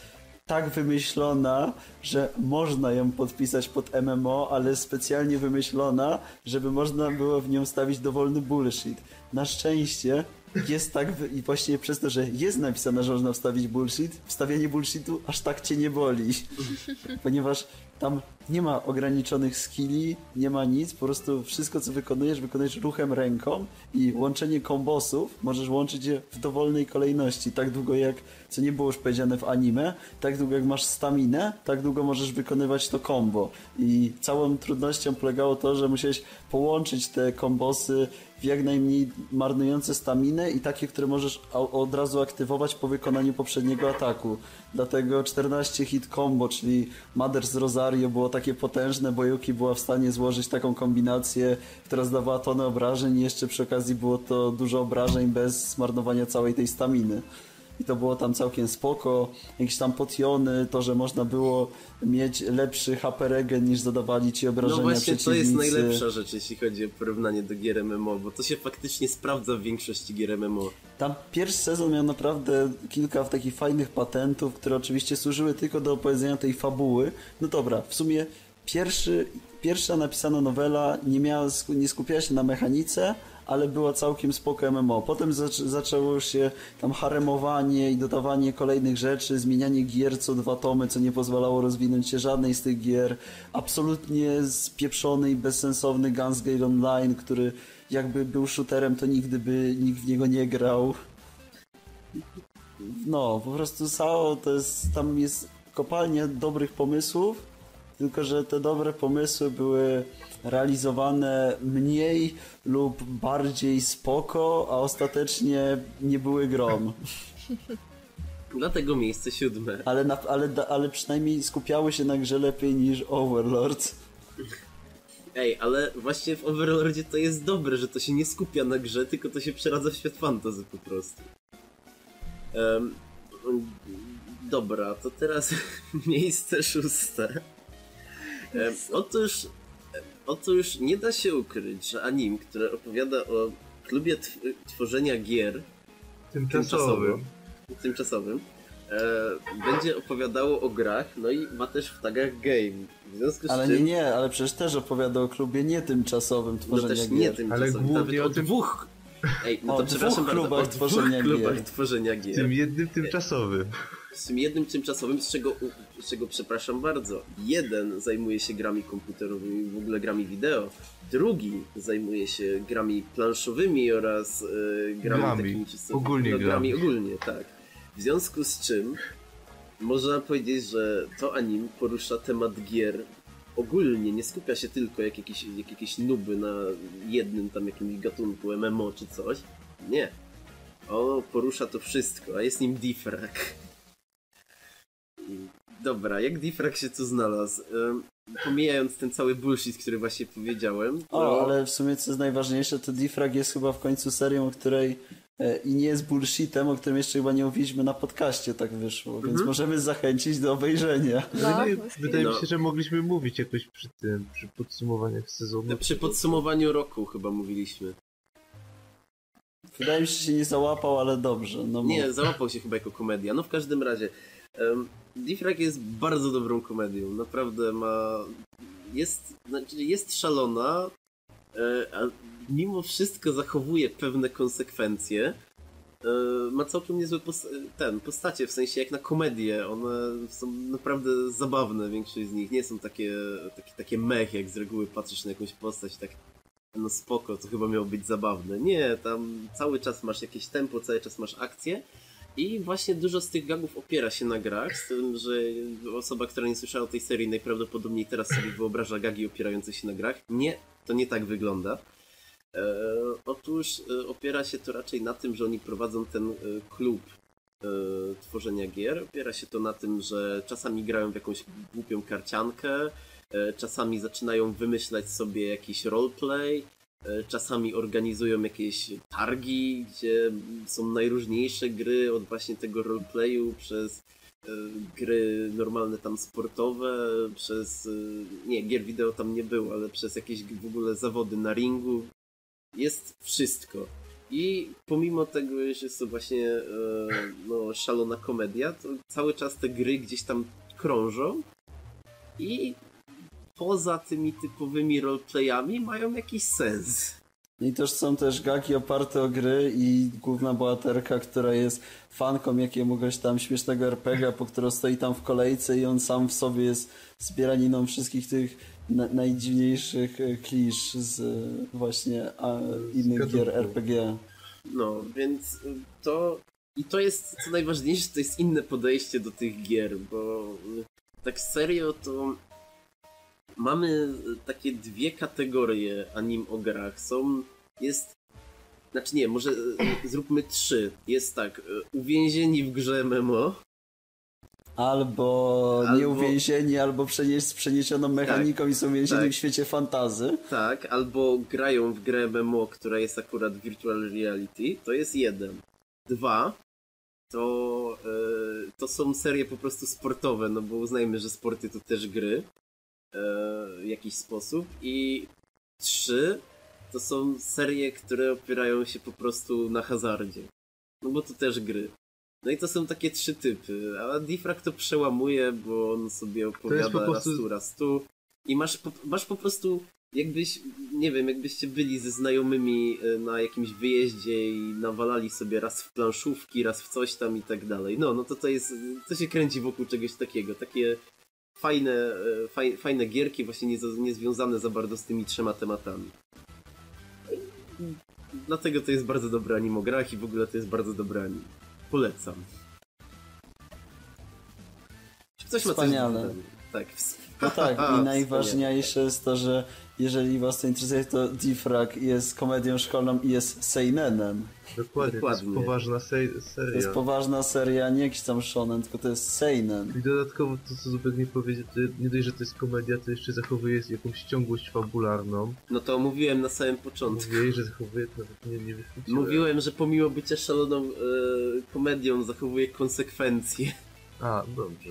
tak wymyślona, że można ją podpisać pod MMO, ale specjalnie wymyślona, żeby można było w nią stawić dowolny bullshit. Na szczęście jest tak, i właśnie przez to, że jest napisane, że można wstawić bullshit, wstawianie bullshitu aż tak cię nie boli. Ponieważ tam nie ma ograniczonych skilli, nie ma nic, po prostu wszystko co wykonujesz, wykonujesz ruchem ręką i łączenie kombosów możesz łączyć je w dowolnej kolejności, tak długo jak, co nie było już powiedziane w anime, tak długo jak masz staminę, tak długo możesz wykonywać to combo. I całą trudnością polegało to, że musiałeś połączyć te kombosy w jak najmniej marnujące staminę i takie, które możesz od razu aktywować po wykonaniu poprzedniego ataku. Dlatego 14 hit combo, czyli Mother z Rosario było takie potężne, bo Yuki była w stanie złożyć taką kombinację, która zdawała tonę obrażeń i jeszcze przy okazji było to dużo obrażeń bez zmarnowania całej tej staminy. I to było tam całkiem spoko. Jakieś tam potiony, to, że można było mieć lepszy HP regen niż zadawali ci obrażenia No właśnie, to jest najlepsza rzecz, jeśli chodzi o porównanie do gier MMO, bo to się faktycznie sprawdza w większości gier MMO. Tam pierwszy sezon miał naprawdę kilka takich fajnych patentów, które oczywiście służyły tylko do opowiedzenia tej fabuły. No dobra, w sumie pierwszy, pierwsza napisana nowela nie, miała, nie skupiała się na mechanice, ale była całkiem spoko MMO. Potem zac- zaczęło się tam haremowanie i dodawanie kolejnych rzeczy, zmienianie gier co dwa tomy, co nie pozwalało rozwinąć się żadnej z tych gier. Absolutnie spieprzony i bezsensowny Guns Gale Online, który jakby był shooterem, to nigdy by nikt w niego nie grał. No, po prostu SAO to jest, tam jest kopalnia dobrych pomysłów, tylko że te dobre pomysły były realizowane mniej lub bardziej spoko, a ostatecznie nie były grom. Dlatego miejsce siódme. Ale, na, ale, ale przynajmniej skupiały się na grze lepiej niż Overlord. Ej, ale właśnie w Overlordzie to jest dobre, że to się nie skupia na grze, tylko to się przeradza w świat fantasy po prostu. Em, dobra, to teraz miejsce szóste. Em, otóż, otóż nie da się ukryć, że anim, które opowiada o klubie tw tworzenia gier Tymczasowym. tymczasowym, e, będzie opowiadało o grach, no i ma też w tagach game. W związku z Ale czym... nie, nie, ale przecież też opowiada o klubie nie tymczasowym No tworzenia też gier. nie tymczasowym, Ale głównie nawet o o tym- dwóch... Ej, no O to dwóch przepraszam bardzo, klubach o dwóch tworzenia klubach gier. tworzenia Tym gier. jednym tymczasowym. Z tym jednym tymczasowym, z czego, z czego przepraszam bardzo, jeden zajmuje się grami komputerowymi, w ogóle grami wideo, drugi zajmuje się grami planszowymi oraz e, grami, Grami. takimi czysto- Ogólnie no, grami. grami. ogólnie, tak. W związku z czym można powiedzieć, że to anim porusza temat gier ogólnie, nie skupia się tylko jak jakieś, jak jakieś nuby na jednym tam jakimś gatunku MMO czy coś. Nie. O, porusza to wszystko, a jest nim Diffrag. Dobra, jak Diffrag się tu znalazł? Ym, pomijając ten cały bullshit, który właśnie powiedziałem. O, ale w sumie co jest najważniejsze, to Diffrag jest chyba w końcu serią, o której e, i nie jest bullshitem, o którym jeszcze chyba nie mówiliśmy na podcaście, tak wyszło, więc Mhm. możemy zachęcić do obejrzenia. No, Wydaje, bez wydaje mi No. się, że mogliśmy mówić jakoś przy tym, przy podsumowaniach sezonu. Przy podsumowaniu roku chyba mówiliśmy. Wydaje mi się, że się nie załapał, ale dobrze. No Nie, załapał się chyba jako komedia. No w każdym razie. Um, Diffrag jest bardzo dobrą komedią. Naprawdę ma. Jest, znaczy jest szalona, e, a mimo wszystko zachowuje pewne konsekwencje. E, ma całkiem niezłe pos- ten, postacie, w sensie jak na komedię. One są naprawdę zabawne, większość z nich. Nie są takie, takie, takie mech, jak z reguły patrzysz na jakąś postać tak no spoko, to chyba miało być zabawne. Nie, tam cały czas masz jakieś tempo, cały czas masz akcję i właśnie dużo z tych gagów opiera się na grach, z tym, że osoba, która nie słyszała tej serii najprawdopodobniej teraz sobie wyobraża gagi opierające się na grach. Nie, to nie tak wygląda. E, otóż e, opiera się to raczej na tym, że oni prowadzą ten e, klub e, tworzenia gier. Opiera się to na tym, że czasami grają w jakąś głupią karciankę, e, czasami zaczynają wymyślać sobie jakiś roleplay, czasami organizują jakieś targi, gdzie są najróżniejsze gry od właśnie tego roleplayu przez e, gry normalne tam sportowe, przez e, nie, gier wideo tam nie było, ale przez jakieś w ogóle zawody na ringu. Jest wszystko. I pomimo tego, że jest to właśnie e, no, szalona komedia, to cały czas te gry gdzieś tam krążą i poza tymi typowymi roleplayami mają jakiś sens. I też są też gagi oparte o gry i główna bohaterka, która jest fanką jakiegoś tam śmiesznego RPG, po którą stoi tam w kolejce i on sam w sobie jest zbieraniną wszystkich tych na najdziwniejszych e, klisz z e, właśnie a, innych gier RPG. No, więc to. I to jest co najważniejsze, to jest inne podejście do tych gier, bo tak serio to mamy y, takie dwie kategorie anim o grach. Są. Jest. Znaczy nie, może y, zróbmy trzy. Jest tak, y, uwięzieni w grze MMO. Albo, Albo- nieuwięzieni, albo przenieś, z przeniesioną mechaniką i są więzieni tak. w świecie fantazy. Tak, albo grają w grę MMO, która jest akurat virtual reality. To jest jeden. Dwa. to, e, to są serie po prostu sportowe, no bo uznajmy, że sporty to też gry e, w jakiś sposób. I trzy to są serie, które opierają się po prostu na hazardzie. No bo to też gry. No i to są takie trzy typy, a Diffrag to przełamuje, bo on sobie opowiada po prostu- raz tu, raz tu. I masz po, masz po prostu, jakbyś, nie wiem, jakbyście byli ze znajomymi e, na jakimś wyjeździe i nawalali sobie raz w planszówki, raz w coś tam i tak dalej. No, no to to jest, to się kręci wokół czegoś takiego, takie fajne, e, faj, fajne gierki, właśnie nie, za- nie związane za bardzo z tymi trzema tematami. Dlatego to jest bardzo dobry anim o grach i w ogóle to jest bardzo dobry anim. Polecam. Czy ktoś ma coś do Wspaniale. Tak. No tak, i najważniejsze jest to, że jeżeli was to interesuje, to Diffrag jest komedią szkolną i jest seinen. Dokładnie, to Dokładnie. jest poważna se To jest seria. poważna seria, nie jakiś tam shonen, tylko to jest seinen. I dodatkowo to, co Zubek nie powiedział, to nie dość, że to jest komedia, to jeszcze zachowuje jakąś ciągłość fabularną. No to mówiłem na samym początku. Mówiłeś, że zachowuje to nawet nie, nie wychwyciłem. Mówiłem, że pomimo bycia szaloną e, komedią zachowuje konsekwencje. A, dobrze.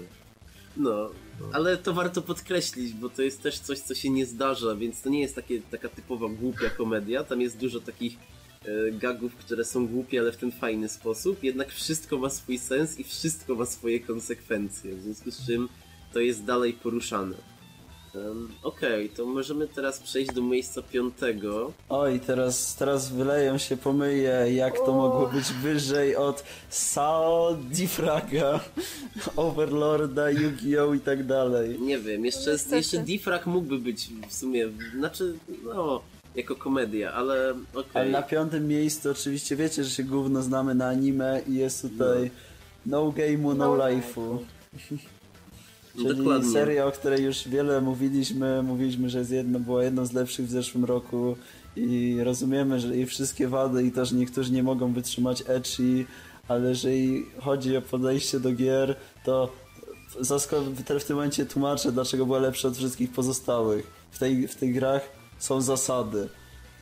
No. Ale to warto podkreślić, bo to jest też coś, co się nie zdarza, więc to nie jest takie, taka typowa głupia komedia. Tam jest dużo takich e, gagów, które są głupie, ale w ten fajny sposób. Jednak wszystko ma swój sens i wszystko ma swoje konsekwencje, w związku z czym to jest dalej poruszane. Em, Okej, to możemy teraz przejść do miejsca piątego. Oj, teraz, teraz wyleją się pomyje, jak to O. mogło być wyżej od Sao Diffraga, Overlorda, Yu-Gi-Oh! i tak dalej. Nie wiem, jeszcze, Niestety. jeszcze Diffrag mógłby być w sumie, znaczy, no, jako komedia, ale okej. Ale na piątym miejscu oczywiście wiecie, że się gówno znamy na anime i jest tutaj No Game'u, No No Life'u. Czyli Dokładnie. seria, o której już wiele mówiliśmy, mówiliśmy, że jest jedno, była jedną z lepszych w zeszłym roku i rozumiemy, że jej wszystkie wady i to, że niektórzy nie mogą wytrzymać ecchi, ale jeżeli chodzi o podejście do gier, to w tym momencie tłumaczę, dlaczego była lepsza od wszystkich pozostałych. W, tej, w tych grach są zasady.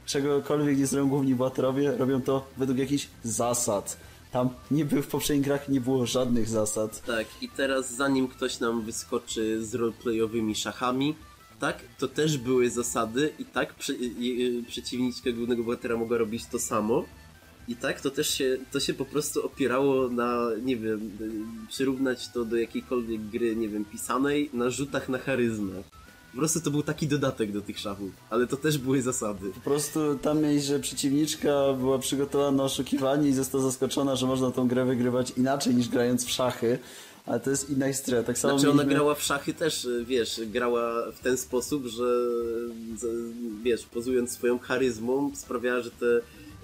Czegokolwiek nie zrobią główni bohaterowie, robią to według jakichś zasad. Tam niby w poprzednich grach nie było żadnych zasad. Tak, i teraz zanim ktoś nam wyskoczy z roleplayowymi szachami, tak, to też były zasady i tak prze, i, przeciwniczka głównego bohatera mogła robić to samo. I tak, to też się, to się po prostu opierało na, nie wiem, przyrównać to do jakiejkolwiek gry, nie wiem, pisanej, na rzutach na charyzmę. Po prostu to był taki dodatek do tych szachów, ale to też były zasady. Po prostu tam mieli, że przeciwniczka była przygotowana na oszukiwanie i została zaskoczona, że można tą grę wygrywać inaczej niż grając w szachy. Ale to jest inna historia. Tak samo Znaczy ona mieliśmy- grała w szachy też, y, wiesz, grała w ten sposób, że z- wiesz, pozując swoją charyzmą sprawiała, że te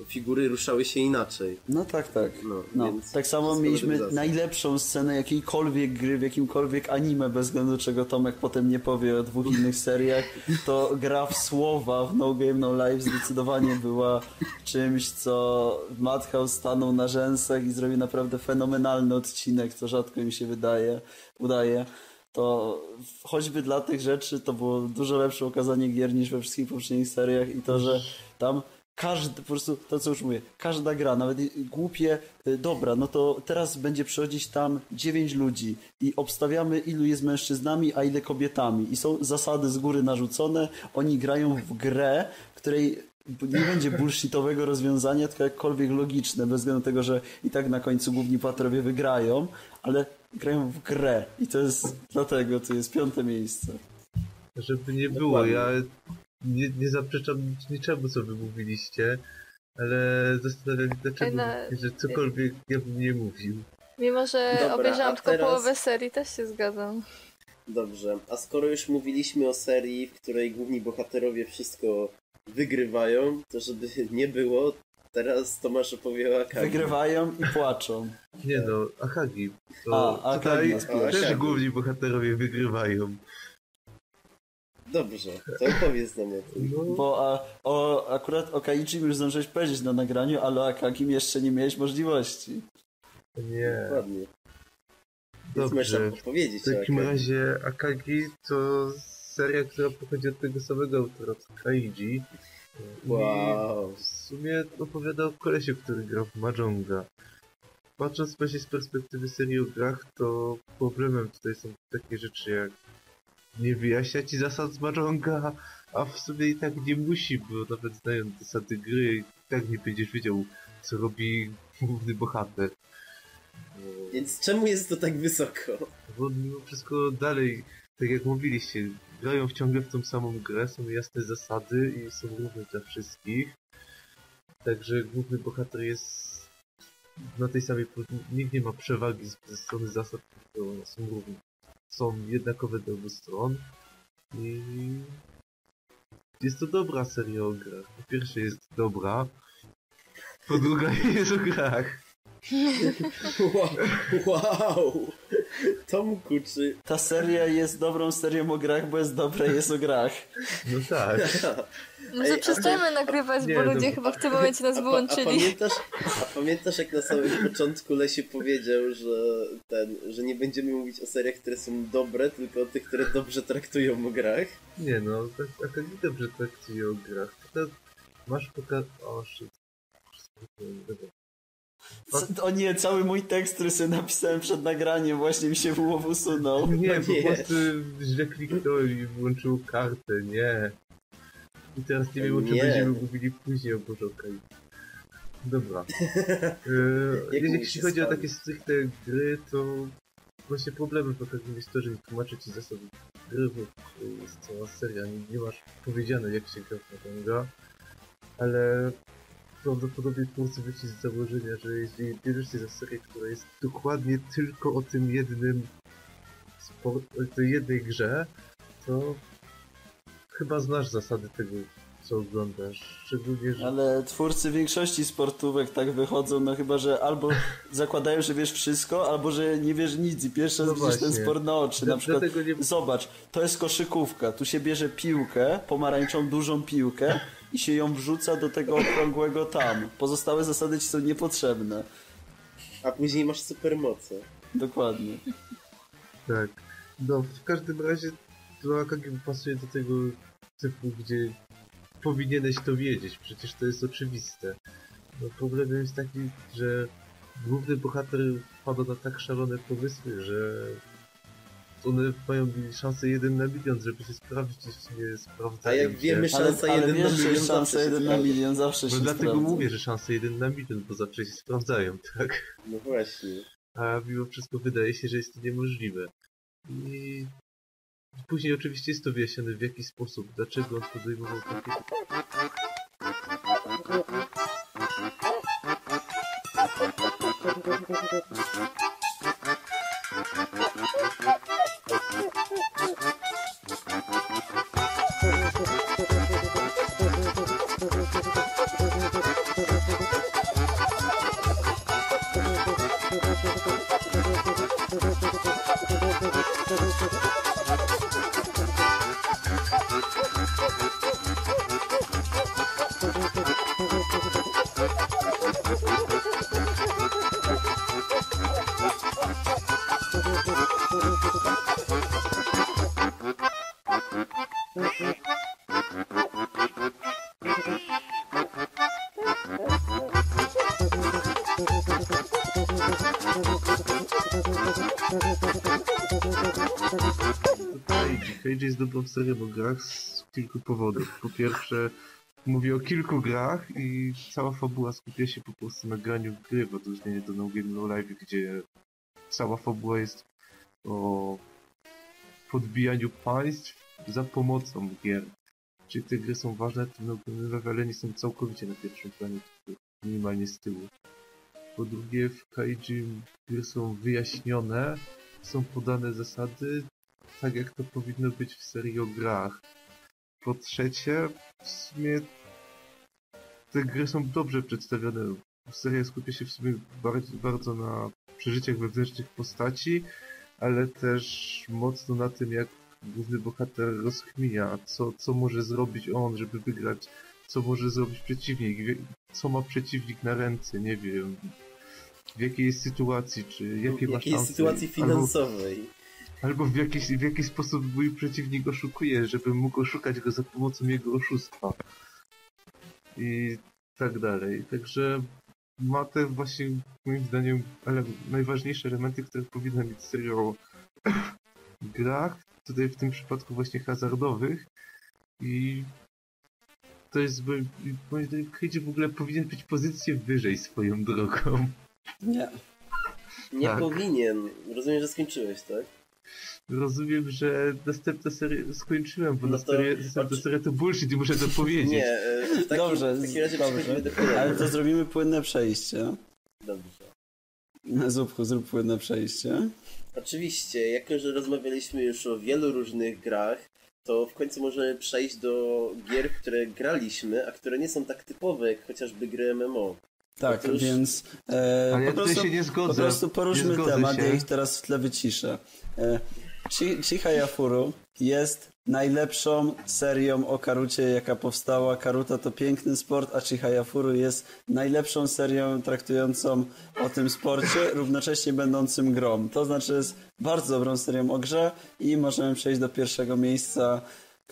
figury ruszały się inaczej. No tak, tak. No, No, tak samo mieliśmy najlepszą scenę jakiejkolwiek gry w jakimkolwiek anime, bez względu czego Tomek potem nie powie o dwóch innych seriach, to gra w słowa w No Game No Life zdecydowanie była czymś, co Madhouse stanął na rzęsach i zrobił naprawdę fenomenalny odcinek, co rzadko mi się wydaje, udaje. To choćby dla tych rzeczy to było dużo lepsze okazanie gier niż we wszystkich poprzednich seriach i to, że tam każdy, po prostu to co już mówię, każda gra, nawet głupie, y, dobra, no to teraz będzie przychodzić tam dziewięć ludzi i obstawiamy ilu jest mężczyznami, a ile kobietami i są zasady z góry narzucone, oni grają w grę, której nie będzie bullshitowego rozwiązania, tylko jakkolwiek logiczne, bez względu na tego, że i tak na końcu główni patrowie wygrają, ale grają w grę i to jest dlatego, to jest piąte miejsce. Żeby nie było, Dokładnie. ja nie, nie zaprzeczam nic- niczemu, co wy mówiliście, ale zastanawiam się, dlaczego, Na- że cokolwiek ja bym nie mówił. Mimo, że Dobra, obejrzałam tylko teraz- połowę serii, też się zgadzam. Dobrze, a skoro już mówiliśmy o serii, w której główni bohaterowie wszystko wygrywają, to żeby nie było, teraz Tomasz opowie o Akagi. Wygrywają i płaczą. Nie no, Akagi. To A, tutaj Akagi też główni bohaterowie wygrywają. Dobrze, to opowiedz nam o tym. No, Bo a, o, akurat o Kaichi już zdążyłeś powiedzieć na nagraniu, ale o Akagim jeszcze nie miałeś możliwości. nie. Dokładnie. Dobrze. W takim razie Akagi to seria, która pochodzi od tego samego autora co Kaiji. I Wow. w sumie opowiada o kolesiu, który grał w Mahjonga. patrząc właśnie z perspektywy serii o grach, to problemem tutaj są takie rzeczy jak nie wyjaśnia ci zasad z Mahjonga, a w sumie i tak nie musi, bo nawet znając zasady gry, i tak nie będziesz wiedział, co robi główny bohater. Bo- Więc czemu jest to tak wysoko? Bo mimo wszystko dalej, tak jak mówiliście, grają ciągle w tą samą grę, są jasne zasady i są równe dla wszystkich. Także główny bohater jest na tej samej. Nikt nie ma przewagi ze strony zasad, tylko są równe. Są jednakowe dla obu stron i jest to dobra seria o grach. Po pierwsze jest dobra, po drugie jest o grach. Wow! wow. Tomku, czy... Ta seria jest dobrą serią o grach, bo jest dobra i jest o grach. No tak. Może przestajemy nagrywać, Nie, bo no ludzie bo- chyba w tym momencie nas A, pa, a, wyłączyli. pamiętasz, a pamiętasz jak na samym początku Lesie powiedział, że ten, że nie będziemy mówić o seriach, które są dobre, tylko o tych, które dobrze traktują o grach? Nie no, tak, tak nie dobrze traktuje o grach. To masz poka... O, shit. O nie, cały mój tekst, który sobie napisałem przed nagraniem właśnie mi się w głowie usunął. Nie, po Nie. prostu źle kliknąłem i włączył kartę, nie. I teraz nie wiem, o czym będziemy mówili później, o Boże, okej. Dobra. E, jeśli chodzi o takie stricte gry, to właśnie problemem potrafi być to, że nie tłumaczy ci zasady gry, bo jest cała seria, nie, nie masz powiedziane jak się gra w ale prawdopodobnie twórcy wyszli z założenia, że jeśli bierzesz się za serię, która jest dokładnie tylko o tym jednym o tej jednej grze, to chyba znasz zasady tego, co oglądasz. Szczególnie, że Ale twórcy większości sportówek tak wychodzą, no chyba, że albo zakładają, że wiesz wszystko, albo że nie wiesz nic i pierwszy raz No widzisz ten sport na oczy. Na przykład, nie- zobacz, to jest koszykówka, tu się bierze piłkę, pomarańczą dużą piłkę i się ją wrzuca do tego okrągłego tam. Pozostałe zasady ci są niepotrzebne. A później masz supermoce. Dokładnie. Tak. No, w każdym razie to AKG pasuje do tego typu, gdzie powinieneś to wiedzieć, przecież to jest oczywiste. No, problemem jest taki, że główny bohater wpada na tak szalone pomysły, że one mają szansę jeden na milion, żeby się sprawdzić, i w sumie A sprawdzają jak się. wiemy, szansa ale jeden na wiesz, że milion szansa zawsze się jeden na sprawdza. milion zawsze No się dlatego sprawdza. mówię, że szansa jeden na milion, bo zawsze się sprawdzają, tak? No właśnie. a mimo wszystko wydaje się, że jest to niemożliwe. I później oczywiście jest to wyjaśnione w jaki sposób, dlaczego on podejmował takie... Thank you. Cage jest dobrą serią o grach z kilku powodów. Po pierwsze, mówię o kilku grach i cała fabuła skupia się po prostu na graniu gry, w odróżnieniu do No Game No Life, gdzie cała fabuła jest o podbijaniu państw za pomocą gier. Czyli te gry są ważne, to No Game No Life, ale nie są całkowicie na pierwszym planie, tylko minimalnie z tyłu. Po drugie, w Kaiji gry są wyjaśnione, są podane zasady, tak jak to powinno być w serii o grach. Po trzecie, w sumie te gry są dobrze przedstawione. Seria skupia się w sumie bardzo, bardzo na przeżyciach wewnętrznych postaci, ale też mocno na tym, jak główny bohater rozkminia, co, co może zrobić on, żeby wygrać, co może zrobić przeciwnik, co ma przeciwnik na ręce, nie wiem, w jakiej jest sytuacji, czy jakie W ma jakiej szanse. sytuacji finansowej? Albo w jakiś, w jaki sposób mój przeciwnik oszukuje, żebym mógł oszukać go za pomocą jego oszustwa. I tak dalej. Także ma te właśnie, moim zdaniem, ale najważniejsze elementy, które powinna mieć seria o grach, tutaj w tym przypadku właśnie hazardowych i to jest, moim zdaniem, Cage w ogóle powinien być pozycję wyżej swoją drogą. Nie. Nie Tak. powinien. Rozumiem, że skończyłeś, tak? Rozumiem, że następną serię skończyłem, bo No to- następna seria to bullshit i muszę to powiedzieć. Nie, e, w takim, Dobrze, w takim razie dobrze. do. Ale to zrobimy płynne przejście. Dobrze. Zupku, zrób płynne przejście. Oczywiście, jako że rozmawialiśmy już o wielu różnych grach, to w końcu możemy przejść do gier, które graliśmy, a które nie są tak typowe, jak chociażby gry MMO. Tak, Otóż- więc e, Ale ja po, prostu, się nie po zgodzę. prostu poruszmy nie zgodzę temat, się. ja ich teraz w tle wyciszę. E, Chi- Chihayafuru jest najlepszą serią o Karucie, jaka powstała. Karuta to piękny sport, a Chihayafuru jest najlepszą serią traktującą o tym sporcie, równocześnie będącym grą. To znaczy jest bardzo dobrą serią o grze i możemy przejść do pierwszego miejsca,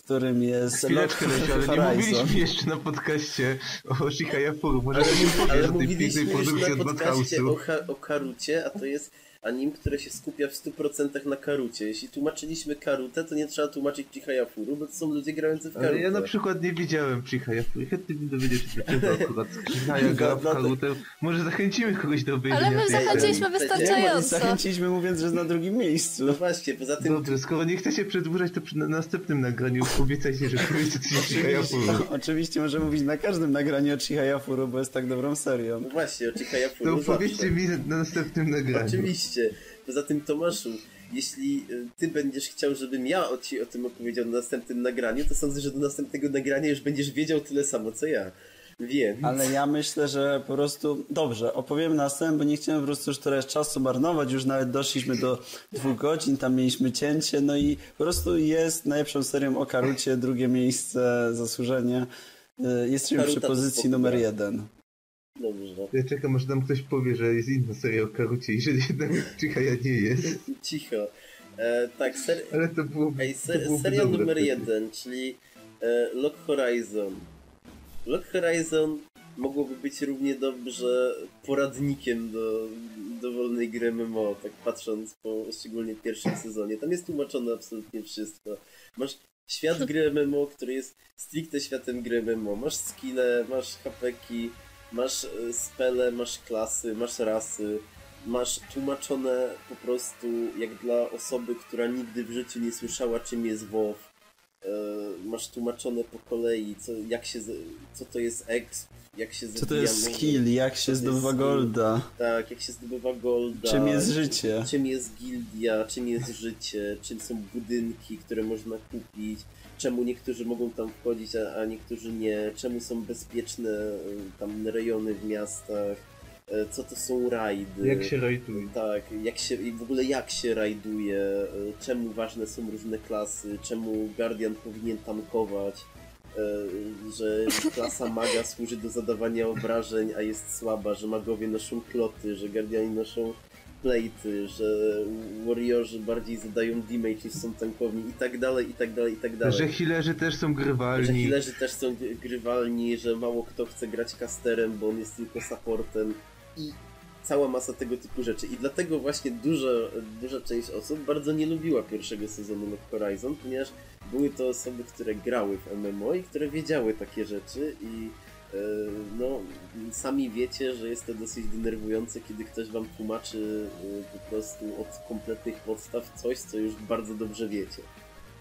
którym jest Chwileczkę, Lord Lesiu, ale nie mówiliśmy jeszcze na podcaście o Shihayafuru. Może ale, nie powiesz o tej pięknej produkcji od o, Madhouse'u. ha- o Karucie, a to jest anim, które się skupia w 100% na Karucie. Jeśli tłumaczyliśmy Karutę, to nie trzeba tłumaczyć Chihayafuru, bo to są ludzie grający w Ale Karutę. ja na przykład nie widziałem Chihayafuru. Chętnie bym dowiedział się, dlaczego akurat Chihaya gra w Karutę. Może zachęcimy kogoś do obejrzenia Ale my zachęciliśmy wystarczająco. Zachęciliśmy mówiąc, że jest na drugim miejscu. No właśnie, poza tym Dobrze, skoro nie chcecie przedłużać, to przy na następnym nagraniu obiecajcie, że powiecie coś o Chihayafuru. Oczywiście może mówić na każdym nagraniu o Chihayafuru, bo jest tak dobrą serią. No właśnie, o Chihayafuru To powiedzcie mi na następnym nagraniu. Oczywiście. Poza tym, Tomaszu, jeśli y, ty będziesz chciał, żebym ja ci o tym opowiedział na następnym nagraniu, to sądzę, że do następnego nagrania już będziesz wiedział tyle samo, co ja. Więc... Ale ja myślę, że po prostu... Dobrze, opowiem następnym, bo nie chciałem po prostu już teraz czasu marnować. Już nawet doszliśmy do dwóch godzin, tam mieliśmy cięcie, no i po prostu jest najlepszą serią o Karucie, drugie miejsce, zasłużenie. Y, Jesteśmy Karuta przy pozycji numer gra. jeden. Dobrze. Ja czekam, aż nam ktoś powie, że jest inna seria o Karucie i że jednak Chihaya nie jest. Cicho. E, tak, ser... Ale to było Ej, to ser... byłoby seria numer jeden, czyli e, Lock Horizon. Lock Horizon mogłoby być równie dobrze poradnikiem do dowolnej gry MMO, tak patrząc po szczególnie pierwszym sezonie. Tam jest tłumaczone absolutnie wszystko. Masz świat gry MMO, który jest stricte światem gry MMO. Masz skille, masz hapeki, masz e, spele, masz klasy, masz rasy, masz tłumaczone po prostu jak dla osoby, która nigdy w życiu nie słyszała czym jest WoW. E, Masz tłumaczone po kolei, co, jak się, co to jest exp, jak się Co to jest skill, jak się zdobywa golda, Tak, jak się zdobywa golda. czym jest życie. Czym jest gildia, czym jest życie, czym są budynki, które można kupić, czemu niektórzy mogą tam wchodzić, a, a niektórzy nie, czemu są bezpieczne y, tam rejony w miastach, co to są rajdy. Jak się rajduje. Tak, jak się, i w ogóle jak się rajduje, y, czemu ważne są różne klasy, czemu Guardian powinien tankować, y, że klasa maga służy do zadawania obrażeń, a jest słaba, że magowie noszą kloty, że Guardiani noszą plejty, że warriorzy bardziej zadają damage niż są tankowni i tak dalej, i tak dalej, i tak dalej. Że healerzy też są Że grywalni. healerzy też są gry- grywalni, że mało kto chce grać casterem, bo on jest tylko supportem i cała masa tego typu rzeczy. I dlatego właśnie duża, duża część osób bardzo nie lubiła pierwszego sezonu Lock Horizon, ponieważ były to osoby, które grały w MMO i które wiedziały takie rzeczy i e, no, sami wiecie, że jest to dosyć denerwujące, kiedy ktoś wam tłumaczy e, po prostu od kompletnych podstaw coś, co już bardzo dobrze wiecie.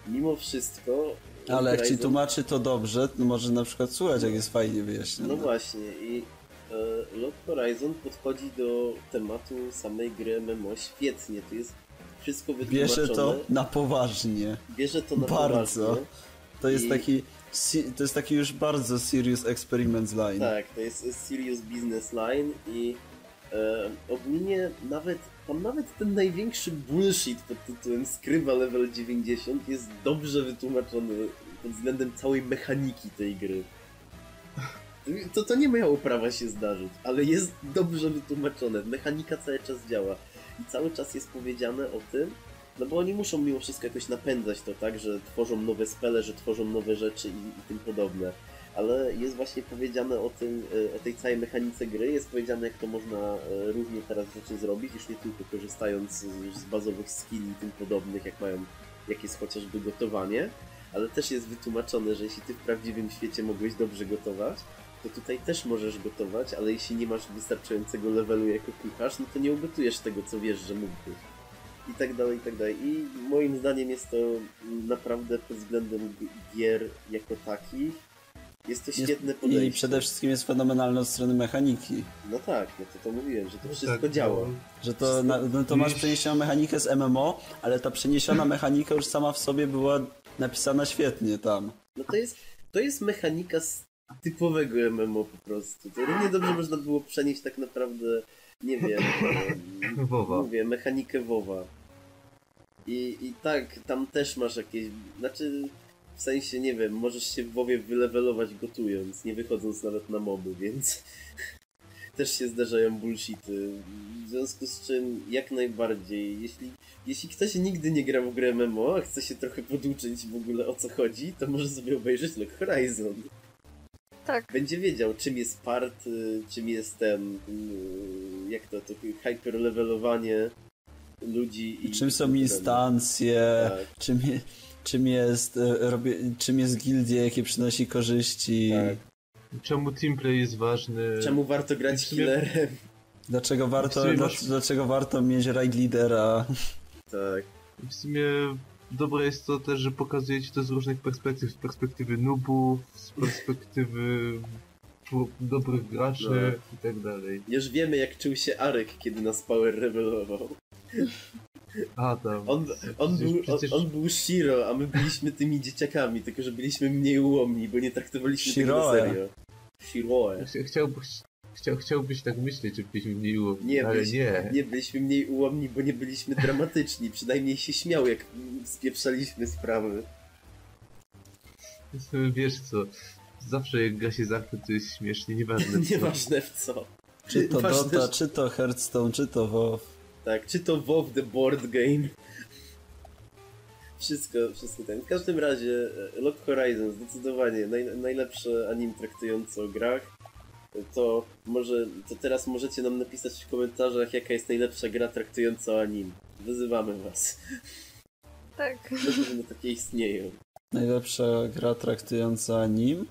Mimo wszystko Ale jak ci Horizon- tłumaczy to dobrze, to może na przykład słuchać, jak jest fajnie wyjaśnione. No właśnie i e, Lock Horizon podchodzi do tematu samej gry MMO świetnie. Tu jest wszystko wytłumaczone. Bierze to na poważnie. Bierze to na bardzo. poważnie. To jest I- taki to jest taki już bardzo serious experiments line. Tak, to jest serious business line i e, ogólnie nawet tam nawet ten największy bullshit pod tytułem skrywa level 90 jest dobrze wytłumaczony pod względem całej mechaniki tej gry. To, to nie miało prawa się zdarzyć, ale jest dobrze wytłumaczone. Mechanika cały czas działa i cały czas jest powiedziane o tym, no bo oni muszą mimo wszystko jakoś napędzać to, tak, że tworzą nowe spele, że tworzą nowe rzeczy i, i tym podobne. ale jest właśnie powiedziane o tym, e, o tej całej mechanice gry, jest powiedziane jak to można e, różnie teraz rzeczy zrobić, już nie tylko korzystając z, z bazowych skilli i tym podobnych, jak mają, jak jest chociażby gotowanie, ale też jest wytłumaczone, że jeśli ty w prawdziwym świecie mogłeś dobrze gotować, to tutaj też możesz gotować, ale jeśli nie masz wystarczającego levelu jako kucharz, no to nie ugotujesz tego, co wiesz, że mógłbyś. I tak dalej, i tak dalej. I moim zdaniem jest to naprawdę pod względem gier jako takich jest to świetne podejście. I przede wszystkim jest fenomenalne od strony mechaniki. No tak, no to to mówiłem, że to No wszystko tak, działa. no. Że to, na, no to masz przeniesioną mechanikę z MMO, ale ta przeniesiona mechanika już sama w sobie była napisana świetnie tam. No to jest, to jest mechanika z typowego MMO po prostu. To równie dobrze można było przenieść tak naprawdę, nie wiem, em, Wowa. mówię, mechanikę WoWa. I, I tak, tam też masz jakieś, znaczy w sensie, nie wiem, możesz się w WoWie wylewelować gotując, nie wychodząc nawet na moby, więc też się zdarzają bullshity. W związku z czym jak najbardziej, jeśli, jeśli ktoś nigdy nie grał w grę MMO, a chce się trochę poduczyć w ogóle o co chodzi, to może sobie obejrzeć Log Horizon. Tak. Będzie wiedział czym jest part, y, czym jest ten, y, jak to, to hyperlevelowanie ludzi i... Czym są instancje, Tak. czym, czym, jest, e, robię, czym jest gildia, jakie przynosi korzyści, Tak. Czemu teamplay jest ważny? Czemu warto grać sumie- killerem? dlaczego, warto, masz- dlaczego warto mieć raid lidera. Tak. W sumie dobre jest to też, że pokazuje ci to z różnych perspektyw. Z perspektywy nubów, z perspektywy dobrych graczy No. i tak dalej. Już wiemy jak czuł się Arek, kiedy nas Power revelował. A tam. On, on, Przecież- był, przecież- on, on był Shiro, a my byliśmy tymi dzieciakami, tylko że byliśmy mniej ułomni, bo nie traktowaliśmy tego Shiroe. serio. Shiroe. Chcia- Chciałbyś, chciał, chciałbyś tak myśleć, że byliśmy mniej ułomni, Nie, ale byliśmy, nie. nie, byliśmy mniej ułomni, bo nie byliśmy dramatyczni. Przynajmniej się śmiał, jak spieprzaliśmy sprawy. Wiesz co, zawsze jak gra się zachwyt, to jest śmiesznie, nieważne co. Nieważne w co. Czy to Ważne, Dota, czy to Hearthstone, czy to WoW. Tak, czy to WoW The Board Game. Wszystko, wszystko ten. W każdym razie e, Lock Horizon zdecydowanie naj, najlepsze anim traktujące o grach. To może, to teraz możecie nam napisać w komentarzach jaka jest najlepsza gra traktująca o anim. Wyzywamy was. Tak. Na pewno takie istnieją. Najlepsza gra traktująca nim.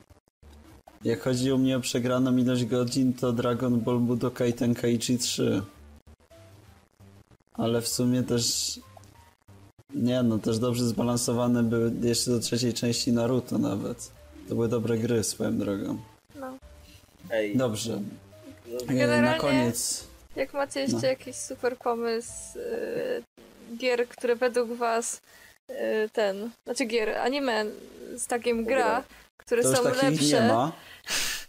Jak chodzi o mnie o przegraną ilość godzin, to Dragon Ball Budokai Tenkaichi 3. Ale w sumie też... Nie no, też dobrze zbalansowane były jeszcze do trzeciej części Naruto nawet. To były dobre gry swoją drogą. No. Ej, Dobrze. no, E, Na Generalnie- koniec... Jak macie jeszcze No. jakiś super pomysł yy, gier, które według was yy, ten, znaczy gier, anime z takim gra, które To już są takich lepsze. nie ma.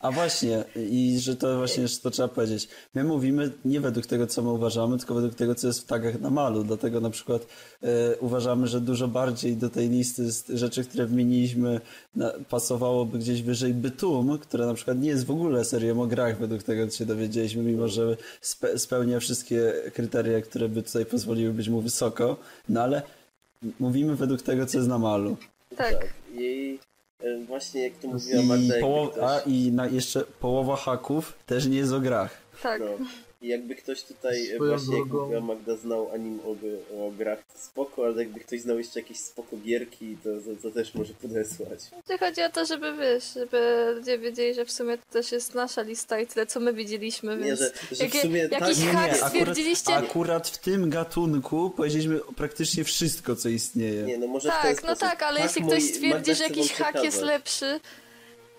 A właśnie, i że to właśnie że to trzeba powiedzieć. My mówimy nie według tego, co my uważamy, tylko według tego, co jest w tagach na malu. Dlatego na przykład e, uważamy, że dużo bardziej do tej listy z rzeczy, które wymieniliśmy, na, pasowałoby gdzieś wyżej Bytum, która na przykład nie jest w ogóle serią o grach, według tego, co się dowiedzieliśmy, mimo że spe, spełnia wszystkie kryteria, które by tutaj pozwoliły być mu wysoko. No ale mówimy według tego, co jest na malu. Tak. I e, właśnie jak to mówiła Magda, I, poło- ktoś... a, i na jeszcze połowa haków też nie jest o grach. Tak. No. I jakby ktoś tutaj, e, Swoją właśnie jak drogą- mówiła Magda, znał anim o, o grach, to spoko, ale jakby ktoś znał jeszcze jakieś spoko gierki, to, to, to też może podesłać. Tu chodzi o to, żeby wiesz, żeby ludzie wiedzieli, że w sumie to też jest nasza lista i tyle, co my widzieliśmy, Nie, więc że, że w jakie- sumie jakiś tak, hack akurat, stwierdziliście- akurat w tym gatunku powiedzieliśmy praktycznie wszystko, co istnieje. Nie, no może w ten tak, no sposób. tak, ale jeśli moi- ktoś stwierdzi, że jakiś hack jest przekazać. lepszy,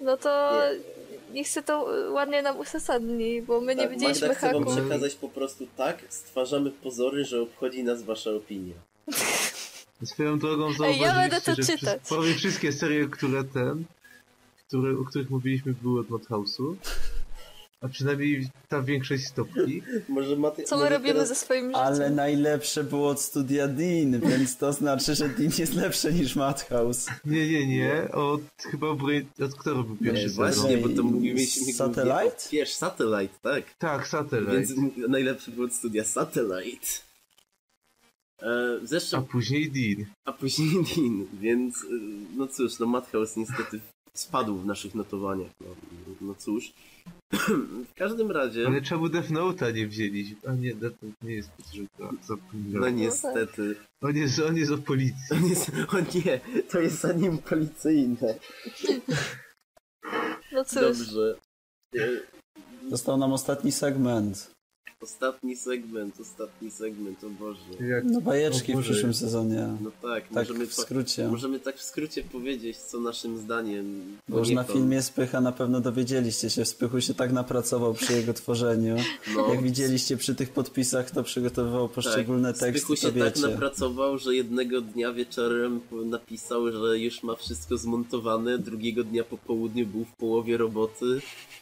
no to niech se to y, ładnie nam uzasadni, bo my nie Tak, widzieliśmy Magda chce wam przekazać po prostu tak, stwarzamy pozory, że obchodzi nas wasza opinia. Swoją drogą Ej, zauważyliście, ja będę to że czytać. prawie wszystkie serie, które ten, które, o których mówiliśmy, były od Madhouse'u. A przynajmniej ta większość stopni. Może Maty, Co my może robimy teraz... ze swoim życiem? Ale najlepsze było od studia Dean, więc to znaczy, że Dean jest lepsze niż Madhouse. Nie, nie, nie. Od chyba Brain... Od kto robił pierwszy Nie, właśnie, bo to mówiliśmy... Satellite? Wiesz, Satellite, tak. Tak, Satellite. Więc najlepszy był od studia Satellite. E, zresztą A później Dean. A później Dean, więc y, no cóż, no Madhouse niestety spadł w naszych notowaniach. No, no cóż. W każdym razie, Ale czemu Death Note'a nie wzięliśmy? A nie, Death Note nie jest podrzutka. no niestety. On jest, on jest o policji. On jest, o nie, to jest anim policyjne. No cóż, Dobrze. Został nam ostatni segment. Ostatni segment, ostatni segment, o Boże. Jak... No bajeczki O w Boże. przyszłym sezonie. No tak, Tak możemy, w skrócie. możemy tak w skrócie powiedzieć, co naszym zdaniem. Bo już na filmie Spycha na pewno dowiedzieliście się. Spychu się tak napracował przy jego tworzeniu. No, Jak widzieliście przy tych podpisach, kto przygotowywał poszczególne teksty, Spychu to się tak napracował, że jednego dnia wieczorem napisał, że już ma wszystko zmontowane, drugiego dnia po południu był w połowie roboty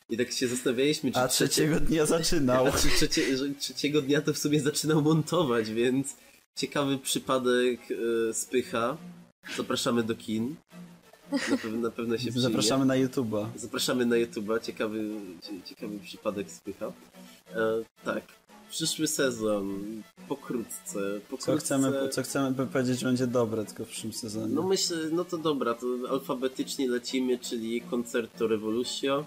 i tak się zastanawialiśmy, czy A trzeciego dnia zaczynał. A czy trzecie, że trzeciego dnia to w sumie zaczynał montować, więc ciekawy przypadek e, spycha. Zapraszamy do kin. Na, pew- na pewno się przyjmie. Zapraszamy na YouTube'a. Zapraszamy na YouTube'a. Ciekawy, cie- ciekawy przypadek spycha. E, tak. Przyszły sezon. Pokrótce. pokrótce. Co chcemy, co chcemy powiedzieć, że będzie dobre tylko w przyszłym sezonie. No myślę, no to dobra, to alfabetycznie lecimy, czyli Concerto Revolution.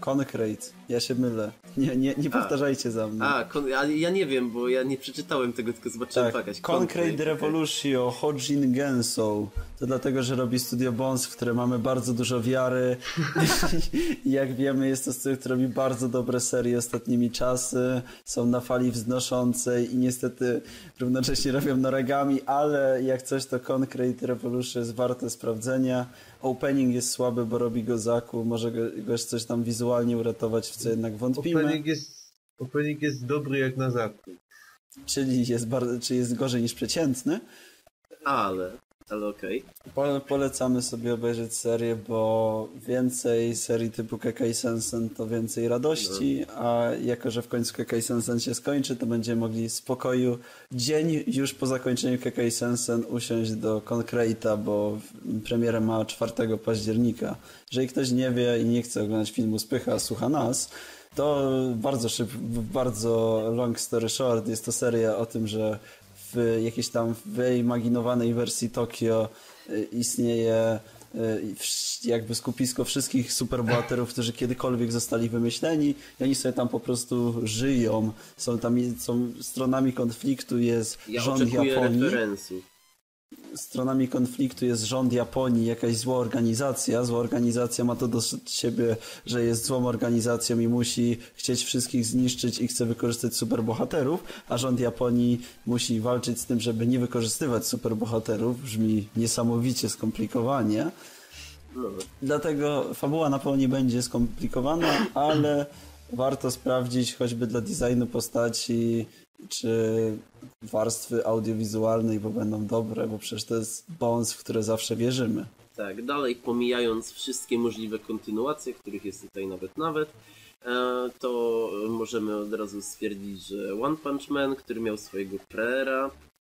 Concrete. Ja się mylę. Nie, nie, nie A. powtarzajcie za mną. A, kon- ale ja nie wiem, bo ja nie przeczytałem tego, tylko zobaczyłem Tak, jakaś Concrete Revolution, Hojin Genso. To dlatego, że robi Studio Bones, w które mamy bardzo dużo wiary. I jak wiemy, jest to studio, które robi bardzo dobre serie ostatnimi czasy. Są na fali wznoszącej i niestety równocześnie robią noregami, ale jak coś, to Concrete Revolution jest warte sprawdzenia. Opening jest słaby, bo robi go Zaku. Może go, go jeszcze coś tam wizualnie uratować, w co jednak wątpimy. Opening jest, opening jest dobry jak na zakup. Czyli jest, bardzo, czy jest gorzej niż przeciętny. Ale, ale okej. Pole, polecamy sobie obejrzeć serię, bo więcej serii typu Kekai Sensen to więcej radości, a jako, że w końcu Kekai Sensen się skończy, to będziemy mogli w spokoju dzień już po zakończeniu Kekai Sensen usiąść do Concrete'a, bo premierę ma 4 października. Jeżeli ktoś nie wie i nie chce oglądać filmu Spycha, słucha nas, to bardzo szybko, bardzo long story short, jest to seria o tym, że w jakiejś tam wyimaginowanej wersji Tokio y, istnieje y, jakby skupisko wszystkich superbohaterów, którzy kiedykolwiek zostali wymyśleni i oni sobie tam po prostu żyją. Są tam są stronami konfliktu jest Ja rząd Japonii referensu. Stronami konfliktu jest rząd Japonii, jakaś zła organizacja. Zła organizacja ma to do siebie, że jest złą organizacją i musi chcieć wszystkich zniszczyć i chce wykorzystać superbohaterów, a rząd Japonii musi walczyć z tym, żeby nie wykorzystywać superbohaterów. Brzmi niesamowicie skomplikowanie. Dlatego fabuła na pewno nie będzie skomplikowana, ale warto sprawdzić choćby dla designu postaci, czy warstwy audiowizualnej, bo będą dobre, bo przecież to jest Bones, w które zawsze wierzymy. tak, dalej pomijając wszystkie możliwe kontynuacje, których jest tutaj nawet nawet, e, to możemy od razu stwierdzić, że One Punch Man, który miał swojego preera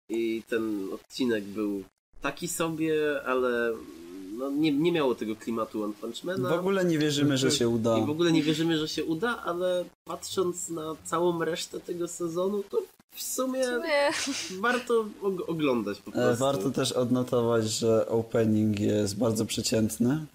i ten odcinek był taki sobie, ale no, nie, nie miało tego klimatu One Punch Mana. W ogóle nie wierzymy, że się uda. I w ogóle nie wierzymy, że się uda, ale patrząc na całą resztę tego sezonu, to w sumie nie. warto og- oglądać po E, prostu. Warto też odnotować, że opening jest bardzo przeciętny.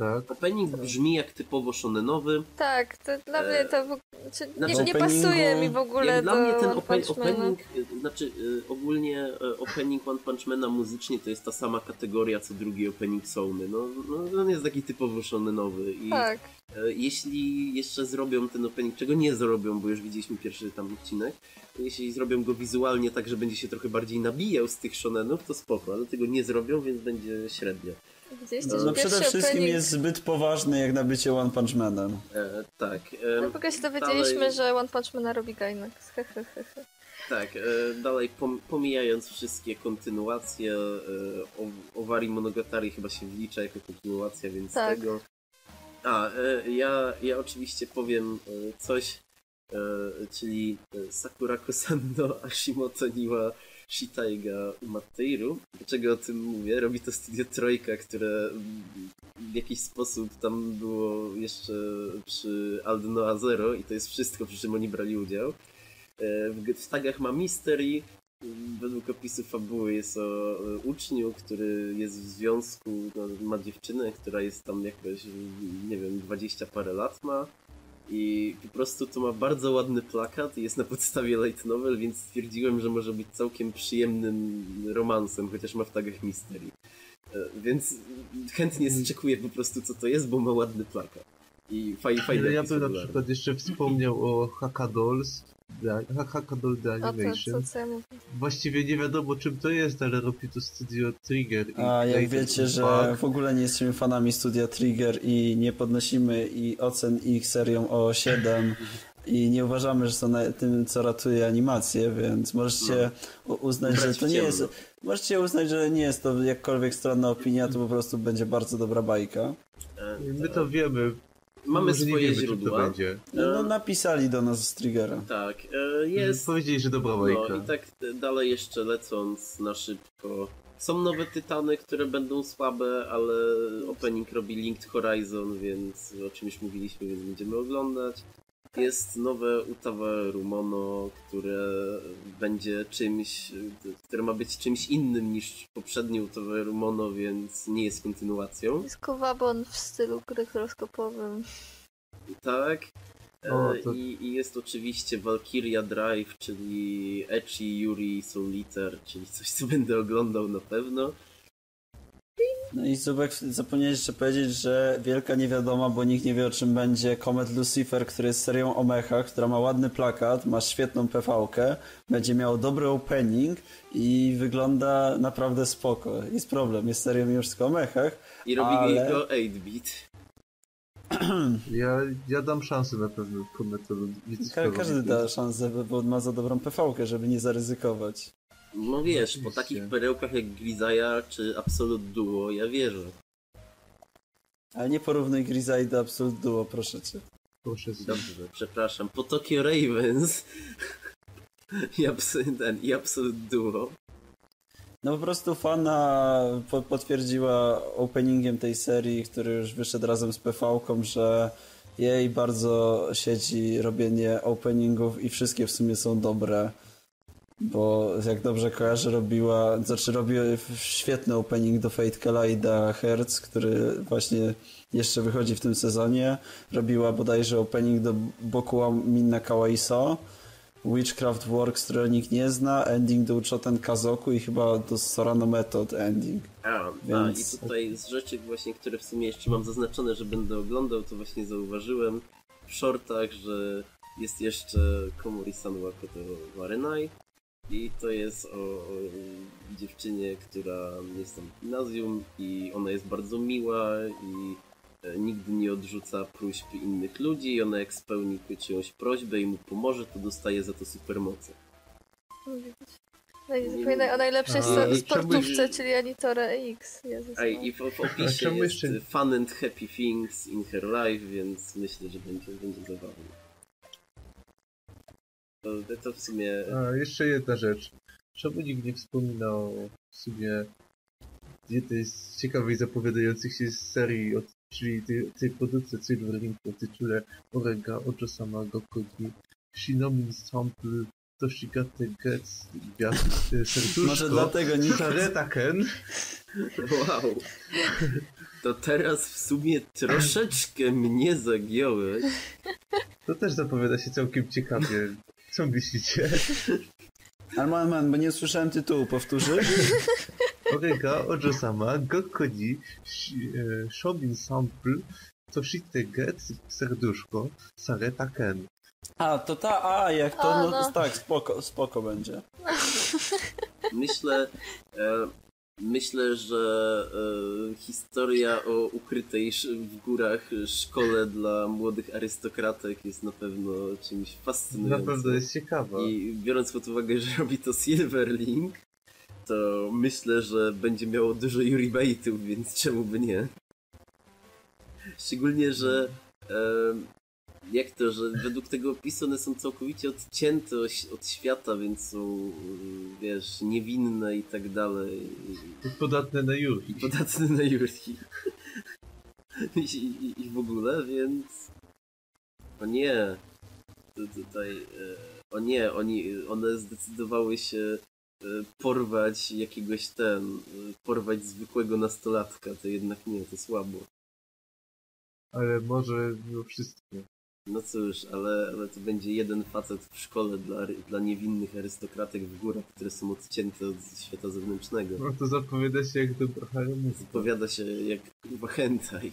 Tak. Opening brzmi jak typowo shonenowy. Tak, to dla mnie to w... czy, nie, Znaczy, nie openingu- pasuje mi w ogóle Jak do dla mnie ten open, opening, y, znaczy y, ogólnie opening One Punch Mana muzycznie to jest ta sama kategoria co drugi opening Sony. No, no on jest taki typowo shonenowy i Tak, E, Jeśli jeszcze zrobią ten opening, czego nie zrobią, bo już widzieliśmy pierwszy tam odcinek, to jeśli zrobią go wizualnie tak, że będzie się trochę bardziej nabijał z tych shonenów, to spoko, ale tego nie zrobią, więc będzie średnio. Widzieliście, No, No przede wszystkim opening... jest zbyt poważny jak na bycie One Punch Manem. E, tak. E, No ogóle się dowiedzieliśmy, dalej- że One Punch Mana robi Gainax. Tak, e, dalej pom- pomijając wszystkie kontynuacje, e, Owari Monogatari chyba się wlicza jako kontynuacja, więc Tak. tego... A, e, ja, ja oczywiście powiem e, coś, e, czyli Sakura Kosando Ashimoto Niwa Shitaiga Mateiru. Dlaczego o tym mówię? Robi to studio Trojka, które mm, w jakiś sposób tam było jeszcze przy Aldnoa Zero i to jest wszystko, przy czym oni brali udział. E, W, tagach ma Mystery, według opisu fabuły jest o e, uczniu, który jest w związku, no, ma dziewczynę, która jest tam jakoś, nie wiem, 20 parę lat ma. I po prostu to ma bardzo ładny plakat i jest na podstawie light novel, więc stwierdziłem, że może być całkiem przyjemnym romansem, chociaż ma w tagach mystery. E, Więc chętnie zczekuję po prostu co to jest, bo ma ładny plakat. I fajnie, fajny ja bym na przykład jeszcze wspomniał o Hackadolls, The- Hackadol The to, Animation. co, co ja mówię? Właściwie nie wiadomo czym to jest, ale robi to studio Trigger. i A jak wiecie, że Park. w ogóle nie jesteśmy fanami studia Trigger i nie podnosimy i ocen ich serią o 7 i nie uważamy, że są na tym, co ratuje animację, więc możecie u- uznać, że Brać to w nie jest... Możecie uznać, że nie jest to jakkolwiek stronna opinia, to po prostu będzie bardzo dobra bajka. E, My to wiemy. Mamy Może nie swoje wiemy, czym to źródła. będzie. No, no napisali do nas z Triggera. Tak, e, jest. Powiedzieli, że dobra bajka. No i tak dalej jeszcze lecąc na szybko. Są nowe tytany, które będą słabe, ale opening robi Linked Horizon, więc o czym już mówiliśmy, więc będziemy oglądać. Jest nowe Utawa Rumono, które będzie czymś, które ma być czymś innym niż poprzednie Utawa Rumono, więc nie jest kontynuacją. Jest kowabon w stylu krychroskopowym. Tak. E, O, to- I, I jest oczywiście Valkyria Drive, czyli Echi Yuri Solitaire, czyli coś, co będę oglądał na pewno. No i Zubek, zapomniałeś jeszcze powiedzieć, że wielka niewiadoma, bo nikt nie wie o czym będzie Comet Lucifer, który jest serią o mechach, która ma ładny plakat, ma świetną PV-kę, będzie miał dobry opening i wygląda naprawdę spoko. Jest problem, jest serią już tylko o mechach. I robi Ale- go 8-bit. Ja, ja dam szansę na pewno kometowi. Ka- każdy da szansę, bo- ma za dobrą PV-kę, żeby nie zaryzykować. No wiesz, po Oczywiście. takich perełkach jak Grizaja czy Absolute Duo, ja wierzę. Ale nie porównuj Grisai do Absolute Duo, proszę cię. Proszę cię. Dobrze, przepraszam. Po Tokyo Ravens i, i Absolute Duo. No po prostu fana po, potwierdziła openingiem tej serii, który już wyszedł razem z PV-ką, że jej bardzo siedzi robienie openingów i wszystkie w sumie są dobre. Bo jak dobrze kojarzę, robiła, znaczy robiła świetny opening do Fate Kaleida Hertz, który właśnie jeszcze wychodzi w tym sezonie. Robiła bodajże opening do Bokuwa Minna Kawaiso. Witchcraft Works, które nikt nie zna, ending do Uchoten Kazoku i chyba do Sorano Method ending. A, Więc- a, i tutaj z rzeczy właśnie, które w sumie jeszcze mam zaznaczone, że będę oglądał, to właśnie zauważyłem w shortach, że jest jeszcze Komori-san Wakoto Warenai i to jest o, o dziewczynie, która jest tam w gimnazjum i ona jest bardzo miła i e, nigdy nie odrzuca próśb innych ludzi i ona jak spełni czyjąś prośbę i mu pomoże, to dostaje za to supermoce. No i zapomina o najlepszej A, i sportówce, czemu- czyli Anitore X. Jezus, A i w, w opisie jest jeszcze- fun and happy things in her life, więc myślę, że będzie, będzie zabawnie. To, to w sumie... A, jeszcze jedna rzecz. Czemu nikt nie wspomina o w sumie jednej z ciekawej zapowiadających się serii, od, czyli tej, tej produkcji Silver Link o tytule Orega Ojo-sama Gokogi Shinomin Sample Toshigate Gets Gwiazd e, Serduszko Może dlatego nikt... Saretaken Wow! To teraz w sumie troszeczkę mnie zagiąłeś. To też zapowiada się całkiem ciekawie. Co myślicie? Ale man, bo nie usłyszałem tytułu, powtórzysz? Orega Ojo-sama Gokogi Shi- e, Shomin Sample Toshite Gets Serduszko Saretaken A, to ta, a, jak to, A, no, no. tak, spoko, spoko będzie. Myślę... E, myślę, że e, historia o ukrytej w górach szkole dla młodych arystokratek jest na pewno czymś Na fascynującym. pewno jest ciekawa. I biorąc pod uwagę, że robi to Silverlink, to myślę, że będzie miało dużo Yuribaitów, więc czemu by nie? Szczególnie, że em, jak to, że według tego opisu one są całkowicie odcięte od świata, więc są, mm, wiesz, niewinne i tak dalej. Podatne na Yuri. I podatne na Yuri. I, i, I w ogóle, więc... O nie. Tu- Tutaj... e, O nie, oni, one zdecydowały się porwać jakiegoś ten, y, porwać zwykłego nastolatka, to jednak nie, to słabo. Ale może mimo wszystko. No cóż, ale, ale to będzie jeden facet w szkole dla, dla niewinnych arystokratek w górach, które są odcięte od świata zewnętrznego. No to zapowiada się jak dobra haremówka. Zapowiada się jak kurwa hentai.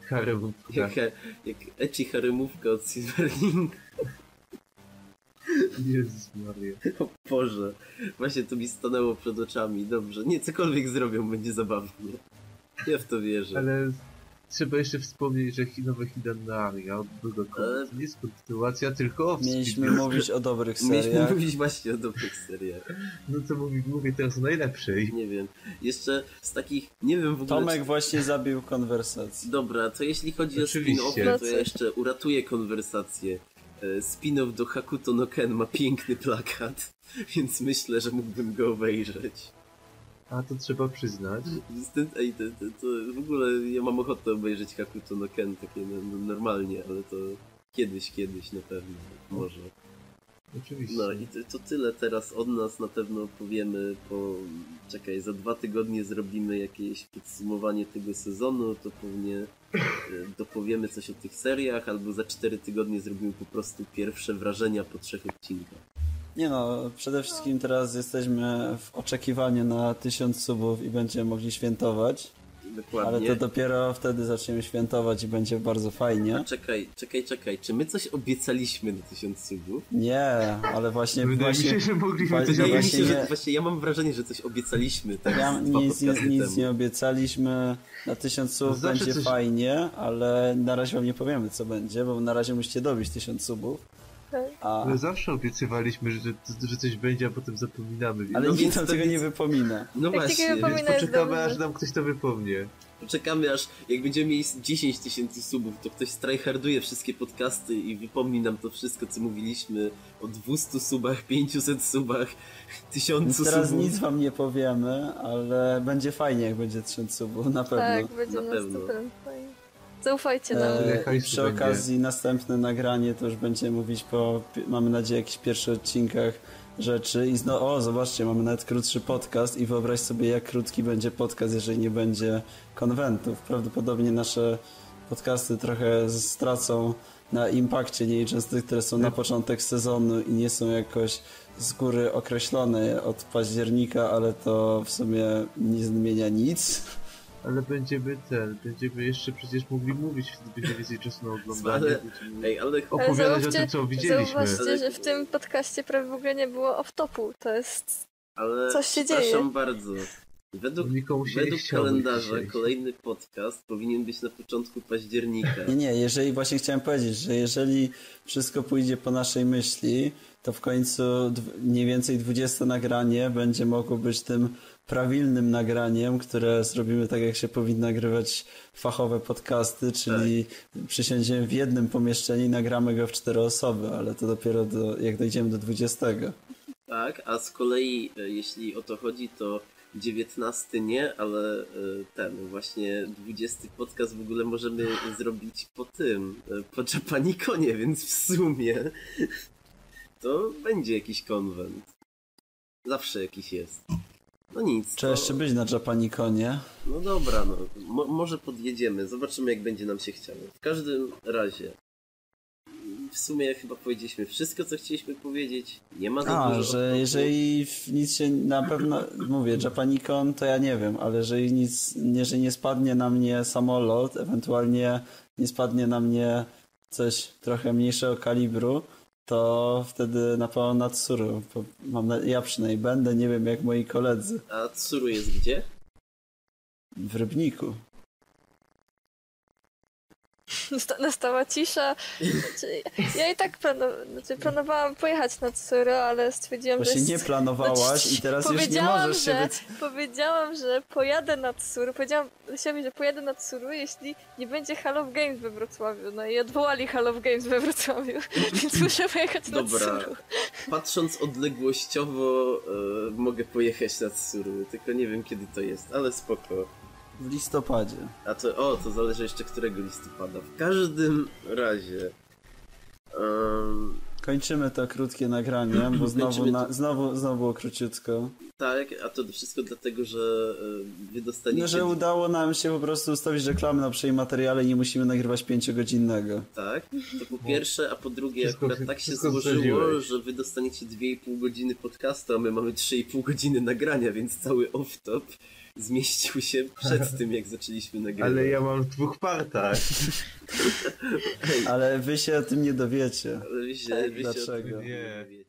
Haremówka. Jak, jak ecchi haremówka od Silverling. Jezus Maria. O Boże, właśnie to mi stanęło przed oczami. Dobrze, nie, cokolwiek zrobią, będzie zabawnie. Ja w to wierzę. Ale trzeba jeszcze wspomnieć, że nowe Hidannaria od do końca nie jest kontynuacja, tylko off Mieliśmy mówić o dobrych Mieliśmy seriach. mówić właśnie o dobrych seriach. No to mówię, mówię teraz o najlepszej. Nie wiem. Jeszcze z takich, nie wiem w ogóle... Tomek właśnie zabił konwersację. Dobra, to jeśli chodzi Oczywiście. o spin-offy, to ja jeszcze uratuję konwersację. E, Spin-off do Hakuto no Ken ma piękny plakat, więc myślę, że mógłbym go obejrzeć. A to trzeba przyznać. Ej, to, to, to w ogóle ja mam ochotę obejrzeć Hakuto no Ken takie no, no, normalnie, ale to kiedyś, kiedyś na pewno, może. Oczywiście. No i to, to tyle teraz od nas, na pewno powiemy po... Czekaj, za dwa tygodnie zrobimy jakieś podsumowanie tego sezonu, to pewnie e, dopowiemy coś o tych seriach, albo za cztery tygodnie zrobimy po prostu pierwsze wrażenia po trzech odcinkach. Nie no, przede wszystkim teraz jesteśmy w oczekiwaniu na tysiąc subów i będziemy mogli świętować. Ale Dokładnie. to dopiero wtedy zaczniemy świętować i będzie bardzo fajnie. Czekaj, czekaj, czekaj, czy my coś obiecaliśmy na tysiąc subów? Nie, ale właśnie Wydaje mi właśnie się, że mogliśmy właśnie- coś mi właśnie się, nie- że właśnie ja mam wrażenie, że coś obiecaliśmy tak ja nic, nic temu. nie obiecaliśmy. Na tysiąc subów Zawsze będzie coś- fajnie, ale na razie wam nie powiemy co będzie, bo na razie musicie dobić tysiąc subów. A, Ale zawsze obiecywaliśmy, że, że coś będzie, a potem zapominamy. ale No nikt więc nam tego nic- nie wypomina. No Tak właśnie, więc poczekamy, aż nam ktoś to wypomnie. Poczekamy aż, jak będziemy mieli 10 tysięcy subów, to ktoś strajharduje wszystkie podcasty i wypomni nam to wszystko, co mówiliśmy o 200 subach, 500 subach, 1000 Więc teraz subów. nic wam nie powiemy, ale będzie fajnie jak będzie tysiąc subów, na pewno. Tak, będzie Na na pewno. 100% fajnie. Zaufajcie nam. E, przy będzie? okazji następne nagranie to już będziemy mówić po, mamy nadzieję, jakichś pierwszych odcinkach rzeczy i zno, o zobaczcie, mamy nawet krótszy podcast i wyobraź sobie jak krótki będzie podcast, jeżeli nie będzie konwentów. Prawdopodobnie nasze podcasty trochę stracą na impakcie, nie licząc tych, które są na początek sezonu i nie są jakoś z góry określone od października, ale to w sumie nie zmienia nic. Ale będziemy ten, będziemy jeszcze przecież mogli mówić, wtedy będzie więcej czasu na oglądanie. Ale- Ej, ale opowiadać o zauważcie- tym, co widzieliśmy. Zauważcie, Ale- że w tym podcaście prawie w ogóle nie było off-topu. To jest... Ale Coś się przepraszam dzieje. bardzo. Według, według kalendarza dzisiaj. kolejny podcast powinien być na początku października. Nie, nie, jeżeli właśnie chciałem powiedzieć, że jeżeli wszystko pójdzie po naszej myśli, to w końcu mniej więcej 20 nagranie będzie mogło być tym prawilnym nagraniem, które zrobimy tak, jak się powinno nagrywać fachowe podcasty, czyli przysiądziemy w jednym pomieszczeniu i nagramy go w cztery osoby, ale to dopiero do, jak dojdziemy do 20. Tak, a z kolei e, jeśli o to chodzi, to 19 nie, ale e, ten właśnie 20 podcast w ogóle możemy zrobić po tym, e, po Japanikonie, więc w sumie to będzie jakiś konwent. Zawsze jakiś jest. No nic. Trzeba to- jeszcze być na Japanikonie. No dobra, no. Mo może podjedziemy, zobaczymy jak będzie nam się chciało. W każdym razie. W sumie chyba powiedzieliśmy wszystko, co chcieliśmy powiedzieć. Nie ma za A, dużo. że jeżeli nic się na pewno, mówię, Japanicon, to ja nie wiem, ale jeżeli nic, jeżeli nie spadnie na mnie samolot, ewentualnie nie spadnie na mnie coś trochę mniejszego kalibru, to wtedy na pewno na Tsuru. Mam na, ja przynajmniej będę, nie wiem jak moi koledzy A Tsuru jest gdzie? w Rybniku. Nasta- Nastała cisza. Znaczy, ja i tak planu... znaczy, planowałam pojechać na Tsuru, ale stwierdziłam, że... Właśnie jest- nie planowałaś i teraz już nie Powiedziałam, możesz się że, być... powiedziałam, że pojadę na Tsuru. Powiedziałam Lesiowi, że pojadę na Tsuru, jeśli nie będzie Hall of Games we Wrocławiu. No i odwołali Hall of Games we Wrocławiu, więc muszę pojechać na Dobra. Tsuru. Patrząc odległościowo, e, mogę pojechać na Tsuru, tylko nie wiem kiedy to jest, ale spoko. W listopadzie. A to, o, to zależy jeszcze którego listopada. W każdym razie. em, Kończymy to krótkie nagranie, bo znowu, na, to. znowu, znowu było króciutko. Tak, a to wszystko dlatego, że wy dostaniecie... No, że udało nam się po prostu ustawić reklamy na przej materiale i nie musimy nagrywać pięciogodzinnego. Tak, to po pierwsze, a po drugie Wszystko- akurat tak się złożyło, że wy dostaniecie 2,5 godziny podcastu, a my mamy 3,5 godziny nagrania, więc cały off-top zmieścił się przed tym, jak zaczęliśmy nagrywać. Ale ja mam w dwóch partach. Ale wy się o tym nie dowiecie. Ale wy się, wy się o tym Dlaczego? nie Nie. dowiecie.